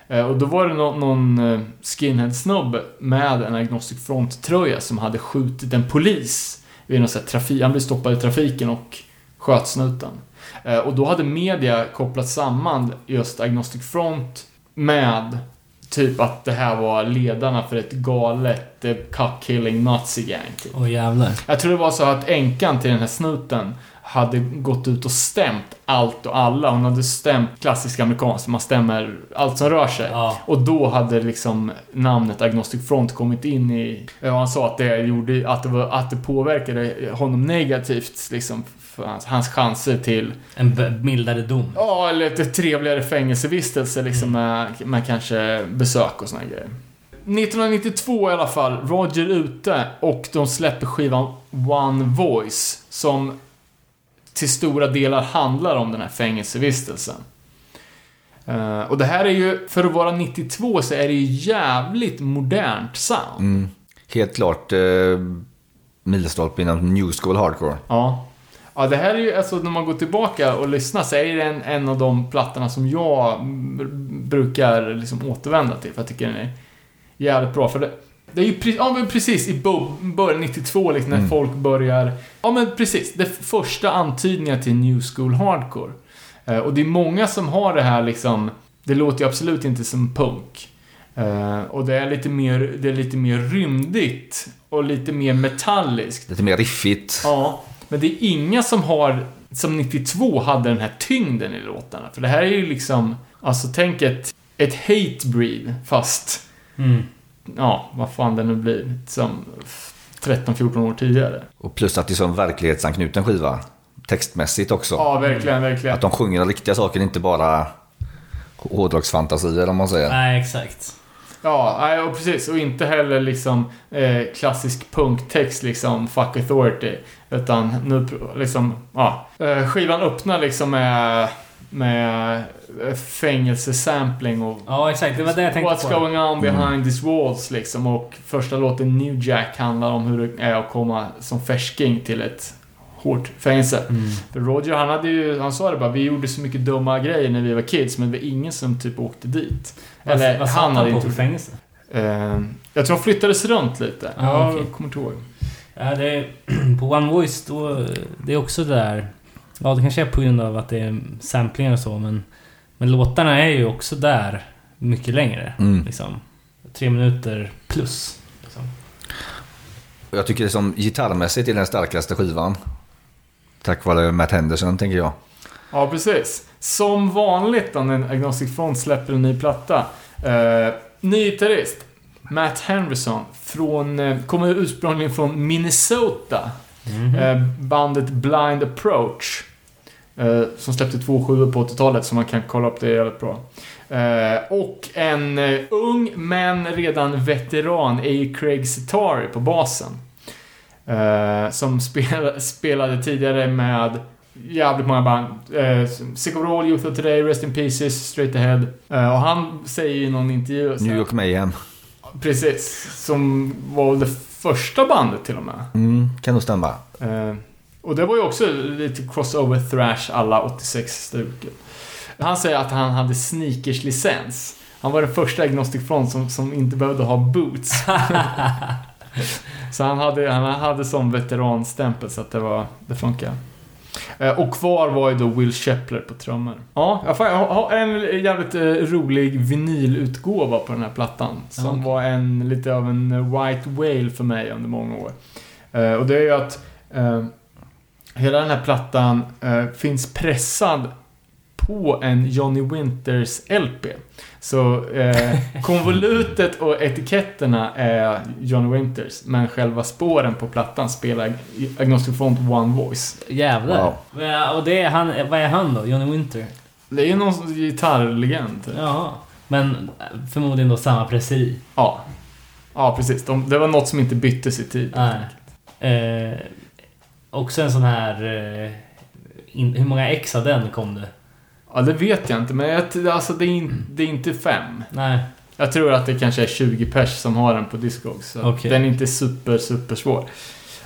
[SPEAKER 3] Eh, och då var det nå- någon eh, skinhead-snubbe med en Agnostic Front-tröja som hade skjutit en polis vid någon trafik, han blev stoppad i trafiken och sköt snuten. Eh, och då hade media kopplat samman just Agnostic Front med typ att det här var ledarna för ett galet cock-killing nazi-gang. Typ.
[SPEAKER 2] Åh jävlar.
[SPEAKER 3] Jag tror det var så att änkan till den här snuten hade gått ut och stämt allt och alla. Hon hade stämt klassisk amerikanskt, man stämmer allt som rör sig.
[SPEAKER 2] Ja.
[SPEAKER 3] Och då hade liksom namnet Agnostic Front kommit in i... Ja, han sa att det gjorde, att det, var, att det påverkade honom negativt liksom för hans, hans chanser till,
[SPEAKER 2] En mildare dom.
[SPEAKER 3] ja, eller ett trevligare fängelsevistelse liksom med, med kanske besök och såna grejer. 1992 i alla fall, Roger ute och de släpper skivan One Voice som till stora delar handlar om den här fängelsevistelsen. Eh, och det här är ju, för att vara 92 så är det ju jävligt modernt sound.
[SPEAKER 4] Mm. Helt klart eh, milstolpe inom New School Hardcore.
[SPEAKER 3] Ja. Ja, det här är ju, alltså när man går tillbaka och lyssnar så är det en, en av de plattorna som jag brukar liksom återvända till. För jag tycker den är jävligt bra. För det, det är ju pre, ja, men precis i början 92 liksom när
[SPEAKER 4] Mm.
[SPEAKER 3] folk börjar... Ja men precis, det första antydningar till New School Hardcore. Eh, och det är många som har det här liksom... Det låter ju absolut inte som punk. Eh, och det är lite mer, det är lite mer rymdigt och lite mer metalliskt.
[SPEAKER 4] Lite mer riffigt.
[SPEAKER 3] Ja, men det är inga som har, som 92 hade den här tyngden i låtarna. För det här är ju liksom, alltså tänk ett, ett hate breed, fast,
[SPEAKER 2] Mm.
[SPEAKER 3] Ja, vad fan det nu blir, som 13-14 år tidigare.
[SPEAKER 4] Och plus att det är sån verklighetsanknuten skiva. Textmässigt också.
[SPEAKER 3] Ja, verkligen, verkligen.
[SPEAKER 4] Att de sjunger riktiga saker, inte bara hårdrocksfantasier om man säger.
[SPEAKER 2] Nej, exakt.
[SPEAKER 3] Ja, och precis. Och inte heller liksom eh, klassisk punktext liksom, fuck authority. Utan nu liksom, ja. Eh, skivan öppnar liksom med, med eh, fängelsesampling och
[SPEAKER 2] Ja, exakt. Det var det jag tänkte
[SPEAKER 3] What's
[SPEAKER 2] på.
[SPEAKER 3] going on behind
[SPEAKER 4] Mm.
[SPEAKER 3] these walls liksom. Och första låten New Jack handlar om hur det är att komma som färsking till ett hårt fängelse.
[SPEAKER 2] Mm.
[SPEAKER 3] För Roger han hade ju, han sa det bara, vi gjorde så mycket dumma grejer när vi var kids men det var ingen som typ åkte dit.
[SPEAKER 2] Vad,
[SPEAKER 3] Eller
[SPEAKER 2] vad
[SPEAKER 3] han
[SPEAKER 2] han,
[SPEAKER 3] hade
[SPEAKER 2] på
[SPEAKER 3] inte
[SPEAKER 2] för fängelse?
[SPEAKER 3] Eh, jag tror han flyttades runt lite.
[SPEAKER 2] Ah,
[SPEAKER 3] jag kommer inte ihåg.
[SPEAKER 2] Ja, det är, på One Voice då, det är också det där... Ja, det kanske är på grund av att det är samplingar och så, men... Men låtarna är ju också där mycket längre.
[SPEAKER 4] Mm.
[SPEAKER 2] Liksom. Tre minuter plus. Liksom.
[SPEAKER 4] Jag tycker det som gitarrmässigt är den starkaste skivan. Tack vare Matt Henderson, tänker jag.
[SPEAKER 3] Ja, precis. Som vanligt då när Agnostic Front släpper en ny platta. Eh, ny gitarrist. Matt Henderson. Från, eh, kommer ursprungligen från Minnesota.
[SPEAKER 2] Mhm.
[SPEAKER 3] Eh, bandet Blind Approach. Eh, som släppte två sjuor på 80-talet, så man kan kolla upp det jävligt bra. Eh, och en ung men redan veteran är ju Craig Sitari på basen. Som spel, spelade tidigare med jävligt många band. Eh, Sick of All, Youth of Today, Rest in Pieces, Straight Ahead. Eh, och han säger i någon intervju...
[SPEAKER 4] New York Mayhem.
[SPEAKER 3] Precis. Som var väl det första bandet till och med.
[SPEAKER 4] Mm, kan nog stämma.
[SPEAKER 3] Eh, och det var ju också lite crossover thrash alla 86-stuket. Han säger att han hade sneakers-licens. Han var den första Agnostic Front som, som inte behövde ha boots. så han hade, han hade sån veteranstämpel så att det var, det funkar. Eh, och kvar var ju då Will Shepler på trummor. Ja, jag har en jävligt eh, rolig vinylutgåva på den här plattan. Som
[SPEAKER 2] okej.
[SPEAKER 3] var en, lite av en eh, white whale för mig under många år. Och det är ju att eh, hela den här plattan eh, finns pressad på en Johnny Winters LP. Så eh, konvolutet och etiketterna är Johnny Winters, men själva spåren på plattan spelar Agnostic Front One Voice.
[SPEAKER 2] Jävlar.
[SPEAKER 4] Wow.
[SPEAKER 2] Och det är han, vad är han då? Johnny Winter?
[SPEAKER 3] Det är ju någon gitarrlegend. typ.
[SPEAKER 2] Jaha. Men förmodligen då samma presseri.
[SPEAKER 3] Ja. Ja, precis. De, det var något som inte byttes i tid.
[SPEAKER 2] Nej. Eh, också en sån här... Eh, in, hur många ex av den kom det?
[SPEAKER 3] Ja, det vet jag inte, men jag, alltså, det, är in, det är inte fem.
[SPEAKER 2] Nej.
[SPEAKER 3] Jag tror att det kanske är 20 pers som har den på Discogs. Så
[SPEAKER 2] Okej.
[SPEAKER 3] Den är inte super, super svår.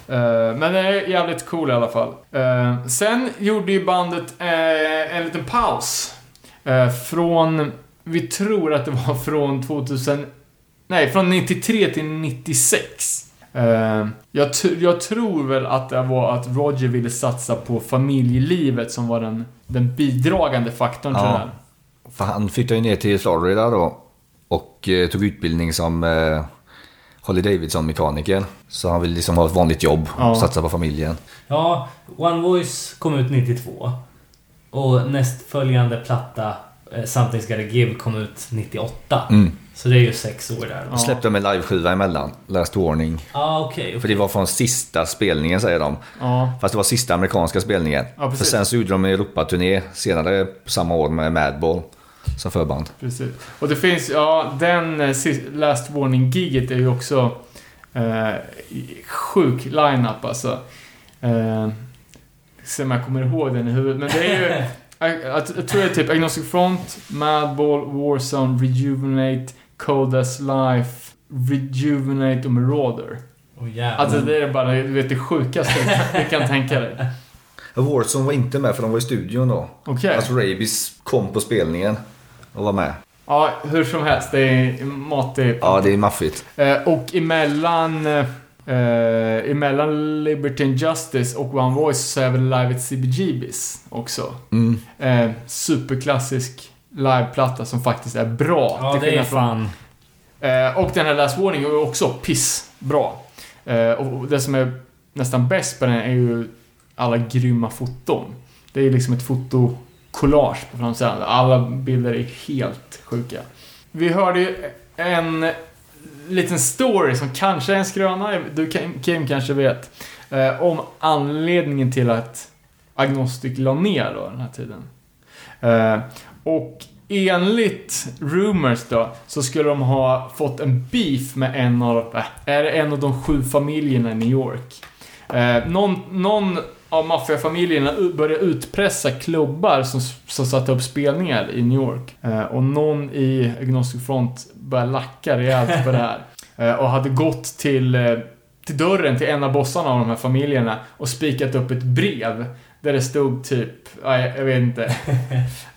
[SPEAKER 3] Eh, men den är jävligt cool i alla fall. Eh, sen gjorde ju bandet eh, en liten paus. Från, vi tror att det var från 2000, nej från 93 till 96. Eh, jag, jag tror väl att det var att Roger ville satsa på familjelivet som var den, den bidragande faktorn till
[SPEAKER 4] Ja.
[SPEAKER 3] det här.
[SPEAKER 4] För han flyttade ju ner till Florida då och eh, tog utbildning som eh, Harley Davidson-mekaniker. Så han vill liksom ha ett vanligt jobb
[SPEAKER 3] Ja.
[SPEAKER 4] och satsa på familjen.
[SPEAKER 2] Ja, One Voice kom ut 92. Och nästföljande platta, eh, Something's Gotta Give, kom ut 98.
[SPEAKER 4] Mm.
[SPEAKER 2] Så det är ju sex år där.
[SPEAKER 3] Ja.
[SPEAKER 2] Ja,
[SPEAKER 4] Släppte de en liveskiva emellan, Last Warning.
[SPEAKER 2] ah, okej.
[SPEAKER 4] För det var från sista spelningen säger de.
[SPEAKER 3] Ja,
[SPEAKER 4] Fast det var sista amerikanska spelningen.
[SPEAKER 3] Ja,
[SPEAKER 4] För sen så gjorde de en Europaturné senare samma år med Madball som förband.
[SPEAKER 3] precis. Och det finns, ja, den eh, Last Warning-giget är ju också eh, sjuk line-up alltså. Eh, se om jag kommer ihåg den i huvudet, men det är ju... jag, jag, jag tror det är typ Agnostic Front, Madball, Warzone, Rejuvenate, Cold as Life, Rejuvenate och Marauder.
[SPEAKER 2] Oh.
[SPEAKER 3] Alltså det är bara, du vet, det sjukaste du kan tänka dig.
[SPEAKER 4] Warzone var inte med för de var i studion då.
[SPEAKER 3] Okej.
[SPEAKER 4] Alltså Rabies kom på spelningen och var med.
[SPEAKER 3] Ja, hur som helst. Det är matig.
[SPEAKER 4] Ja, det är maffigt.
[SPEAKER 3] Eh, och emellan, eh, emellan Liberty and Justice och One Voice så är väl Live at CBGB's också.
[SPEAKER 4] Mm.
[SPEAKER 3] Eh, superklassisk liveplatta som faktiskt är bra.
[SPEAKER 2] Ja, det är
[SPEAKER 3] från-
[SPEAKER 2] fan...
[SPEAKER 3] Eh, och den här Last Warning är också pissbra. Eh, och det som är nästan bäst på den är ju alla grymma foton. Det är liksom ett fotokollage på framsidan. Alla bilder är helt sjuka. Vi hörde ju en liten story som kanske är en skröna, du Kim- Kim kanske vet. Eh, om anledningen till att Agnostic la ner då den här tiden. Eh, och enligt rumors då, så skulle de ha fått en beef med en av, eh, är det en av de sju familjerna i New York. Eh, någon, någon av maffiafamiljerna började utpressa klubbar som, som satte upp spelningar i New York. Eh, och någon i Agnostic Front började lacka rejält på det här. Eh, och hade gått till, eh, till dörren till en av bossarna av de här familjerna och spikat upp ett brev där det stod typ, jag vet inte.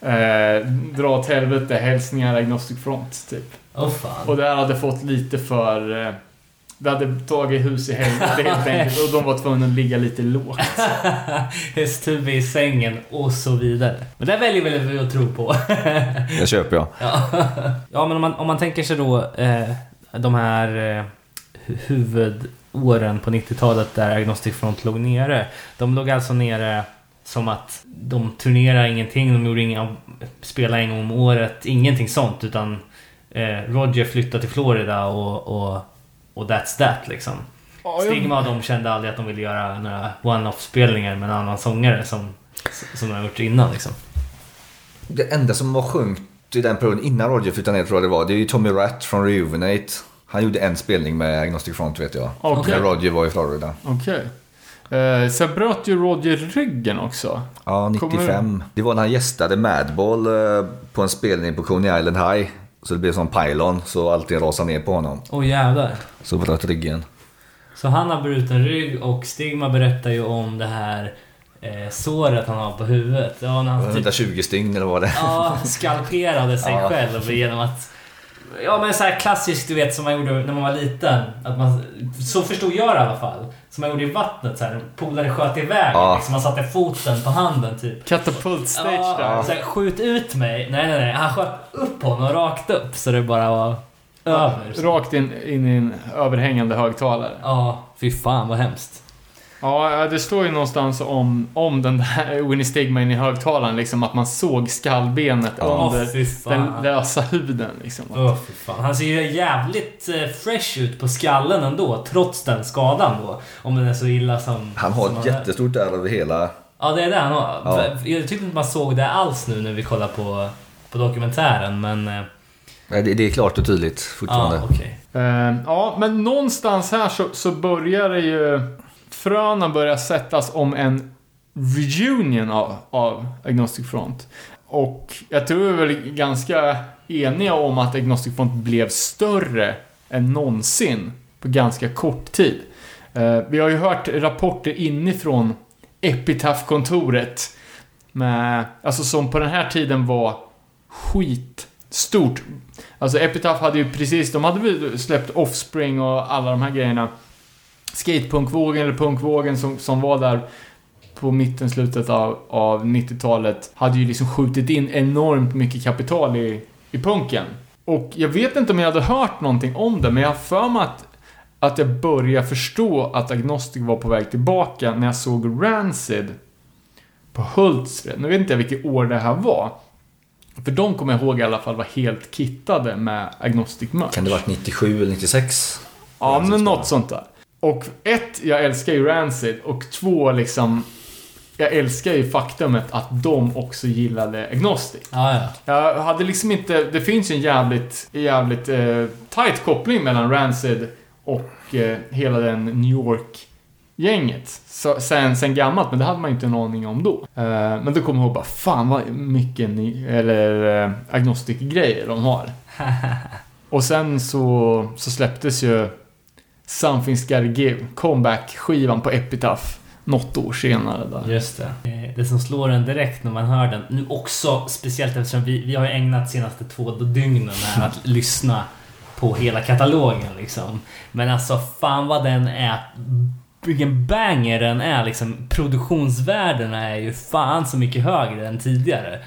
[SPEAKER 3] eh, dra åt helvete, hälsningar Agnostic Front, typ.
[SPEAKER 2] Åh fan.
[SPEAKER 3] Och det här hade fått lite för... Eh, det hade tagit hus i helvete helt enkelt och de var tvungna att ligga lite lågt.
[SPEAKER 2] Hästhuvud i sängen och så vidare. Men det väljer väl vi att tro på.
[SPEAKER 4] Det köper jag.
[SPEAKER 2] Ja, ja men om man, om man tänker sig då eh, de här eh, hu- huvudåren på 90-talet där Agnostic Front låg nere. De låg alltså nere som att de turnerade ingenting, de gjorde inga, spelade en gång om året, ingenting sånt utan eh, Roger flyttade till Florida och, och, och that's that liksom. Stigma och de kände aldrig att de ville göra några one-off spelningar med en annan sångare som, som de har gjort innan liksom.
[SPEAKER 4] Det enda som var sjungt i den perioden innan Roger flyttade ner tror jag det var, det är ju Tommy Ratt från Rejuvenate. Han gjorde en spelning med Agnostic Front vet jag.
[SPEAKER 3] Okej.
[SPEAKER 4] När Roger var i Florida.
[SPEAKER 3] Okej. Eh, sen bröt ju Roger ryggen också.
[SPEAKER 4] Ja,
[SPEAKER 3] Kommer
[SPEAKER 4] 95. Det var när han gästade Madball eh, på en spelning på Coney Island High. Så det blev som pylon, så allting rasade ner på honom.
[SPEAKER 2] Åh jävlar.
[SPEAKER 4] Så bröt ryggen.
[SPEAKER 2] Så han har bruten rygg och Stigma berättar ju om det här eh, såret han har på huvudet. Ja, när han typ,
[SPEAKER 4] 120 stygn eller vad det
[SPEAKER 2] ja, skalperade sig
[SPEAKER 4] Ja.
[SPEAKER 2] själv genom att... Ja men så här klassiskt du vet som man gjorde när man var liten. Att man, så förstod jag det i alla fall. Som man gjorde i vattnet så här. Polare sköt iväg.
[SPEAKER 4] Ja.
[SPEAKER 2] Liksom, man satte foten på handen typ.
[SPEAKER 3] Katapultstage
[SPEAKER 2] Ja,
[SPEAKER 3] där.
[SPEAKER 2] så här, skjut ut mig. Nej nej nej. Han sköt upp honom rakt upp så det bara var över. Så.
[SPEAKER 3] Rakt in, in i en överhängande högtalare.
[SPEAKER 2] Ja, fy fan vad hemskt.
[SPEAKER 3] Ja, det står ju någonstans om, om den där Winnie i högtalaren, liksom att man såg skallbenet
[SPEAKER 2] Åh
[SPEAKER 3] under den lösa huden. Liksom.
[SPEAKER 2] Fan. Han ser ju jävligt eh, fresh ut på skallen ändå, trots den skadan då. Om den är så illa som...
[SPEAKER 4] Han har
[SPEAKER 2] som
[SPEAKER 4] ett jättestort ärr över hela...
[SPEAKER 2] Ja, det är det han har.
[SPEAKER 4] Ja.
[SPEAKER 2] Jag tyckte inte man såg det alls nu när vi kollar på, på dokumentären, men... eh,
[SPEAKER 4] Det, det är klart och tydligt fortfarande.
[SPEAKER 2] Ja, okej.
[SPEAKER 3] Eh, ja, men någonstans här så, så börjar det ju... Fröna börjar sättas om en reunion av, av Agnostic Front. Och jag tror vi är väl ganska eniga om att Agnostic Front blev större än någonsin på ganska kort tid. Eh, vi har ju hört rapporter inifrån Epitaph-kontoret. Med, alltså som på den här tiden var skitstort. Alltså Epitaph hade ju precis, de hade väl släppt Offspring och alla de här grejerna. Skatepunkvågen eller punkvågen som, som var där på mitten, slutet av, av 90-talet hade ju liksom skjutit in enormt mycket kapital i, i punken. Och jag vet inte om jag hade hört någonting om det, men jag har för mig att, att jag började förstå att Agnostic var på väg tillbaka när jag såg Rancid på Hultsfred. Nu vet inte jag vilket år det här var. För de kommer jag ihåg i alla fall var helt kittade med Agnostic merch.
[SPEAKER 4] Kan det varit 97 eller 96?
[SPEAKER 3] Ja, men något sånt där. Och ett, jag älskar ju Rancid och två, liksom jag älskar ju faktumet att de också gillade Agnostic.
[SPEAKER 2] Ja, ja.
[SPEAKER 3] Jag hade liksom inte... Det finns ju en jävligt, jävligt eh, tight koppling mellan Rancid och eh, hela den New York-gänget. Så, sen, sen gammalt, men det hade man ju inte en aning om då. Eh, men då kommer jag ihåg bara, fan vad mycket ni, eller eh, Agnostic-grejer de har. och sen så, så släpptes ju Something's Gotta Give, comeback-skivan på Epitaph, något år senare där.
[SPEAKER 2] Just det. Eh, Det som slår en direkt när man hör den, nu också speciellt eftersom vi, vi har ägnat senaste två dygnen med att lyssna på hela katalogen liksom. Men alltså fan vad den är... Vilken banger den är liksom. Produktionsvärdena är ju fan så mycket högre än tidigare.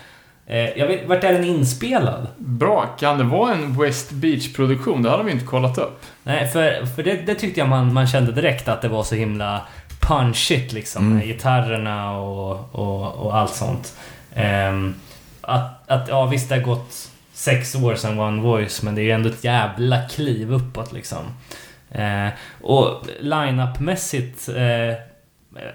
[SPEAKER 2] Eh, Jag vet, vart är den inspelad?
[SPEAKER 3] Bra, kan det vara en West Beach-produktion? Det hade vi inte kollat upp.
[SPEAKER 2] Nej, för, för det, det tyckte jag man, man kände direkt att det var så himla punchigt liksom. Med gitarrerna och, och, och allt sånt. Ehm, att, att, ja visst det har gått sex år sedan One Voice men det är ju ändå ett jävla kliv uppåt liksom. Eh, och line-up-mässigt, eh,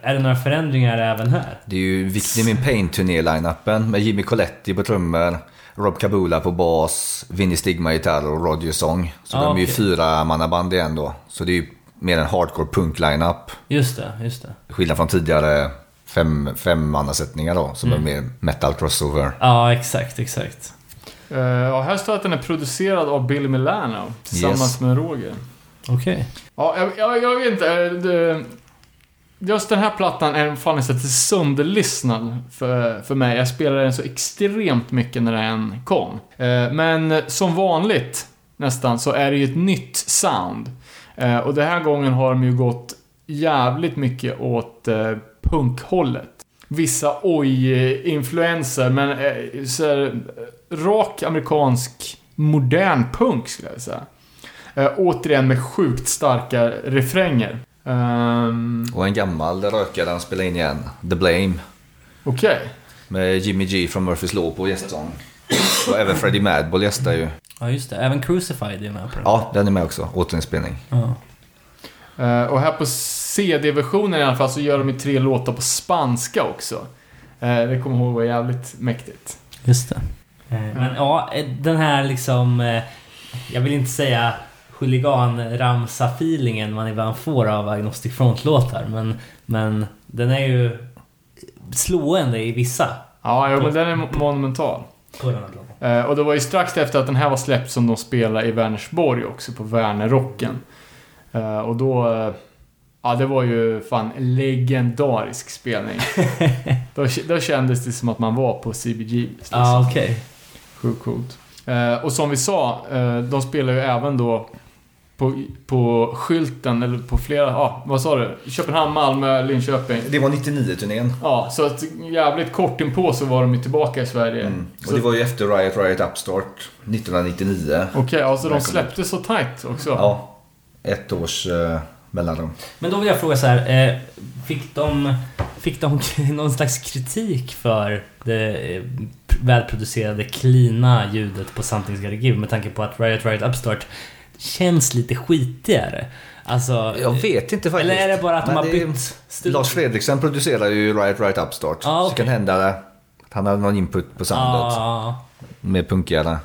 [SPEAKER 2] är det några förändringar även här?
[SPEAKER 4] Det är ju Victim in Pain-turné-line-upen med Jimmy Coletti på trummor, Rob Kabula på bas, Vinny Stigma gitarr och Roger sång. Så
[SPEAKER 2] Ja,
[SPEAKER 4] de är ju
[SPEAKER 2] okej.
[SPEAKER 4] fyra mannaband igen då. Så det är ju mer en hardcore punk-line-up.
[SPEAKER 2] Just det, just det.
[SPEAKER 4] Skillnad från tidigare fem, fem mannasättningar då, som
[SPEAKER 2] Mm.
[SPEAKER 4] är mer metal crossover.
[SPEAKER 2] Ja, exakt, exakt.
[SPEAKER 3] Uh, ja, här står att den är producerad av Billy Milano tillsammans
[SPEAKER 4] Yes.
[SPEAKER 3] med Roger.
[SPEAKER 2] Okej.
[SPEAKER 3] Ja, jag, jag, jag vet inte. Just den här plattan är fan nästan lite sönderlyssnad för, för mig. Jag spelade den så extremt mycket när den kom. Eh, men som vanligt, nästan, så är det ju ett nytt sound. Eh, och den här gången har de ju gått jävligt mycket åt eh, punkhållet. Vissa oj-influenser, men så här, rak amerikansk modern punk skulle jag säga. Återigen med sjukt starka refränger. Ehm,
[SPEAKER 4] Och en gammal rökare han spelar in igen, The Blame.
[SPEAKER 3] Okej.
[SPEAKER 4] Med Jimmy G från Murphys Law på gästsång. Och även Freddie Madball gästar ju.
[SPEAKER 2] Ja, just det. Även Crucified är med på den.
[SPEAKER 4] Ja, den är med också. Återinspelning.
[SPEAKER 2] Ja.
[SPEAKER 3] Eh, och här på CD-versionen i alla fall så gör de ju tre låtar på spanska också. Eh, det kommer jag ihåg var jävligt mäktigt.
[SPEAKER 2] Just det. Eh, Men ja, den här liksom... Jag vill inte säga huligan-ramsa-feelingen man ibland får av Agnostic Front-låtar. Men, men den är ju slående i vissa.
[SPEAKER 3] Ja, jo, men den är mo- monumental.
[SPEAKER 2] På den här låten.
[SPEAKER 3] Eh, och det var ju strax efter att den här var släppt som de spelade i Vänersborg också, på Värnerrocken. Eh, och då... eh, ja, det var ju fan en legendarisk spelning. då, då kändes det som att man var på CBG. Liksom.
[SPEAKER 2] Ja, okej.
[SPEAKER 3] Sjukt coolt. Eh, och som vi sa, eh, de spelar ju även då på, på skylten, eller på flera, ja, vad sa du? Köpenhamn, Malmö, Linköping.
[SPEAKER 4] Det var 99-turnén.
[SPEAKER 3] Ja, så att jävligt kort inpå så var de ju tillbaka i Sverige.
[SPEAKER 4] Mm.
[SPEAKER 3] Så-
[SPEAKER 4] Och det var ju efter Riot Riot Upstart 1999.
[SPEAKER 3] Okej, alltså de släppte så tight också.
[SPEAKER 4] Ja, ett års eh, mellanrum.
[SPEAKER 2] Men då vill jag fråga så här. eh, Fick de, fick de någon slags kritik för det eh, välproducerade, cleana ljudet på Something's Gotta Give med tanke på att Riot Riot Upstart känns lite skitigare? Alltså...
[SPEAKER 4] Jag vet inte faktiskt.
[SPEAKER 2] Eller är det bara att de har bytt?
[SPEAKER 4] Lars Fredriksen producerar ju Riot Riot Upstart.
[SPEAKER 2] Ah,
[SPEAKER 4] Så
[SPEAKER 2] okej.
[SPEAKER 4] det kan hända att han har någon input på soundet.
[SPEAKER 2] Ja,
[SPEAKER 4] Med punkigare.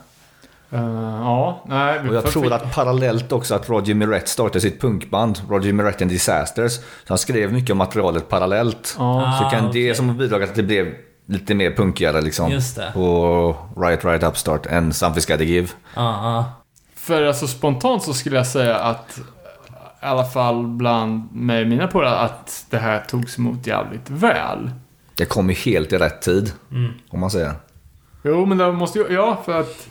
[SPEAKER 3] Eh, ja, nej.
[SPEAKER 4] Och jag tror att parallellt också att Roger Miret startade sitt punkband, Roger Miret and Disasters. Så han skrev mycket om materialet parallellt.
[SPEAKER 2] Ah,
[SPEAKER 4] så kan
[SPEAKER 2] okej.
[SPEAKER 4] det som bidrag att det blev lite mer punkigare liksom.
[SPEAKER 2] Just det.
[SPEAKER 4] På Riot Riot Upstart än Something's Gotta Give.
[SPEAKER 2] ja, ja.
[SPEAKER 3] För alltså spontant så skulle jag säga att i alla fall bland mig och mina polare, att det här togs emot jävligt väl.
[SPEAKER 4] Det kom ju helt i rätt tid,
[SPEAKER 2] Mm.
[SPEAKER 4] om man säger.
[SPEAKER 3] Jo, men det måste ju... Ja, för att...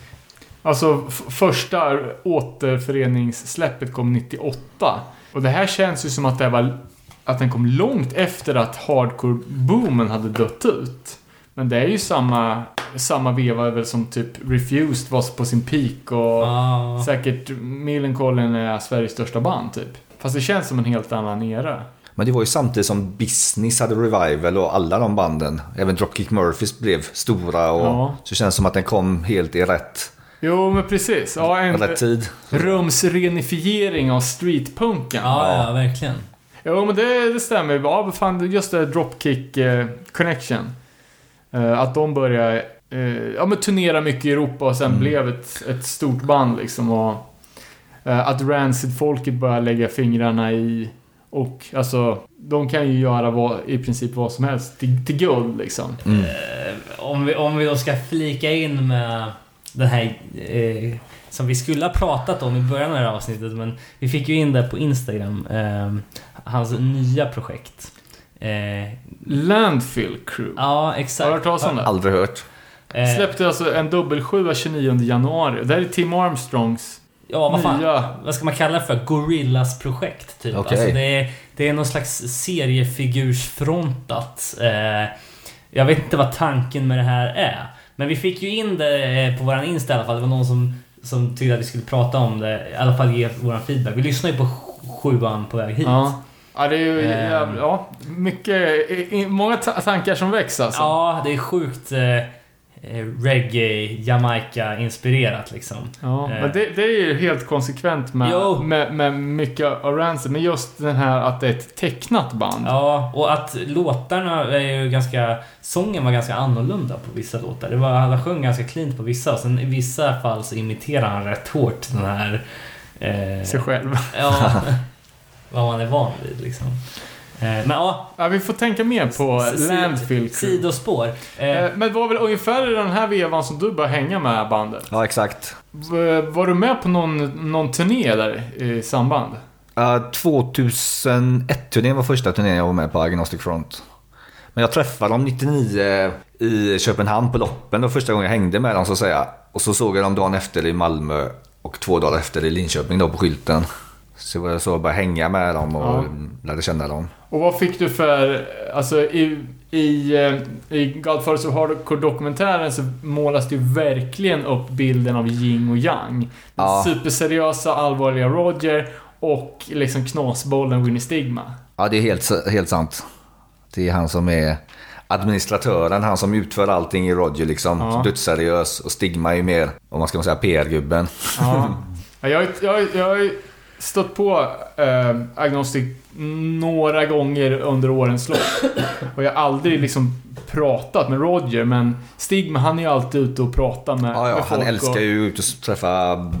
[SPEAKER 3] Alltså, första återföreningssläppet kom 98. Och det här känns ju som att det var... Att den kom långt efter att hardcore-boomen hade dött ut. Men det är ju samma, samma veva väl som typ Refused var på sin peak och
[SPEAKER 2] Ja.
[SPEAKER 3] säkert Millencolin är Sveriges största band typ. Fast det känns som en helt annan era.
[SPEAKER 4] Men det var ju samtidigt som Business hade revival och alla de banden. Även Dropkick Murphys blev stora och
[SPEAKER 3] Ja.
[SPEAKER 4] så känns det som att den kom helt i rätt,
[SPEAKER 3] Jo, men precis. Ja, en
[SPEAKER 4] rätt tid.
[SPEAKER 3] rumsrenifiering av streetpunken.
[SPEAKER 2] Ja, ja, verkligen.
[SPEAKER 3] Jo, men det, det stämmer. Ja, fan, just det, Dropkick eh, Connection. Eh, att de började eh, ja, men turnera mycket i Europa och sen
[SPEAKER 4] Mm.
[SPEAKER 3] blev ett, ett stort band liksom. Och, eh, att Rancid-folket började lägga fingrarna i... Och alltså, de kan ju göra vad, i princip vad som helst till, till guld liksom.
[SPEAKER 4] Mm.
[SPEAKER 2] Om, vi, om vi då ska flika in med den här eh, som vi skulle ha pratat om i början av det här avsnittet men vi fick ju in det på Instagram. Eh, hans nya projekt. Eh,
[SPEAKER 3] Landfill Crew.
[SPEAKER 2] ja, exakt.
[SPEAKER 3] Har du hört talas om det?
[SPEAKER 4] Aldrig hört.
[SPEAKER 2] Eh,
[SPEAKER 3] Släppte alltså en dubbelsjua 29 januari. Det här är Tim Armstrongs
[SPEAKER 2] ja, vad fan.
[SPEAKER 3] nya...
[SPEAKER 2] Vad ska man kalla det för? Gorillas projekt, typ.
[SPEAKER 4] Okej.
[SPEAKER 2] Alltså det, är, det är någon slags seriefigursfrontat. Eh, jag vet inte vad tanken med det här är. Men vi fick ju in det eh, på våran Insta i alla fall. Det var någon som, som tyckte att vi skulle prata om det. I alla fall ge våran feedback. Vi lyssnade ju på sjuan på väg hit.
[SPEAKER 3] Ja. Ja, det är ju
[SPEAKER 2] Ehm.
[SPEAKER 3] jävla, ja, mycket, många ta tankar som väcks alltså.
[SPEAKER 2] Ja, det är sjukt eh, eh, reggae, Jamaica-inspirerat liksom.
[SPEAKER 3] Ja,
[SPEAKER 2] Eh.
[SPEAKER 3] men det, det är ju helt konsekvent med, med, med mycket av Rancid. Men just den här att det är ett tecknat band.
[SPEAKER 2] Ja, och att låtarna är ju ganska... Sången var ganska annorlunda på vissa låtar. Det var, han sjöng ganska cleant på vissa och sen i vissa fall så imiterar han rätt hårt den här... Eh,
[SPEAKER 3] Sig själv.
[SPEAKER 2] ja, vad man är van vid liksom. Eh, men ja,
[SPEAKER 3] Ja, vi får tänka mer på Landfill Crew.
[SPEAKER 2] sidospår. Eh,
[SPEAKER 3] Eh, Men det var väl ungefär i den här vevan som du började hänga med bandet?
[SPEAKER 4] Ja, exakt.
[SPEAKER 3] V- Var du med på någon, någon turné där i samband?
[SPEAKER 4] Uh, 2001-turnén var första turnén jag var med på Agnostic Front. Men jag träffade dem 99 i Köpenhamn på loppen. Det var första gången jag hängde med dem så att säga. Och så såg jag dem dagen efter i Malmö och två dagar efter i Linköping då på skylten. Så var jag så bara hänga med dem och
[SPEAKER 3] Ja.
[SPEAKER 4] lärde känna dem.
[SPEAKER 3] Och vad fick du för, alltså i, i, eh, i Godfathers of Hardcore-dokumentären så målas det ju verkligen upp bilden av yin och yang.
[SPEAKER 4] Ja.
[SPEAKER 3] Superseriösa, allvarliga Roger och liksom knasbollen Winnie Stigma.
[SPEAKER 4] Ja, det är helt, helt sant. Det är han som är administratören, han som utför allting i Roger liksom.
[SPEAKER 3] Ja.
[SPEAKER 4] Dödsseriös och Stigma är ju mer, om man ska säga, PR-gubben.
[SPEAKER 3] Ja. Ja, jag, jag, jag stött på eh, Agnostic några gånger under årens lopp. Och jag har aldrig liksom pratat med Roger, men Stigma han är ju alltid ute och pratar med,
[SPEAKER 4] Ja, ja,
[SPEAKER 3] med
[SPEAKER 4] han
[SPEAKER 3] folk
[SPEAKER 4] älskar
[SPEAKER 3] och,
[SPEAKER 4] ju ut och träffa,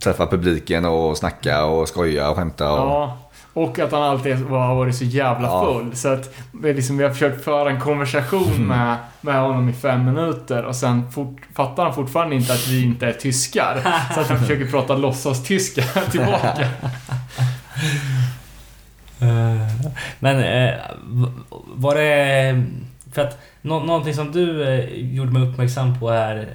[SPEAKER 4] träffa publiken och snacka och skoja och skämta. Och...
[SPEAKER 3] Ja, och att han alltid har varit så jävla
[SPEAKER 4] Ja.
[SPEAKER 3] full. Så att liksom, vi har försökt föra en konversation med, med honom i fem minuter och sen fort, fattar han fortfarande inte att vi inte är tyskar. Så att han försöker prata låtsas-tyska tillbaka.
[SPEAKER 2] Eh, Men eh, var det... För att nå- någonting som du eh, gjorde mig uppmärksam på här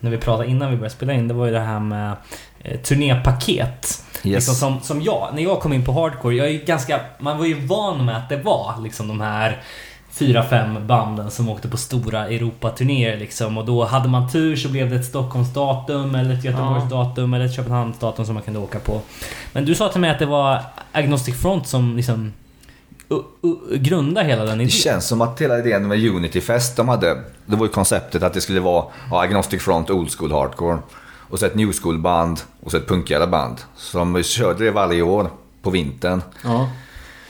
[SPEAKER 2] när vi pratade innan vi började spela in, det var ju det här med eh, turnépaket. Liksom
[SPEAKER 4] Yes.
[SPEAKER 2] som, som jag, när jag kom in på hardcore, jag är ju ganska, man var ju van med att det var liksom de här fyra, fem banden som åkte på stora Europaturnéer liksom. Och då hade man tur så blev det ett Stockholmsdatum eller ett Göteborgsdatum eller ett Köpenhamnsdatum som man kunde åka på. Men du sa till mig att det var Agnostic Front som liksom grundade hela den
[SPEAKER 4] Det
[SPEAKER 2] idén.
[SPEAKER 4] känns som att hela idén med Unity Fest de hade, det var ju konceptet att det skulle vara ja, Agnostic Front Old School Hardcore. Och så ett New School band och så ett punkigare band. Som vi körde det varje år på vintern.
[SPEAKER 3] Ja.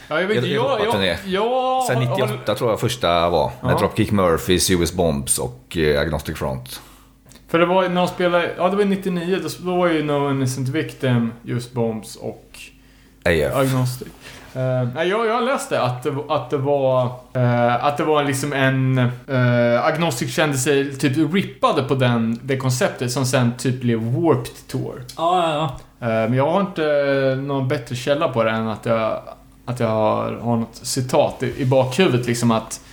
[SPEAKER 3] Ja, jag vet inte. Jag, jag, jag,
[SPEAKER 4] Sen
[SPEAKER 3] har-
[SPEAKER 4] 98 tror jag första var. Med
[SPEAKER 3] Ja.
[SPEAKER 4] Dropkick Murphys, US Bombs och eh, Agnostic Front.
[SPEAKER 3] För det var när de spelade, ja det var 99, då, då var ju No Innocent Victim, just Bombs och
[SPEAKER 4] AF.
[SPEAKER 3] Agnostic. Eh, nej, jag, jag läste att det, att det var... eh, att det var liksom en... Uh, Agnostic kände sig typ rippade på den, det konceptet som sen typ blev Warped Tour.
[SPEAKER 2] Ja, ja,
[SPEAKER 3] Eh, men jag har inte eh, någon bättre källa på det än att jag, att jag har, har något citat i, i bakhuvudet liksom att eh,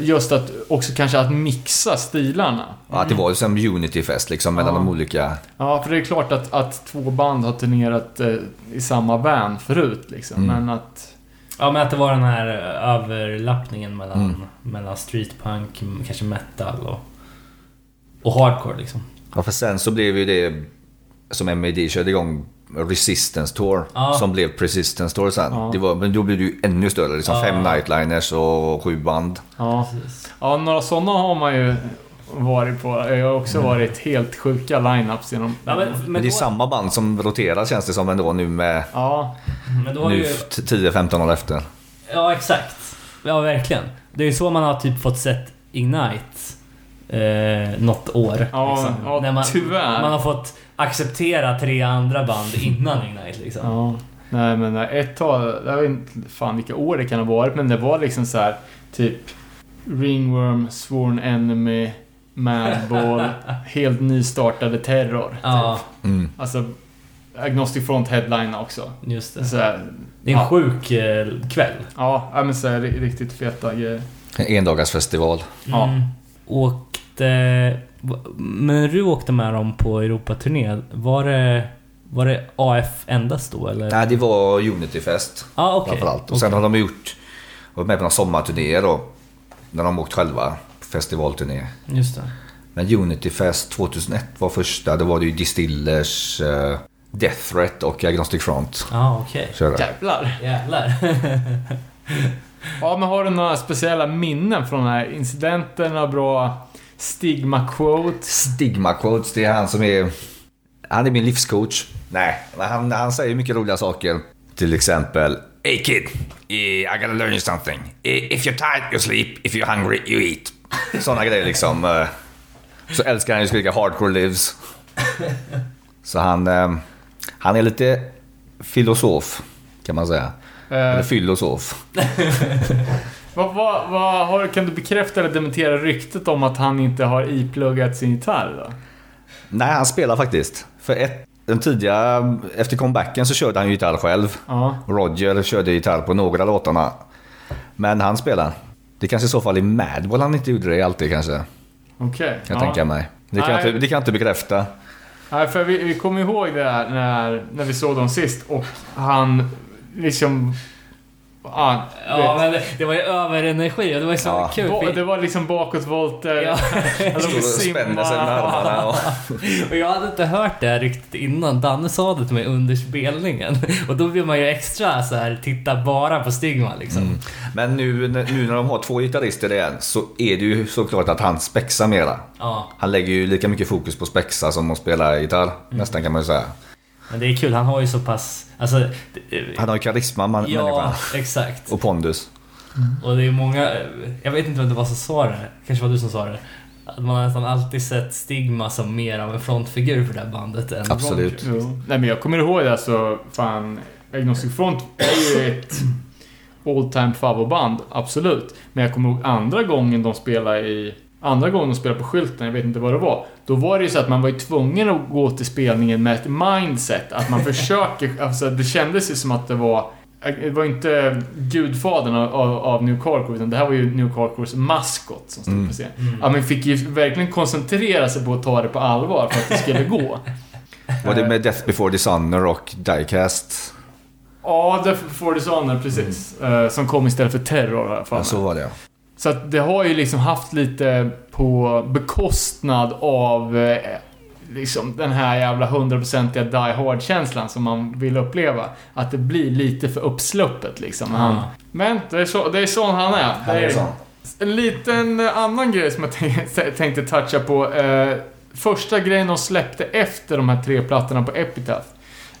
[SPEAKER 3] Just att också kanske att mixa stilarna.
[SPEAKER 4] Ja, att det var ju som Unity-fest liksom mellan
[SPEAKER 3] Ja.
[SPEAKER 4] de olika...
[SPEAKER 3] Ja, för det är klart att, att två band har turnerat eh, i samma band förut liksom.
[SPEAKER 4] Mm.
[SPEAKER 3] Men att...
[SPEAKER 2] Ja, men att det var den här överlappningen mellan,
[SPEAKER 4] Mm.
[SPEAKER 2] mellan streetpunk, kanske metal och, och hardcore liksom.
[SPEAKER 4] Ja, för sen så blev ju det som MAD körde igång Resistance Tour.
[SPEAKER 2] Ja.
[SPEAKER 4] Som blev Persistence Tour sen.
[SPEAKER 3] Ja.
[SPEAKER 4] Det var, men då blev det ju ännu större. Liksom
[SPEAKER 2] Ja.
[SPEAKER 4] fem nightliners och sju band.
[SPEAKER 3] Ja,
[SPEAKER 2] Precis.
[SPEAKER 3] ja några sådana har man ju varit på. Jag har också varit helt sjuka lineups genom...
[SPEAKER 2] Ja, men,
[SPEAKER 4] Men,
[SPEAKER 2] men,
[SPEAKER 4] det är
[SPEAKER 2] då,
[SPEAKER 4] samma band som roterar känns det som ändå nu med...
[SPEAKER 3] Ja,
[SPEAKER 2] men då har
[SPEAKER 4] Nu
[SPEAKER 2] ju...
[SPEAKER 4] t- 10-15 år efter.
[SPEAKER 2] Ja, exakt. Ja, verkligen. Det är ju så man har typ fått sett Ignite eh, något år.
[SPEAKER 3] Ja,
[SPEAKER 2] liksom.
[SPEAKER 3] ja,
[SPEAKER 2] När man,
[SPEAKER 3] tyvärr.
[SPEAKER 2] Man har fått acceptera tre andra band innan Ignite liksom.
[SPEAKER 3] Ja. Nej men nej, ett tag, jag vet inte fan vilka år det kan ha varit, men det var liksom så här typ Ringworm, Sworn Enemy, Madball, helt nystartade Terror.
[SPEAKER 2] Ja,
[SPEAKER 3] Typ.
[SPEAKER 4] Mm.
[SPEAKER 3] Alltså, Agnostic Front headline också.
[SPEAKER 2] just det.
[SPEAKER 3] Så här,
[SPEAKER 2] Det är en
[SPEAKER 3] ja.
[SPEAKER 2] sjuk eh, kväll.
[SPEAKER 3] Ja, men så här, ri- riktigt feta grejer.
[SPEAKER 4] En endagarsfestival.
[SPEAKER 3] Ja.
[SPEAKER 2] Åkte... Men när du åkte med dem på Europaturné, var det, var det AF endast då eller?
[SPEAKER 4] Nej, det var Unity-fest.
[SPEAKER 2] Ja, okej.
[SPEAKER 4] Framförallt. Och sen har de gjort... Varit med på några sommarturnéer då. När de åkt själva. Festivalturné.
[SPEAKER 2] Just det.
[SPEAKER 4] Men Unity-fest 2001 var första. Då var det ju Distillers, uh, Death Threat och Agnostic Front.
[SPEAKER 2] Ja, okej.
[SPEAKER 4] Körde.
[SPEAKER 3] Jävlar.
[SPEAKER 2] Jävlar.
[SPEAKER 3] Ja, men har du några speciella minnen från den här incidenten? Några bra stigma-quotes?
[SPEAKER 4] Stigma Quotes, det är han som är... Han är min livscoach. Nej, han, han säger mycket roliga saker. Till exempel... Hey kid, I gotta learn you something. If you're tired you sleep, if you're hungry you eat. Sådana grejer liksom. eh. Så älskar han ju att skrika hardcore lives. Så han, eh, han är lite filosof, kan man säga. Eller
[SPEAKER 3] Eh,
[SPEAKER 4] filosof.
[SPEAKER 3] vad, vad, vad har, kan du bekräfta eller dementera ryktet om att han inte har ipluggat sin gitarr då?
[SPEAKER 4] Nej, han spelar faktiskt. För ett, den tidiga, efter comebacken så körde han ju gitarr själv.
[SPEAKER 3] Ja.
[SPEAKER 4] Roger körde gitarr på några låtarna. Men han spelar. Det kanske i så fall är Madball han inte gjorde det alltid kanske.
[SPEAKER 3] Okej.
[SPEAKER 4] Kan jag
[SPEAKER 3] ja.
[SPEAKER 4] tänka mig. Det kan, inte, det kan jag inte bekräfta.
[SPEAKER 3] Nej, för vi, vi kommer ihåg det här när, när vi såg dem sist och han liksom... Ah,
[SPEAKER 2] Ja,
[SPEAKER 3] vet,
[SPEAKER 2] men det, det var ju överenergi och det var ju så
[SPEAKER 4] Ja.
[SPEAKER 2] kul.
[SPEAKER 3] Ba- det var liksom bakåtvolter.
[SPEAKER 2] Ja.
[SPEAKER 3] Låg
[SPEAKER 4] Står
[SPEAKER 3] och
[SPEAKER 4] spänner sig med armarna. Och,
[SPEAKER 2] Och jag hade inte hört det här riktigt innan. Danne sa det till mig under spelningen. Och då vill man ju extra så här titta bara på Stigma liksom.
[SPEAKER 4] Mm. men nu, när- nu när de har två gitarrister igen så är det ju såklart att han spexar mera.
[SPEAKER 2] Ja,
[SPEAKER 4] Han lägger ju lika mycket fokus på spexa som att spela gitarr.
[SPEAKER 2] Mm.
[SPEAKER 4] Nästan kan man ju säga.
[SPEAKER 2] Men det är kul. Han har ju så pass... Alltså... det-
[SPEAKER 4] Han har ju karisma, man,
[SPEAKER 2] Ja,
[SPEAKER 4] människan.
[SPEAKER 2] exakt.
[SPEAKER 4] Och pondus.
[SPEAKER 2] Och det är många... Jag vet inte vem det var som sa det. Kanske var du som sa det. Att man har nästan alltid sett Stigma som mer av en frontfigur för det här bandet än
[SPEAKER 4] Absolut.
[SPEAKER 2] Roger.
[SPEAKER 3] Jo. Nej men jag kommer ihåg det alltså, fan, Agnostic Front är ju ett all time favoritband, absolut. Men jag kommer ihåg andra gången de spelade i Andra gången de spelade på skylten, jag vet inte vad det var. Då var det ju så att man var ju tvungen att gå till spelningen med ett mindset. Att man försöker, alltså det kändes ju som att det var det var inte gudfadern av, av, av New Carcore, utan det här var ju New Carcores maskot som stod
[SPEAKER 4] Mm.
[SPEAKER 3] på scen.
[SPEAKER 2] Mm.
[SPEAKER 3] Ja, men fick ju verkligen koncentrera sig på att ta det på allvar för att det skulle gå.
[SPEAKER 4] Var det med Death before Dishonor och Diecast?
[SPEAKER 3] Ja, Death Before Dishonor, precis. Eh, som kom istället för Terror här för
[SPEAKER 4] Ja, så var det ja.
[SPEAKER 3] Så att det har ju liksom haft lite på bekostnad av eh, liksom den här jävla hundraprocentiga Die Hard-känslan som man vill uppleva. Att det blir lite för uppsluppet liksom. Han,
[SPEAKER 2] Ja.
[SPEAKER 3] Men det är, så, det är sån han är.
[SPEAKER 4] Han är sån.
[SPEAKER 3] En liten annan grej som jag tänkte, toucha på. Eh, första grejen de släppte efter de här tre plattorna på Epitaph.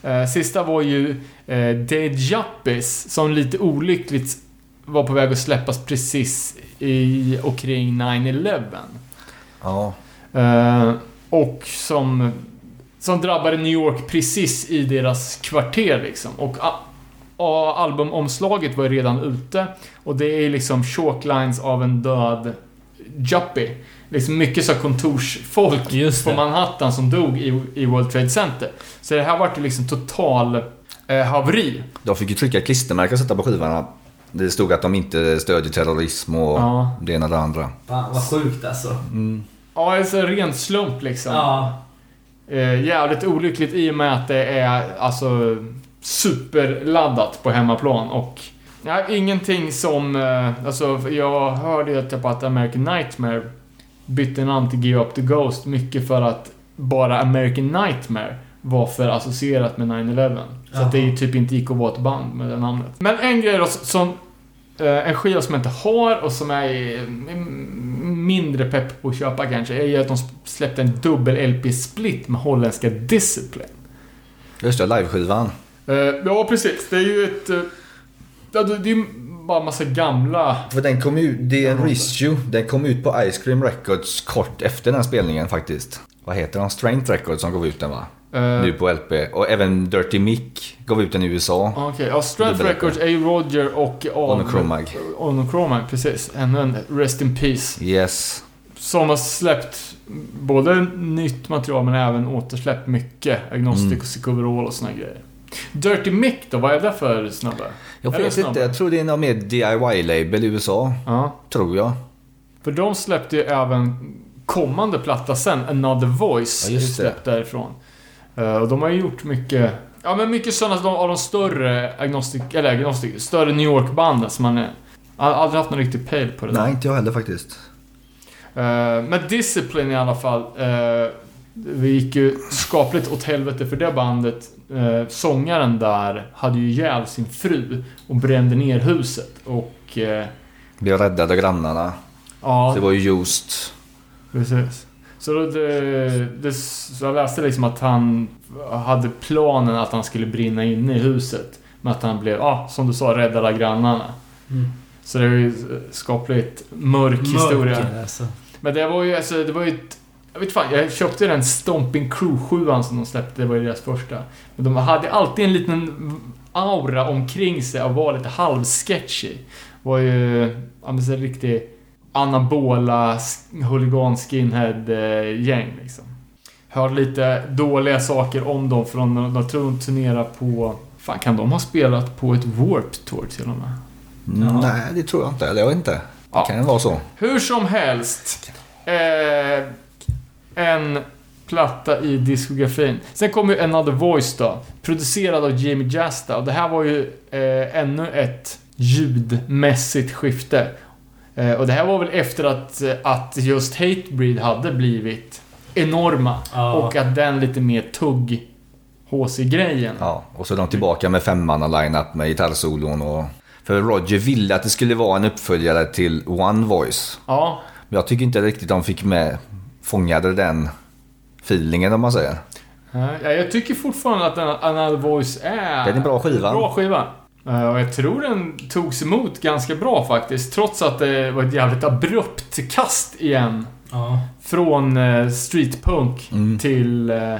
[SPEAKER 3] Eh, sista var ju eh, Dead Juppies, som lite olyckligt var på väg att släppas precis i och kring 9-11.
[SPEAKER 4] Ja.
[SPEAKER 3] Eh, och som, som drabbade New York precis i deras kvarter liksom. Och och albumomslaget var ju redan ute och det är liksom chalklines av en död Juppie. Liksom mycket så kontorsfolk
[SPEAKER 2] Just
[SPEAKER 3] på. Manhattan som dog i, i World Trade Center. Så det här vart ju liksom total eh, haveri.
[SPEAKER 4] De fick ju trycka klistermärken och sätta på skivorna. Det stod att de inte stödjer terrorism och
[SPEAKER 3] Ja.
[SPEAKER 4] det ena och det andra.
[SPEAKER 2] Fan vad sjukt alltså.
[SPEAKER 3] Ja, det är så ren slump liksom.
[SPEAKER 2] Ja.
[SPEAKER 3] Eh, jävligt olyckligt i och med att det är alltså superladdat på hemmaplan och ja, ingenting som... Eh, alltså, jag hörde ju typ att American Nightmare bytte namn till Give Up The Ghost mycket för att bara American Nightmare var för associerat med 9-11. Så att det
[SPEAKER 2] Jaha.
[SPEAKER 3] typ inte gick att vara ett band med det namnet. Men en grej då som... Eh, en skiva som jag inte har och som jag är mm, mindre pepp på att köpa kanske, är ju att de släppte en dubbel-LP-split med holländska Discipline.
[SPEAKER 4] Just det, liveskivan.
[SPEAKER 3] Eh, ja, precis. Det är ju ett... eh, ja, det är ju bara massa gamla...
[SPEAKER 4] För den kom ut, det är en reissue. Den kom ut på Ice Cream Records kort efter den spelningen faktiskt. Vad heter de? Strength Records som gav ut den va?
[SPEAKER 3] Eh,
[SPEAKER 4] Nu på LP. Och även Dirty Mick gav ut den i USA.
[SPEAKER 3] Okej, ja, Strength
[SPEAKER 4] Dubbel-LP.
[SPEAKER 3] Records, A. Roger och...
[SPEAKER 4] Onochromag.
[SPEAKER 3] Onochromag, precis. Ännu en Rest in Peace.
[SPEAKER 4] Yes.
[SPEAKER 3] Som har släppt både nytt material men även återsläppt mycket Agnostic
[SPEAKER 4] Mm.
[SPEAKER 3] och Sick Overall och såna grejer. Dirty Mick då, vad är det för snubbe?
[SPEAKER 4] Jag vet
[SPEAKER 3] snabbt.
[SPEAKER 4] inte, jag tror det är någon mer DIY-label i USA.
[SPEAKER 3] Ja.
[SPEAKER 4] Tror jag.
[SPEAKER 3] För de släppte ju även kommande platta sen, Another Voice,
[SPEAKER 4] Ja, just
[SPEAKER 3] släppt därifrån. Eh, och de har ju gjort mycket, ja men mycket sådana av de större agnostic, eller agnostic, större New York-banden som man är, aldrig haft någon riktig pejl på det där.
[SPEAKER 4] Nej, inte jag heller faktiskt.
[SPEAKER 3] Eh, men Discipline i alla fall. Uh, det gick ju skapligt åt helvete för det bandet. Eh, sångaren där hade ju ihjäl sin fru och brände ner huset. Och... eh,
[SPEAKER 4] Blev räddade av grannarna.
[SPEAKER 3] ja,
[SPEAKER 4] Det var ju just.
[SPEAKER 3] precis. Så då det, det, så jag läste liksom att han hade planen att han skulle brinna inne i huset. Men att han blev, ja, som du sa, räddad av grannarna.
[SPEAKER 2] Mm.
[SPEAKER 3] Så det är ju skapligt mörk historia.
[SPEAKER 2] Mörker, alltså.
[SPEAKER 3] Men det var ju, alltså, det var ju ett... Jag vet fan, jag köpte den Stomping Crew 7 som de släppte, det var ju deras första. Men de hade alltid en liten aura omkring sig av att vara lite halvsketchy. var ju, ja men så riktig anabola huligan skinhead eh, gäng liksom. Hörde lite dåliga saker om dem från när de tror de turnerar på... Fan, kan de ha spelat på ett Warp Tour till och med?
[SPEAKER 2] Ja.
[SPEAKER 4] Nej, det tror jag inte. Eller jag vet inte.
[SPEAKER 3] Ja.
[SPEAKER 4] Det kan vara så.
[SPEAKER 3] Hur som helst. Eh, en platta i diskografin. Sen kommer ju Another Voice då. Producerad av Jamie Jasta. Och det här var ju eh, ännu ett ljudmässigt skifte. Eh, och det här var väl efter att, eh, att just Hatebreed hade blivit enorma.
[SPEAKER 2] Ja.
[SPEAKER 3] Och att den lite mer tugg HC-grejen.
[SPEAKER 4] Ja, och så är de tillbaka med femmanna line-up med gitarrsolon och... För Roger ville att det skulle vara en uppföljare till One Voice.
[SPEAKER 3] Ja,
[SPEAKER 4] Men jag tycker inte riktigt de fick med, fångade den feelingen om man säger.
[SPEAKER 3] Ja, jag tycker fortfarande att An- Another Voice är...
[SPEAKER 4] Det är en bra skiva.
[SPEAKER 3] Bra skiva. Eh, Och jag tror den togs emot ganska bra faktiskt. Trots att det var ett jävligt abrupt kast igen.
[SPEAKER 2] Ja.
[SPEAKER 3] Från eh, streetpunk
[SPEAKER 4] Mm.
[SPEAKER 3] till... Eh.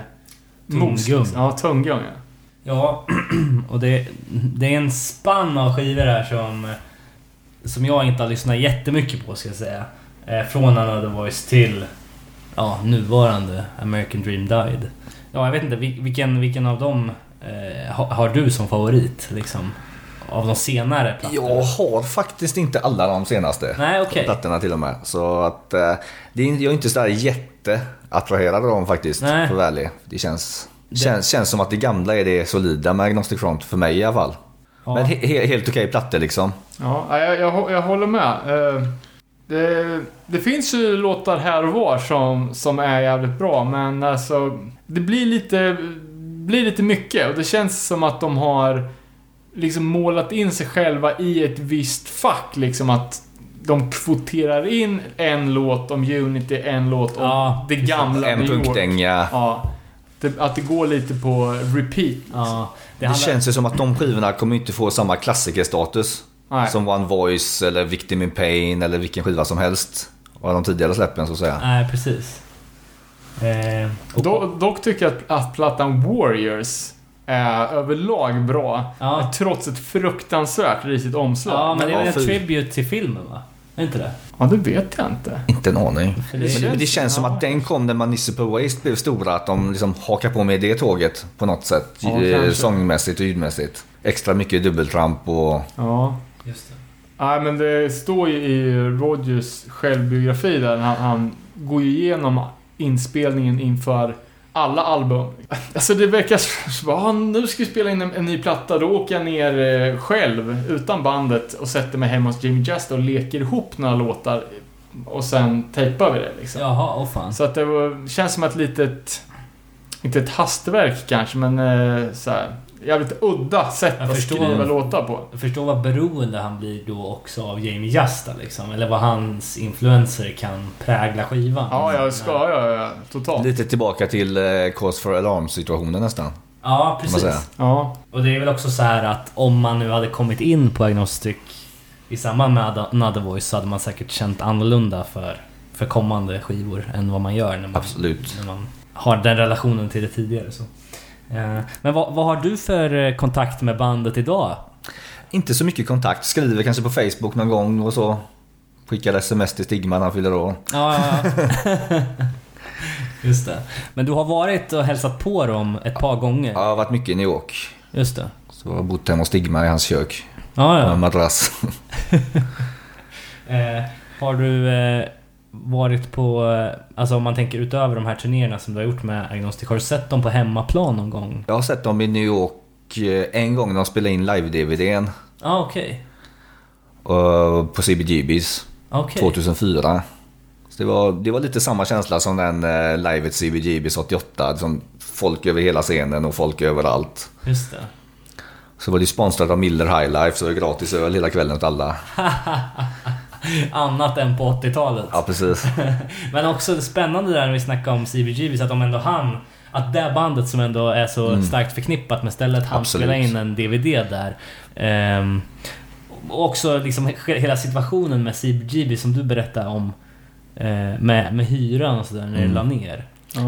[SPEAKER 2] Tunggung.
[SPEAKER 3] Ja, tunggung ja.
[SPEAKER 2] Ja, och det, det är en spann av skivor här som, som jag inte har lyssnat jättemycket på ska jag säga. Eh, från Another Voice till ja, nuvarande American Dream Died. Ja, jag vet inte, vil- vilken, vilken av dem eh, har, har du som favorit? Liksom, av de senare plattorna?
[SPEAKER 4] Jag har faktiskt inte alla de senaste
[SPEAKER 2] Nej, okej.
[SPEAKER 4] plattorna till och med. Så att eh, det är, jag är inte sådär jätteattraherad av dem faktiskt.
[SPEAKER 2] Nej.
[SPEAKER 4] För ärlig. Det känns,
[SPEAKER 2] Det-
[SPEAKER 4] känns, känns som att det gamla är det solida med Agnostic Front, för mig i alla fall.
[SPEAKER 2] Ja.
[SPEAKER 4] Men he, he, helt okej plattor liksom.
[SPEAKER 3] Ja, jag, jag, jag håller med. Eh, Det, det finns ju låtar här och var som, som är jävligt bra, men alltså... Det blir lite, blir lite mycket och det känns som att de har liksom målat in sig själva i ett visst fack. Liksom att de kvoterar in en låt om Unity, en låt om
[SPEAKER 2] Ja,
[SPEAKER 3] det gamla
[SPEAKER 4] En
[SPEAKER 3] New York.
[SPEAKER 4] punktdänga.
[SPEAKER 3] Ja. Det, att det går lite på repeat.
[SPEAKER 2] Ja, det
[SPEAKER 4] Det
[SPEAKER 2] handlar-
[SPEAKER 4] känns ju som att de skivorna kommer inte få samma klassikerstatus.
[SPEAKER 3] Nej.
[SPEAKER 4] Som One Voice eller Victim in Pain eller vilken skiva som helst. Av de tidigare släppen så att säga.
[SPEAKER 2] Nej, precis. Eh, och,
[SPEAKER 3] Do, dock tycker jag att, att plattan Warriors är överlag bra.
[SPEAKER 2] Ja.
[SPEAKER 3] Trots ett fruktansvärt risigt omslag.
[SPEAKER 2] Ja, men det är väl en
[SPEAKER 4] fy.
[SPEAKER 2] tribute till filmen va? Är inte det?
[SPEAKER 3] Ja, det vet jag inte.
[SPEAKER 4] Inte en aning.
[SPEAKER 2] För
[SPEAKER 4] Men det, men det känns som att den kom när Municipal Waste blev stora, att de liksom hakar på med det tåget på något sätt.
[SPEAKER 3] Ja,
[SPEAKER 4] eh, sångmässigt och ljudmässigt. Extra mycket dubbeltramp och...
[SPEAKER 3] Ja.
[SPEAKER 2] Just det.
[SPEAKER 3] Nej, men det står ju i Rogers självbiografi där han, han går ju igenom inspelningen inför alla album. Alltså det verkar som att nu ska vi spela in en, en ny platta, då åker jag ner eh, själv utan bandet och sätter mig hemma hos Jimmy Just och leker ihop några låtar och sen tejpar vi det liksom.
[SPEAKER 2] Jaha, åh fan.
[SPEAKER 3] Så att det var, känns som ett litet, inte ett hastverk kanske, men eh, så här, jävligt udda sätt
[SPEAKER 2] Jag
[SPEAKER 3] att
[SPEAKER 2] förstår.
[SPEAKER 3] skriva låtar på.
[SPEAKER 2] Jag förstår vad beroende han blir då också av Jamie Justa liksom. Eller vad hans influenser kan prägla skivan.
[SPEAKER 3] Ja, jag ska, ja, ja, totalt.
[SPEAKER 4] Lite tillbaka till eh, Cause for Alarm situationen nästan.
[SPEAKER 2] Ja, precis.
[SPEAKER 3] Ja.
[SPEAKER 2] Och det är väl också så här att om man nu hade kommit in på Agnostic i samband med Another Voice så hade man säkert känt annorlunda för, för kommande skivor än vad man gör när man,
[SPEAKER 4] Absolut.
[SPEAKER 2] när man har den relationen till det tidigare. Så. Men vad, vad har du för eh, kontakt med bandet idag?
[SPEAKER 4] Inte så mycket kontakt. Skriver kanske på Facebook någon gång och så. Skickar sms till Stigma när han fyller år.
[SPEAKER 2] Ja, ja, ja. Just det. Men du har varit och hälsat på dem ett par gånger?
[SPEAKER 4] Jag har varit mycket i New York.
[SPEAKER 2] Just det.
[SPEAKER 4] Så jag har bott hemma hos Stigma i hans kök.
[SPEAKER 2] Ja,
[SPEAKER 4] Med en
[SPEAKER 2] ja.
[SPEAKER 4] madrass.
[SPEAKER 2] Eh, har du eh, varit på, eh, alltså om man tänker utöver de här turnéerna som du har gjort med Agnostic, har du sett dem på hemmaplan någon gång?
[SPEAKER 4] Jag har sett dem i New York eh, en gång när de spelade in live-DVDn.
[SPEAKER 2] Ah, okej.
[SPEAKER 4] eh, På CBGBs.
[SPEAKER 2] Okej.
[SPEAKER 4] 2004. Så det, var, det var lite samma känsla som den eh, live at CBGBs 88. Som folk över hela scenen och folk överallt.
[SPEAKER 2] Just det.
[SPEAKER 4] Så var det sponsrat av Miller High Life så det var gratis öl hela kvällen åt alla.
[SPEAKER 2] Annat än på 80-talet.
[SPEAKER 4] Ja, precis.
[SPEAKER 2] Men också spännande där när vi snackar om CBGB, så att de ändå hann att det bandet som ändå är så starkt förknippat med stället han
[SPEAKER 4] Mm. Absolut.
[SPEAKER 2] spela in en DVD där. Ehm, och också liksom he- hela situationen med CBGB som du berättade om. eh, med, med hyran och sådär när
[SPEAKER 4] Mm.
[SPEAKER 2] det la ner.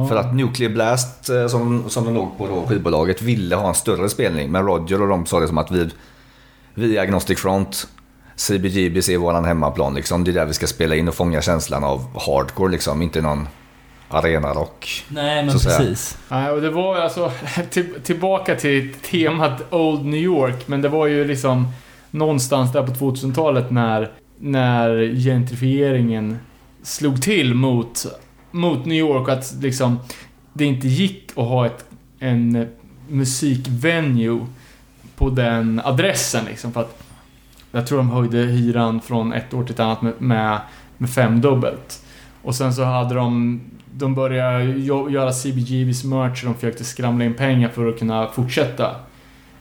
[SPEAKER 4] För att Nuclear Blast, eh, som, som de låg på då, skivbolaget, ville ha en större spelning. Men Roger och de sa det som att vi, vi är Agnostic Front. CBGBs är våran hemmaplan liksom. Det är där vi ska spela in och fånga känslan av hardcore liksom. Inte någon arenarock.
[SPEAKER 2] Nej men precis.
[SPEAKER 3] Nej, och det var alltså till, tillbaka till temat Old New York, men det var ju liksom någonstans där på 2000-talet när, när gentrifieringen slog till mot, mot New York, att liksom det inte gick att ha ett, en musikvenue på den adressen liksom, för att jag tror de höjde hyran från ett år till ett annat med, med, med femdubbelt. Och sen så hade de de började göra CBGBs merch och de försökte skramla in pengar för att kunna fortsätta.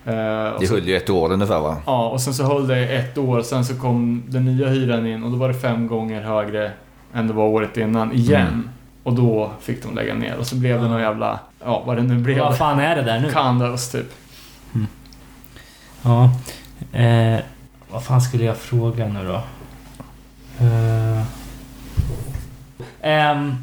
[SPEAKER 3] Eh,
[SPEAKER 4] Det höll ju ett år ungefär va?
[SPEAKER 3] ja, och sen så höll det ett år, sen så kom den nya hyran in och då var det fem gånger högre än det var året innan igen.
[SPEAKER 4] Mm.
[SPEAKER 3] Och då fick de lägga ner och så blev det någon jävla, ja vad det nu blev.
[SPEAKER 2] Vad fan är det där nu?
[SPEAKER 3] Kandas typ.
[SPEAKER 2] Ja. Eh, vad fan skulle jag fråga nu då? Eh, ehm,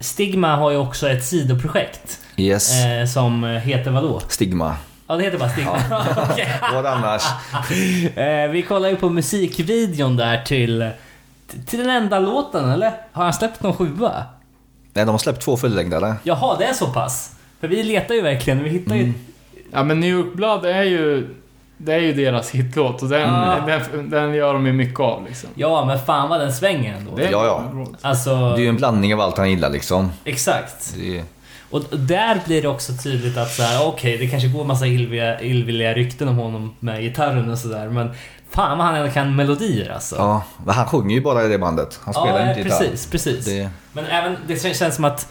[SPEAKER 2] Stigma har ju också ett sidoprojekt.
[SPEAKER 4] Yes.
[SPEAKER 2] Eh, som heter vadå?
[SPEAKER 4] Stigma.
[SPEAKER 2] Ja, det heter bara Stigma. Okej.
[SPEAKER 4] Vad annars?
[SPEAKER 2] eh, vi kollar ju på musikvideon där till... Till den enda låten, eller? Har han släppt någon sjua?
[SPEAKER 4] Nej, de har släppt två fullängdare.
[SPEAKER 2] Jaha, det är så pass? För vi letar ju verkligen, vi hittar ju...
[SPEAKER 3] Ja men New York Blood är ju, det är ju deras hitlåt och den,
[SPEAKER 2] Ja.
[SPEAKER 3] den, den gör de ju mycket av liksom.
[SPEAKER 2] Ja, men fan vad den svänger ändå.
[SPEAKER 3] Det är
[SPEAKER 4] Ja, ja.
[SPEAKER 2] Alltså,
[SPEAKER 4] Det är ju en blandning av allt han gillar liksom.
[SPEAKER 2] exakt.
[SPEAKER 4] Det
[SPEAKER 2] Och där blir det också tydligt att så här, okej, det kanske går massa illvilliga, illvilliga rykten om honom med gitarren och sådär, men fan vad han ändå kan melodier alltså.
[SPEAKER 4] ja, men han sjunger ju bara i det bandet. Han spelar
[SPEAKER 2] ja,
[SPEAKER 4] inte gitarr.
[SPEAKER 2] precis, precis.
[SPEAKER 4] Det,
[SPEAKER 2] Men även, det känns som att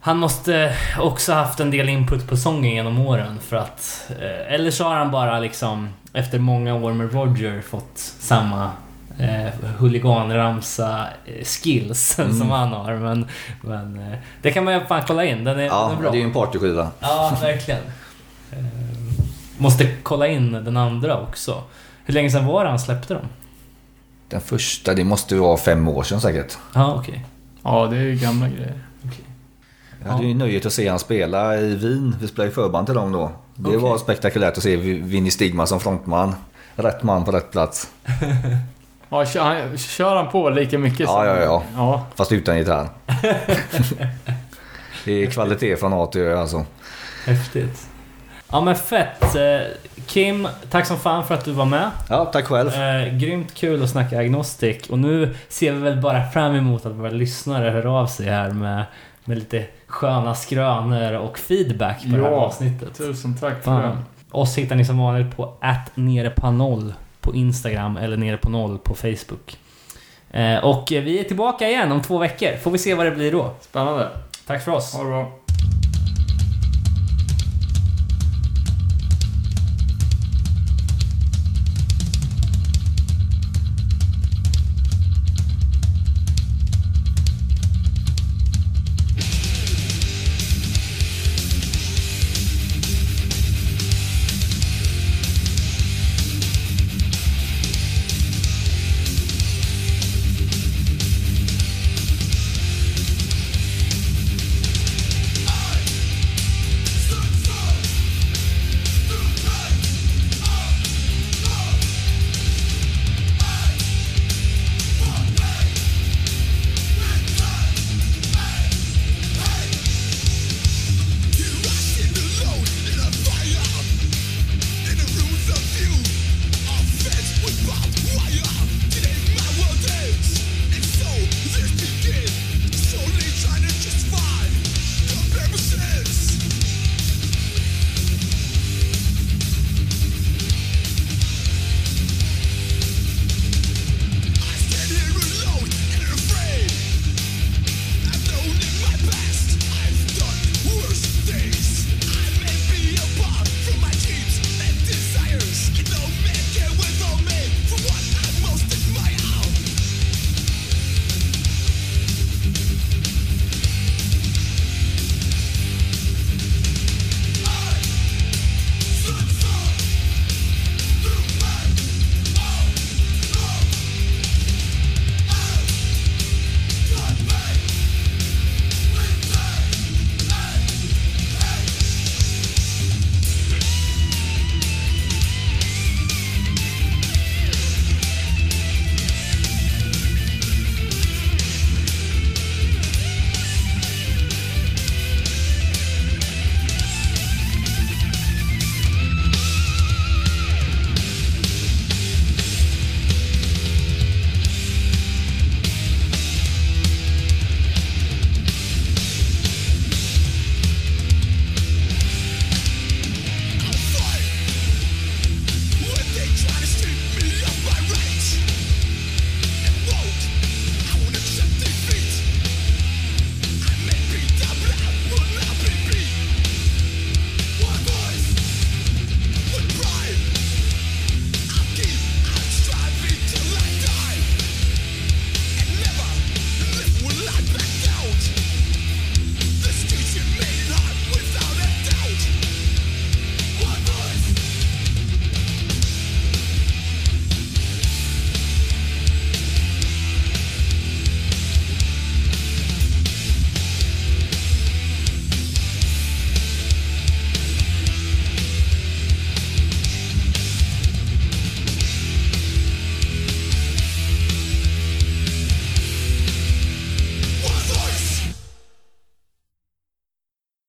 [SPEAKER 2] han måste också haft en del input på sången genom åren för att... Eh, eller så har han bara liksom efter många år med Roger fått samma eh, huliganramsa eh, skills som han har. Men, men eh, det kan man ju fan kolla in. Den är,
[SPEAKER 4] ja,
[SPEAKER 2] den är bra.
[SPEAKER 4] det är ju en partyskiva.
[SPEAKER 2] Ja, verkligen. Eh, måste kolla in den andra också. Hur länge sedan var det han släppte dem?
[SPEAKER 4] Den första, det måste ju vara fem år sedan säkert.
[SPEAKER 2] Ja, okej.
[SPEAKER 3] Ja, det är ju gamla grejer.
[SPEAKER 4] Jag hade ju nöjet att se han spela i Wien. Vi spelade i förband till dem då. Det
[SPEAKER 2] Okej.
[SPEAKER 4] var spektakulärt att se Vinny Stigma som frontman. Rätt man på rätt plats.
[SPEAKER 3] Ja, kör, han, kör han på lika mycket
[SPEAKER 4] Ja, ja, ja.
[SPEAKER 3] ja.
[SPEAKER 4] Fast utan gitarr. det är kvalitet från A till Ö alltså.
[SPEAKER 2] Häftigt. Ja men fett. Eh, Kim, tack som fan för att du var med.
[SPEAKER 4] Ja, tack själv.
[SPEAKER 2] Eh, grymt kul att snacka agnostic och nu ser vi väl bara fram emot att våra lyssnare hör av sig här med, med lite sköna skrönor och feedback på det här
[SPEAKER 3] Ja.
[SPEAKER 2] Avsnittet.
[SPEAKER 3] Tusen tack för
[SPEAKER 2] Fan.
[SPEAKER 3] det.
[SPEAKER 2] Oss hittar ni som vanligt på att nere på noll på Instagram eller nere på noll på Facebook. Eh, och vi är tillbaka igen om två veckor. Får vi se vad det blir då.
[SPEAKER 3] Spännande.
[SPEAKER 2] Tack för oss.
[SPEAKER 3] Ha det bra.